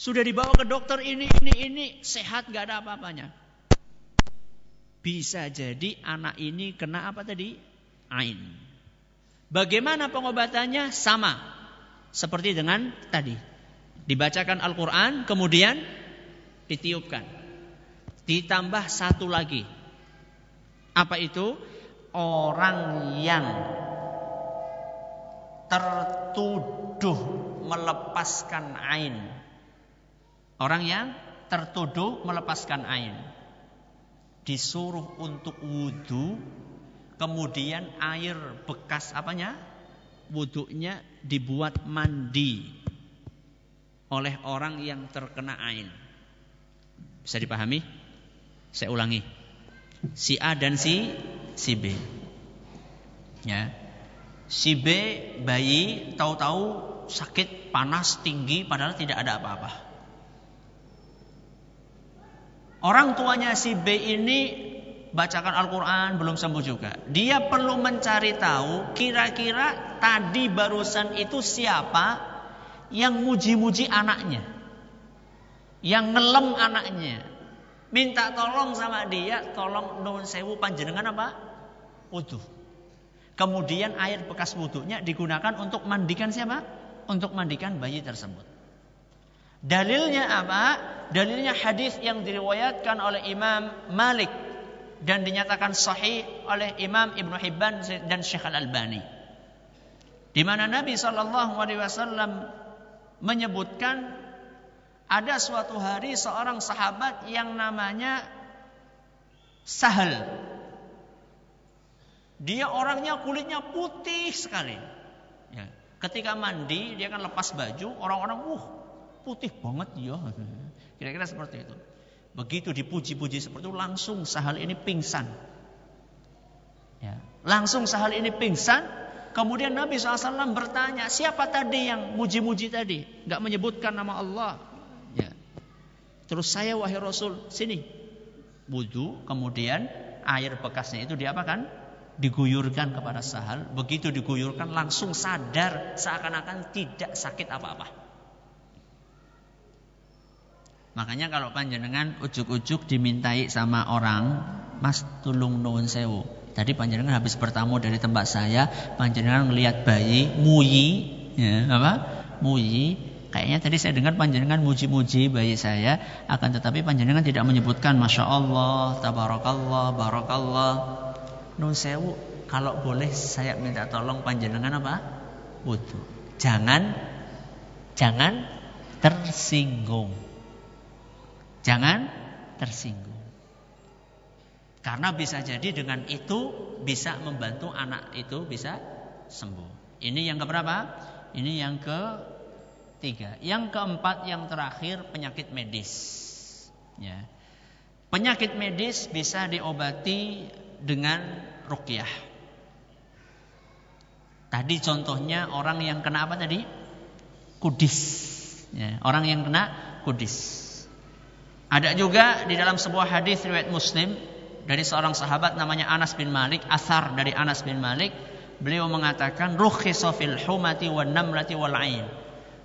Sudah dibawa ke dokter ini, ini, ini. Sehat gak ada apa-apanya. Bisa jadi anak ini kena apa tadi? Ain. Bagaimana pengobatannya? Sama. Seperti dengan tadi. Dibacakan Al-Quran, kemudian ditiupkan. Ditambah satu lagi. Apa itu? Orang yang tertuduh melepaskan ain Orang yang tertuduh melepaskan air. Disuruh untuk wudhu. Kemudian air bekas apanya? Wudhunya dibuat mandi. Oleh orang yang terkena air. Bisa dipahami? Saya ulangi. Si A dan si si B. Ya. Si B bayi tahu-tahu sakit panas tinggi padahal tidak ada apa-apa. Orang tuanya si B ini bacakan Al-Quran belum sembuh juga. Dia perlu mencari tahu kira-kira tadi barusan itu siapa yang muji-muji anaknya. Yang ngelem anaknya. Minta tolong sama dia, tolong nun sewu panjenengan apa? Wudhu. Kemudian air bekas wudhunya digunakan untuk mandikan siapa? Untuk mandikan bayi tersebut. Dalilnya apa? Dalilnya hadis yang diriwayatkan oleh Imam Malik dan dinyatakan sahih oleh Imam Ibnu Hibban dan Syekh Al Albani. Di mana Nabi Shallallahu Alaihi Wasallam menyebutkan ada suatu hari seorang sahabat yang namanya Sahal. Dia orangnya kulitnya putih sekali. Ya. Ketika mandi dia kan lepas baju, orang-orang uh putih banget ya. Kira-kira seperti itu. Begitu dipuji-puji seperti itu langsung sahal ini pingsan. Ya. Langsung sahal ini pingsan. Kemudian Nabi SAW bertanya, siapa tadi yang muji-muji tadi? Gak menyebutkan nama Allah. Ya. Terus saya wahai Rasul, sini. Wudhu, kemudian air bekasnya itu diapakan? Diguyurkan kepada sahal. Begitu diguyurkan langsung sadar seakan-akan tidak sakit apa-apa. Makanya kalau panjenengan ujuk-ujuk dimintai sama orang, Mas tulung nuwun sewu. Tadi panjenengan habis bertamu dari tempat saya, panjenengan melihat bayi muyi, ya, apa? Muyi. Kayaknya tadi saya dengar panjenengan muji-muji bayi saya, akan tetapi panjenengan tidak menyebutkan Masya Allah, Tabarakallah, Barakallah. Nun sewu, kalau boleh saya minta tolong panjenengan apa? Wudhu. Jangan, jangan tersinggung. Jangan tersinggung. Karena bisa jadi dengan itu bisa membantu anak itu bisa sembuh. Ini yang keberapa? Ini yang ketiga. Yang keempat, yang terakhir penyakit medis. Ya. Penyakit medis bisa diobati dengan rukyah. Tadi contohnya orang yang kena apa tadi? Kudis. Ya, orang yang kena kudis. Ada juga di dalam sebuah hadis riwayat Muslim dari seorang sahabat namanya Anas bin Malik, asar dari Anas bin Malik, beliau mengatakan rukhisa fil humati wan namlati wal ain.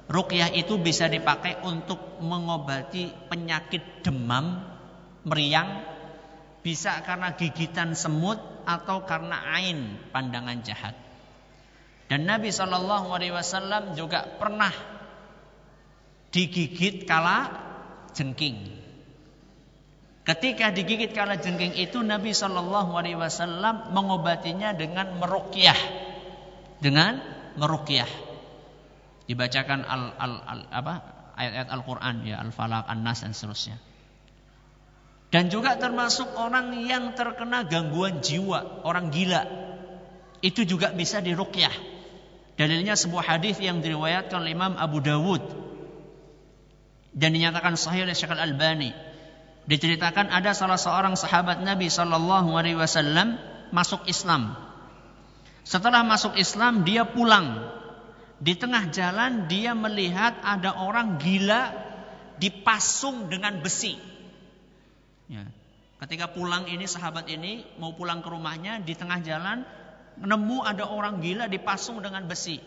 Ruqyah itu bisa dipakai untuk mengobati penyakit demam, meriang, bisa karena gigitan semut atau karena ain pandangan jahat. Dan Nabi Shallallahu Alaihi Wasallam juga pernah digigit kala jengking. Ketika digigit kala jengking itu Nabi Shallallahu Alaihi Wasallam mengobatinya dengan merukyah, dengan merukyah. Dibacakan al, al, al apa ayat-ayat Al-Quran ya Al-Falaq, An-Nas dan seterusnya. Dan juga termasuk orang yang terkena gangguan jiwa, orang gila. Itu juga bisa dirukyah. Dalilnya sebuah hadis yang diriwayatkan oleh Imam Abu Dawud dan dinyatakan sahih oleh Syekh Al-Albani Diceritakan ada salah seorang sahabat Nabi Shallallahu Alaihi Wasallam masuk Islam. Setelah masuk Islam dia pulang. Di tengah jalan dia melihat ada orang gila dipasung dengan besi. Ya. Ketika pulang ini sahabat ini mau pulang ke rumahnya di tengah jalan nemu ada orang gila dipasung dengan besi.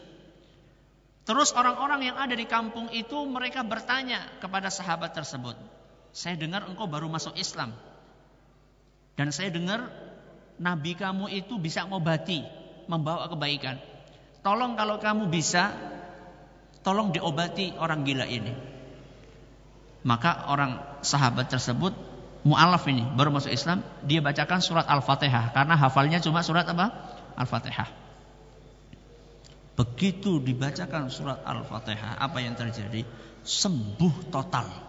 Terus orang-orang yang ada di kampung itu mereka bertanya kepada sahabat tersebut, saya dengar engkau baru masuk Islam. Dan saya dengar Nabi kamu itu bisa ngobati, membawa kebaikan. Tolong kalau kamu bisa, tolong diobati orang gila ini. Maka orang sahabat tersebut, mu'alaf ini, baru masuk Islam, dia bacakan surat Al-Fatihah. Karena hafalnya cuma surat apa? Al-Fatihah. Begitu dibacakan surat Al-Fatihah, apa yang terjadi? Sembuh total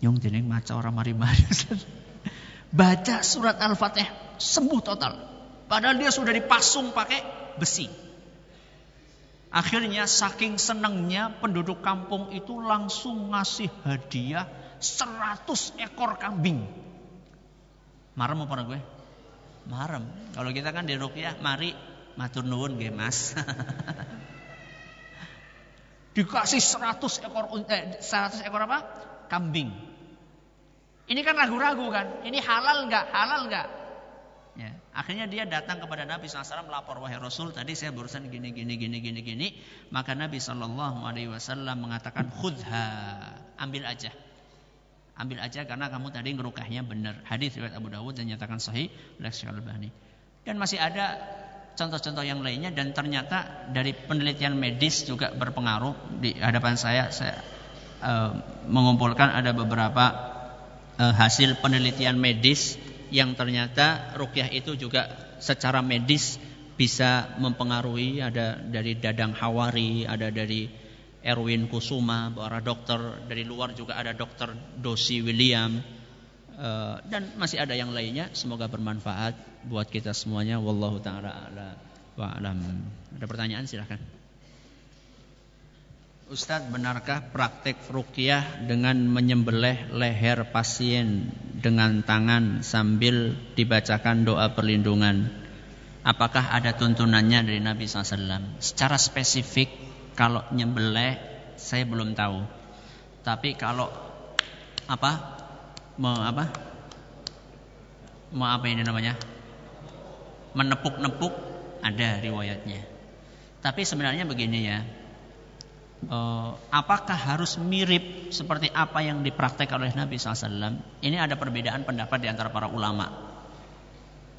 Yang jeneng maca orang mari-mari. Baca surat Al-Fatihah sembuh total. Padahal dia sudah dipasung pakai besi. Akhirnya saking senangnya penduduk kampung itu langsung ngasih hadiah 100 ekor kambing. Marem apa gue? Marem. Kalau kita kan di Rukyah, mari matur nuwun nggih Mas. Dikasih 100 ekor eh, 100 ekor apa? Kambing. Ini kan ragu-ragu kan. Ini halal nggak? Halal nggak? Ya. Akhirnya dia datang kepada Nabi SAW melapor wahai Rasul tadi saya barusan gini gini gini gini gini maka Nabi Shallallahu Alaihi Wasallam mengatakan khudha ambil aja ambil aja karena kamu tadi ngerukahnya benar hadis riwayat Abu Dawud dan nyatakan sahih oleh Albani dan masih ada contoh-contoh yang lainnya dan ternyata dari penelitian medis juga berpengaruh di hadapan saya saya uh, mengumpulkan ada beberapa uh, hasil penelitian medis yang ternyata rukyah itu juga secara medis bisa mempengaruhi ada dari Dadang Hawari, ada dari Erwin Kusuma, para dokter dari luar juga ada dokter Dosi William uh, dan masih ada yang lainnya. Semoga bermanfaat buat kita semuanya. Wallahu taala ala wa alam. Ada pertanyaan silahkan. Ustadz, benarkah praktek rukyah dengan menyembelih leher pasien dengan tangan sambil dibacakan doa perlindungan? Apakah ada tuntunannya dari Nabi SAW? Secara spesifik, kalau nyembelih saya belum tahu. Tapi kalau apa? Mau apa? Mau apa ini namanya? Menepuk-nepuk ada riwayatnya. Tapi sebenarnya begini ya, uh, apakah harus mirip seperti apa yang dipraktekkan oleh Nabi SAW? Ini ada perbedaan pendapat di antara para ulama.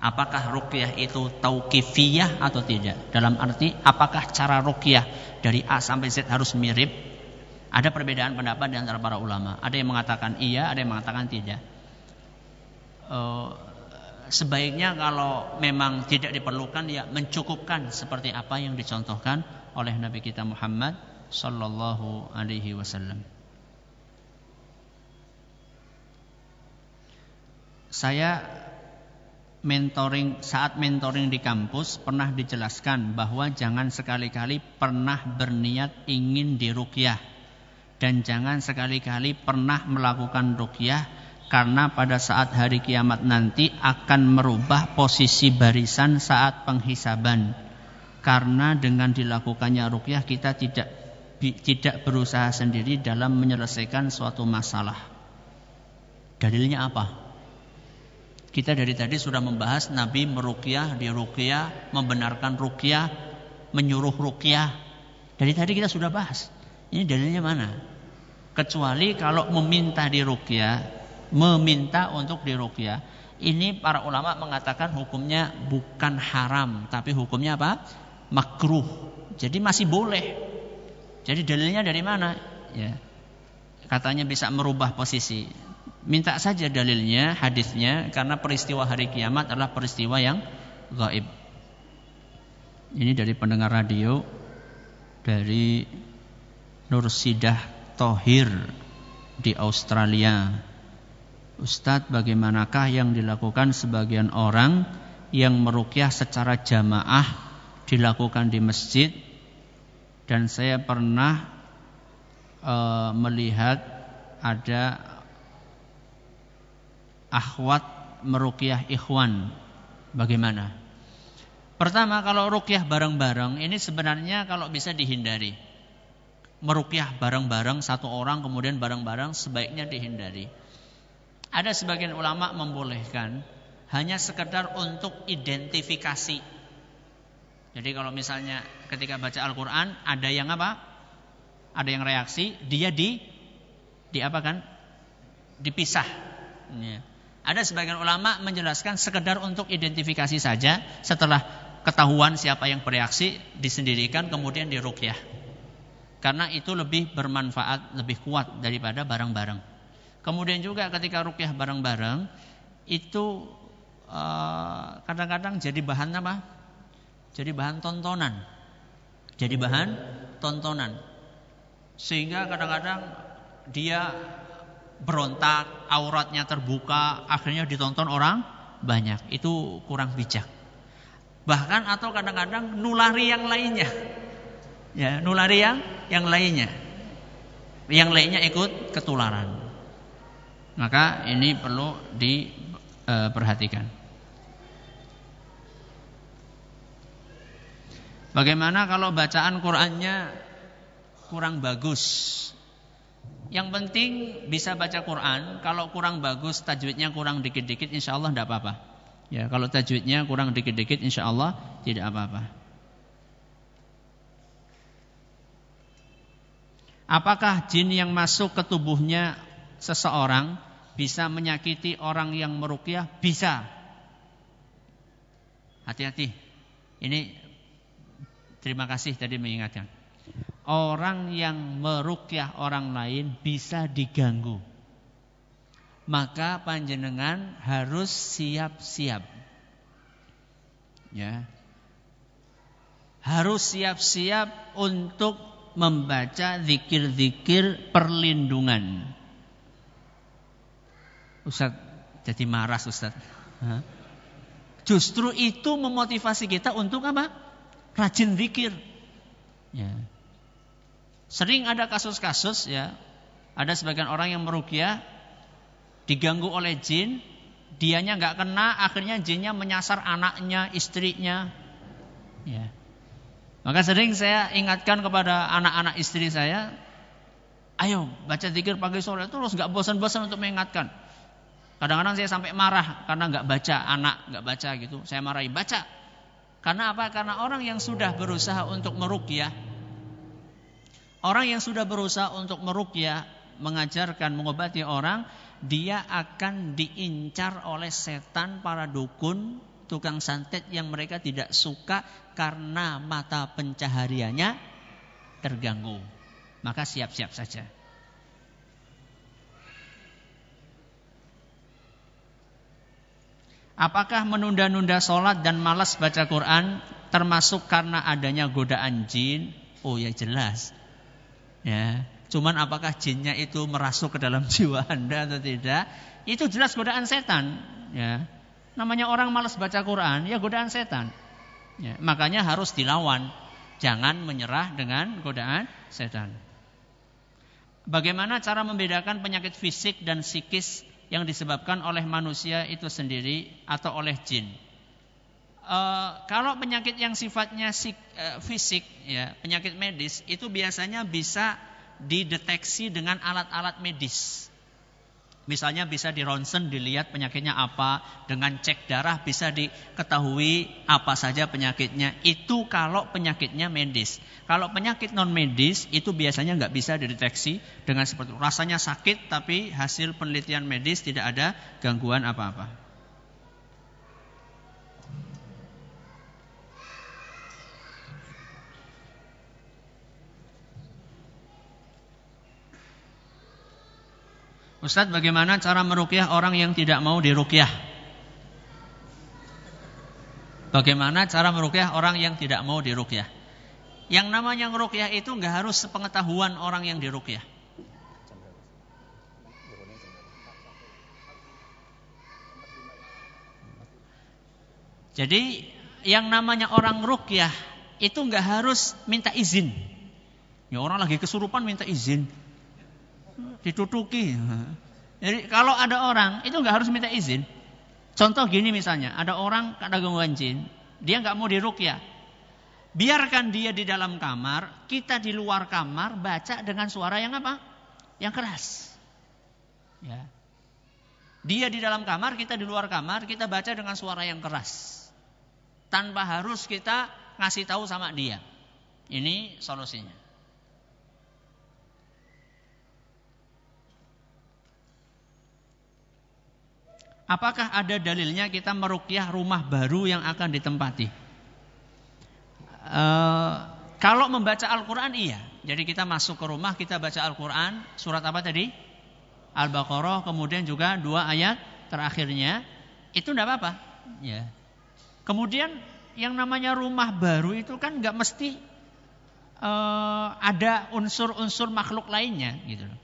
Apakah rukyah itu tauqifiyah atau tidak? Dalam arti apakah cara rukyah dari A sampai Z harus mirip? Ada perbedaan pendapat di antara para ulama. Ada yang mengatakan iya, ada yang mengatakan tidak. Uh, sebaiknya kalau memang tidak diperlukan ya mencukupkan seperti apa yang dicontohkan oleh Nabi kita Muhammad sallallahu alaihi wasallam. Saya mentoring saat mentoring di kampus pernah dijelaskan bahwa jangan sekali-kali pernah berniat ingin dirukyah dan jangan sekali-kali pernah melakukan rukyah karena pada saat hari kiamat nanti akan merubah posisi barisan saat penghisaban. Karena dengan dilakukannya rukyah kita tidak tidak berusaha sendiri dalam menyelesaikan suatu masalah. Dalilnya apa? Kita dari tadi sudah membahas Nabi merukyah, dirukyah, membenarkan rukyah, menyuruh rukyah. Dari tadi kita sudah bahas. Ini dalilnya mana? Kecuali kalau meminta dirukyah, meminta untuk dirukyah. Ini para ulama mengatakan hukumnya bukan haram, tapi hukumnya apa? Makruh. Jadi masih boleh. Jadi dalilnya dari mana? Ya. Katanya bisa merubah posisi. Minta saja dalilnya, hadisnya karena peristiwa hari kiamat adalah peristiwa yang gaib. Ini dari pendengar radio dari Nursidah Tohir di Australia. Ustadz bagaimanakah yang dilakukan sebagian orang yang merukyah secara jamaah dilakukan di masjid dan saya pernah e, melihat ada akhwat merukyah ikhwan. Bagaimana? Pertama kalau rukyah bareng-bareng ini sebenarnya kalau bisa dihindari. Merukyah bareng-bareng satu orang kemudian bareng-bareng sebaiknya dihindari. Ada sebagian ulama membolehkan hanya sekedar untuk identifikasi. Jadi kalau misalnya ketika baca Al-Qur'an ada yang apa? Ada yang reaksi, dia di di apa kan? Dipisah. Ya. Ada sebagian ulama menjelaskan sekedar untuk identifikasi saja setelah ketahuan siapa yang bereaksi disendirikan kemudian dirukyah. Karena itu lebih bermanfaat, lebih kuat daripada barang-barang. Kemudian juga ketika rukyah bareng-bareng itu eh, kadang-kadang uh, jadi bahan apa? Jadi bahan tontonan. Jadi bahan tontonan. Sehingga kadang-kadang dia berontak, auratnya terbuka, akhirnya ditonton orang banyak. Itu kurang bijak. Bahkan atau kadang-kadang nulari yang lainnya. Ya, nulari yang yang lainnya. Yang lainnya ikut ketularan. Maka ini perlu diperhatikan. E, Bagaimana kalau bacaan Qur'annya kurang bagus? Yang penting bisa baca Quran. Kalau kurang bagus, tajwidnya kurang dikit-dikit, insya Allah tidak apa-apa. Ya, kalau tajwidnya kurang dikit-dikit, insya Allah tidak apa-apa. Apakah jin yang masuk ke tubuhnya seseorang bisa menyakiti orang yang merukyah? Bisa. Hati-hati. Ini terima kasih tadi mengingatkan. Orang yang merukyah orang lain bisa diganggu. Maka panjenengan harus siap-siap. Ya. Harus siap-siap untuk membaca zikir-zikir perlindungan. Ustaz jadi marah Ustaz. Justru itu memotivasi kita untuk apa? Rajin zikir. Ya. Sering ada kasus-kasus ya, ada sebagian orang yang merugia diganggu oleh jin, dianya nggak kena, akhirnya jinnya menyasar anaknya, istrinya. Ya. Maka sering saya ingatkan kepada anak-anak istri saya, ayo baca zikir pagi sore terus nggak bosan-bosan untuk mengingatkan. Kadang-kadang saya sampai marah karena nggak baca anak nggak baca gitu. Saya marahi baca. Karena apa? Karena orang yang sudah berusaha untuk merukyah, orang yang sudah berusaha untuk merukyah, mengajarkan, mengobati orang, dia akan diincar oleh setan para dukun, tukang santet yang mereka tidak suka karena mata pencahariannya terganggu. Maka siap-siap saja. Apakah menunda-nunda sholat dan malas baca Quran termasuk karena adanya godaan jin? Oh ya jelas. Ya, cuman apakah jinnya itu merasuk ke dalam jiwa Anda atau tidak? Itu jelas godaan setan, ya. Namanya orang malas baca Quran, ya godaan setan. Ya, makanya harus dilawan. Jangan menyerah dengan godaan setan. Bagaimana cara membedakan penyakit fisik dan psikis yang disebabkan oleh manusia itu sendiri atau oleh jin? Uh, kalau penyakit yang sifatnya sik, uh, fisik, ya penyakit medis itu biasanya bisa dideteksi dengan alat-alat medis. Misalnya bisa di ronsen dilihat penyakitnya apa, dengan cek darah bisa diketahui apa saja penyakitnya. Itu kalau penyakitnya medis. Kalau penyakit non medis itu biasanya nggak bisa dideteksi dengan seperti. Rasanya sakit tapi hasil penelitian medis tidak ada gangguan apa-apa. Ustadz bagaimana cara merukyah orang yang tidak mau dirukyah? Bagaimana cara merukyah orang yang tidak mau dirukyah? Yang namanya merukyah itu nggak harus sepengetahuan orang yang dirukyah. Jadi yang namanya orang rukyah itu nggak harus minta izin. Ya orang lagi kesurupan minta izin ditutuki. Jadi kalau ada orang itu nggak harus minta izin. Contoh gini misalnya, ada orang ada gangguan jin, dia nggak mau dirukyah. Biarkan dia di dalam kamar, kita di luar kamar baca dengan suara yang apa? Yang keras. Ya. Dia di dalam kamar, kita di luar kamar, kita baca dengan suara yang keras. Tanpa harus kita ngasih tahu sama dia. Ini solusinya. Apakah ada dalilnya kita merukyah rumah baru yang akan ditempati? Uh, kalau membaca Al-Quran iya. Jadi kita masuk ke rumah, kita baca Al-Quran. Surat apa tadi? Al-Baqarah, kemudian juga dua ayat terakhirnya. Itu tidak apa-apa. Ya. Kemudian yang namanya rumah baru itu kan nggak mesti uh, ada unsur-unsur makhluk lainnya gitu loh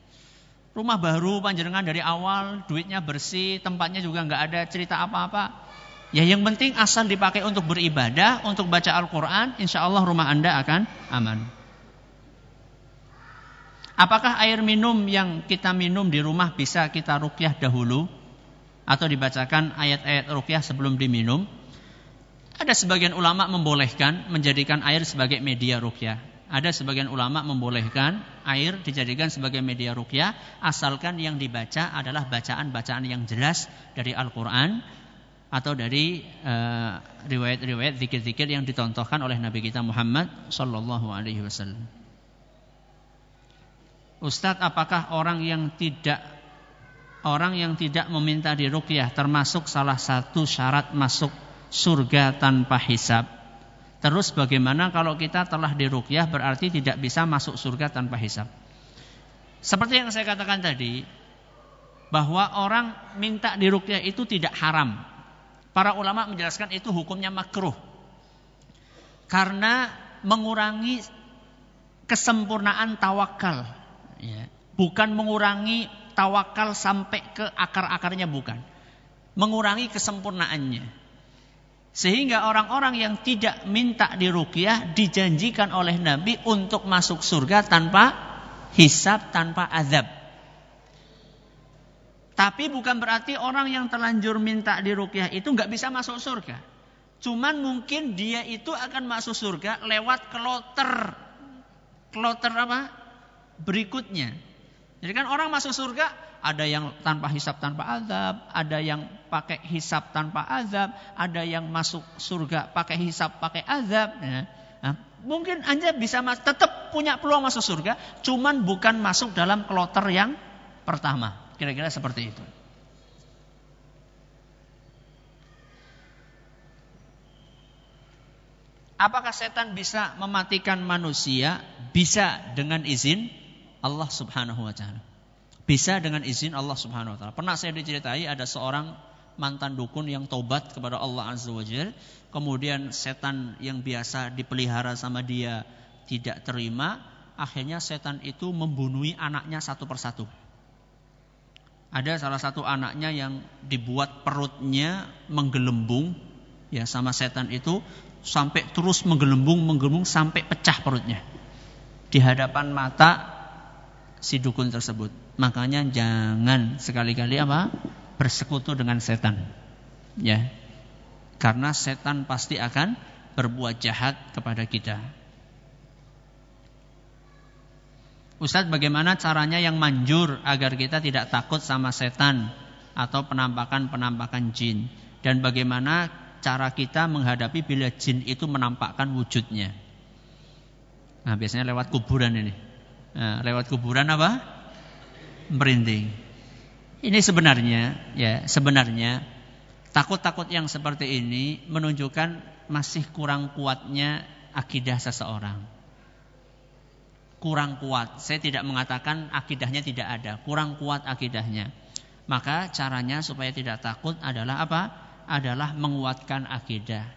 rumah baru panjenengan dari awal, duitnya bersih, tempatnya juga nggak ada cerita apa-apa. Ya yang penting asal dipakai untuk beribadah, untuk baca Al-Quran, insya Allah rumah anda akan aman. Apakah air minum yang kita minum di rumah bisa kita rukyah dahulu? Atau dibacakan ayat-ayat rukyah sebelum diminum? Ada sebagian ulama membolehkan menjadikan air sebagai media rukyah. Ada sebagian ulama membolehkan air dijadikan sebagai media rukyah asalkan yang dibaca adalah bacaan-bacaan yang jelas dari Al-Qur'an atau dari uh, riwayat-riwayat zikir-zikir yang ditontohkan oleh Nabi kita Muhammad sallallahu alaihi wasallam. Ustadz, apakah orang yang tidak orang yang tidak meminta dirukyah termasuk salah satu syarat masuk surga tanpa hisab? Terus bagaimana kalau kita telah dirukyah berarti tidak bisa masuk surga tanpa hisab. Seperti yang saya katakan tadi, bahwa orang minta dirukyah itu tidak haram. Para ulama menjelaskan itu hukumnya makruh. Karena mengurangi kesempurnaan tawakal. Ya. Bukan mengurangi tawakal sampai ke akar-akarnya bukan. Mengurangi kesempurnaannya. Sehingga orang-orang yang tidak minta dirukyah dijanjikan oleh Nabi untuk masuk surga tanpa hisab, tanpa azab. Tapi bukan berarti orang yang terlanjur minta dirukyah itu nggak bisa masuk surga. Cuman mungkin dia itu akan masuk surga lewat kloter. Kloter apa? Berikutnya. Jadi kan orang masuk surga ada yang tanpa hisap tanpa azab, ada yang pakai hisap tanpa azab, ada yang masuk surga pakai hisap pakai azab. Ya. Nah, mungkin anda bisa tetap punya peluang masuk surga, cuman bukan masuk dalam kloter yang pertama. Kira-kira seperti itu. Apakah setan bisa mematikan manusia? Bisa dengan izin Allah Subhanahu wa taala. Bisa dengan izin Allah Subhanahu wa taala. Pernah saya diceritai ada seorang mantan dukun yang tobat kepada Allah Azza wa Jalla, kemudian setan yang biasa dipelihara sama dia tidak terima, akhirnya setan itu membunuhi anaknya satu persatu. Ada salah satu anaknya yang dibuat perutnya menggelembung ya sama setan itu sampai terus menggelembung menggelembung sampai pecah perutnya di hadapan mata si dukun tersebut. Makanya jangan sekali-kali apa? bersekutu dengan setan. Ya. Karena setan pasti akan berbuat jahat kepada kita. Ustadz bagaimana caranya yang manjur agar kita tidak takut sama setan atau penampakan-penampakan jin dan bagaimana cara kita menghadapi bila jin itu menampakkan wujudnya. Nah, biasanya lewat kuburan ini. Nah, lewat kuburan apa? Merinding. Ini sebenarnya ya, sebenarnya takut-takut yang seperti ini menunjukkan masih kurang kuatnya akidah seseorang. Kurang kuat. Saya tidak mengatakan akidahnya tidak ada, kurang kuat akidahnya. Maka caranya supaya tidak takut adalah apa? Adalah menguatkan akidah.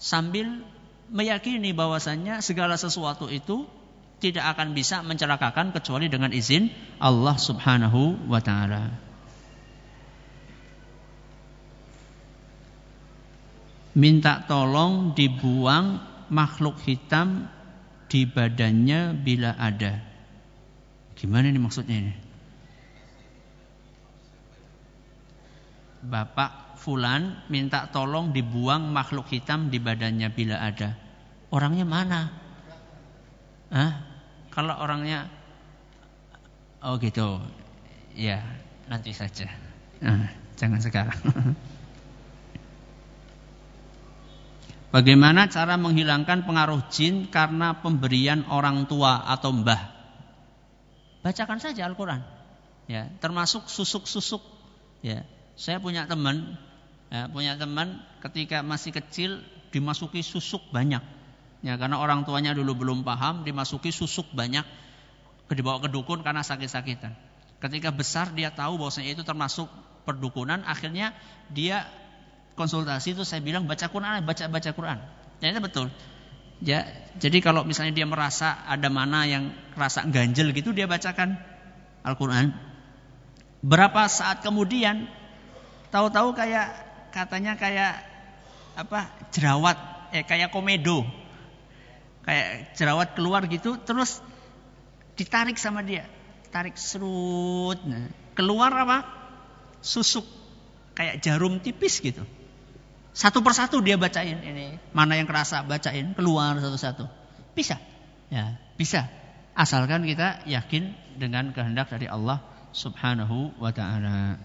Sambil meyakini bahwasannya segala sesuatu itu tidak akan bisa mencelakakan kecuali dengan izin Allah Subhanahu wa taala. Minta tolong dibuang makhluk hitam di badannya bila ada. Gimana ini maksudnya ini? Bapak Fulan minta tolong dibuang makhluk hitam di badannya bila ada. Orangnya mana? Hah? Kalau orangnya Oh gitu Ya nanti saja nah, Jangan sekarang Bagaimana cara menghilangkan pengaruh jin karena pemberian orang tua atau mbah? Bacakan saja Al-Quran. Ya, termasuk susuk-susuk. Ya, saya punya teman, ya, punya teman ketika masih kecil dimasuki susuk banyak. Ya, karena orang tuanya dulu belum paham, dimasuki susuk banyak, dibawa ke dukun karena sakit-sakitan. Ketika besar dia tahu bahwasanya itu termasuk perdukunan, akhirnya dia konsultasi itu saya bilang baca Quran, baca baca Quran. Ya itu betul. Ya, jadi kalau misalnya dia merasa ada mana yang rasa ganjel gitu dia bacakan Al-Qur'an. Berapa saat kemudian tahu-tahu kayak katanya kayak apa? jerawat, eh kayak komedo kayak jerawat keluar gitu terus ditarik sama dia. Tarik serut. Nah, keluar apa? Susuk. Kayak jarum tipis gitu. Satu persatu dia bacain ini. Mana yang kerasa bacain. Keluar satu-satu. Bisa. Ya bisa. Asalkan kita yakin dengan kehendak dari Allah Subhanahu wa taala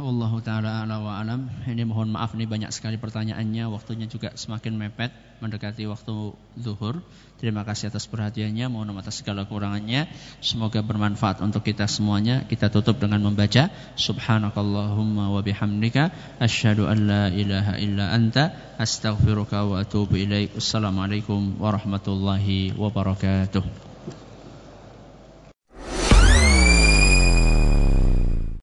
Wallahu taala ala wa alam. Ini mohon maaf nih banyak sekali pertanyaannya, waktunya juga semakin mepet mendekati waktu zuhur. Terima kasih atas perhatiannya, mohon maaf atas segala kekurangannya. Semoga bermanfaat untuk kita semuanya. Kita tutup dengan membaca subhanakallahumma wa bihamdika asyhadu an la ilaha illa anta astaghfiruka wa atubu ilaik. Assalamualaikum warahmatullahi wabarakatuh.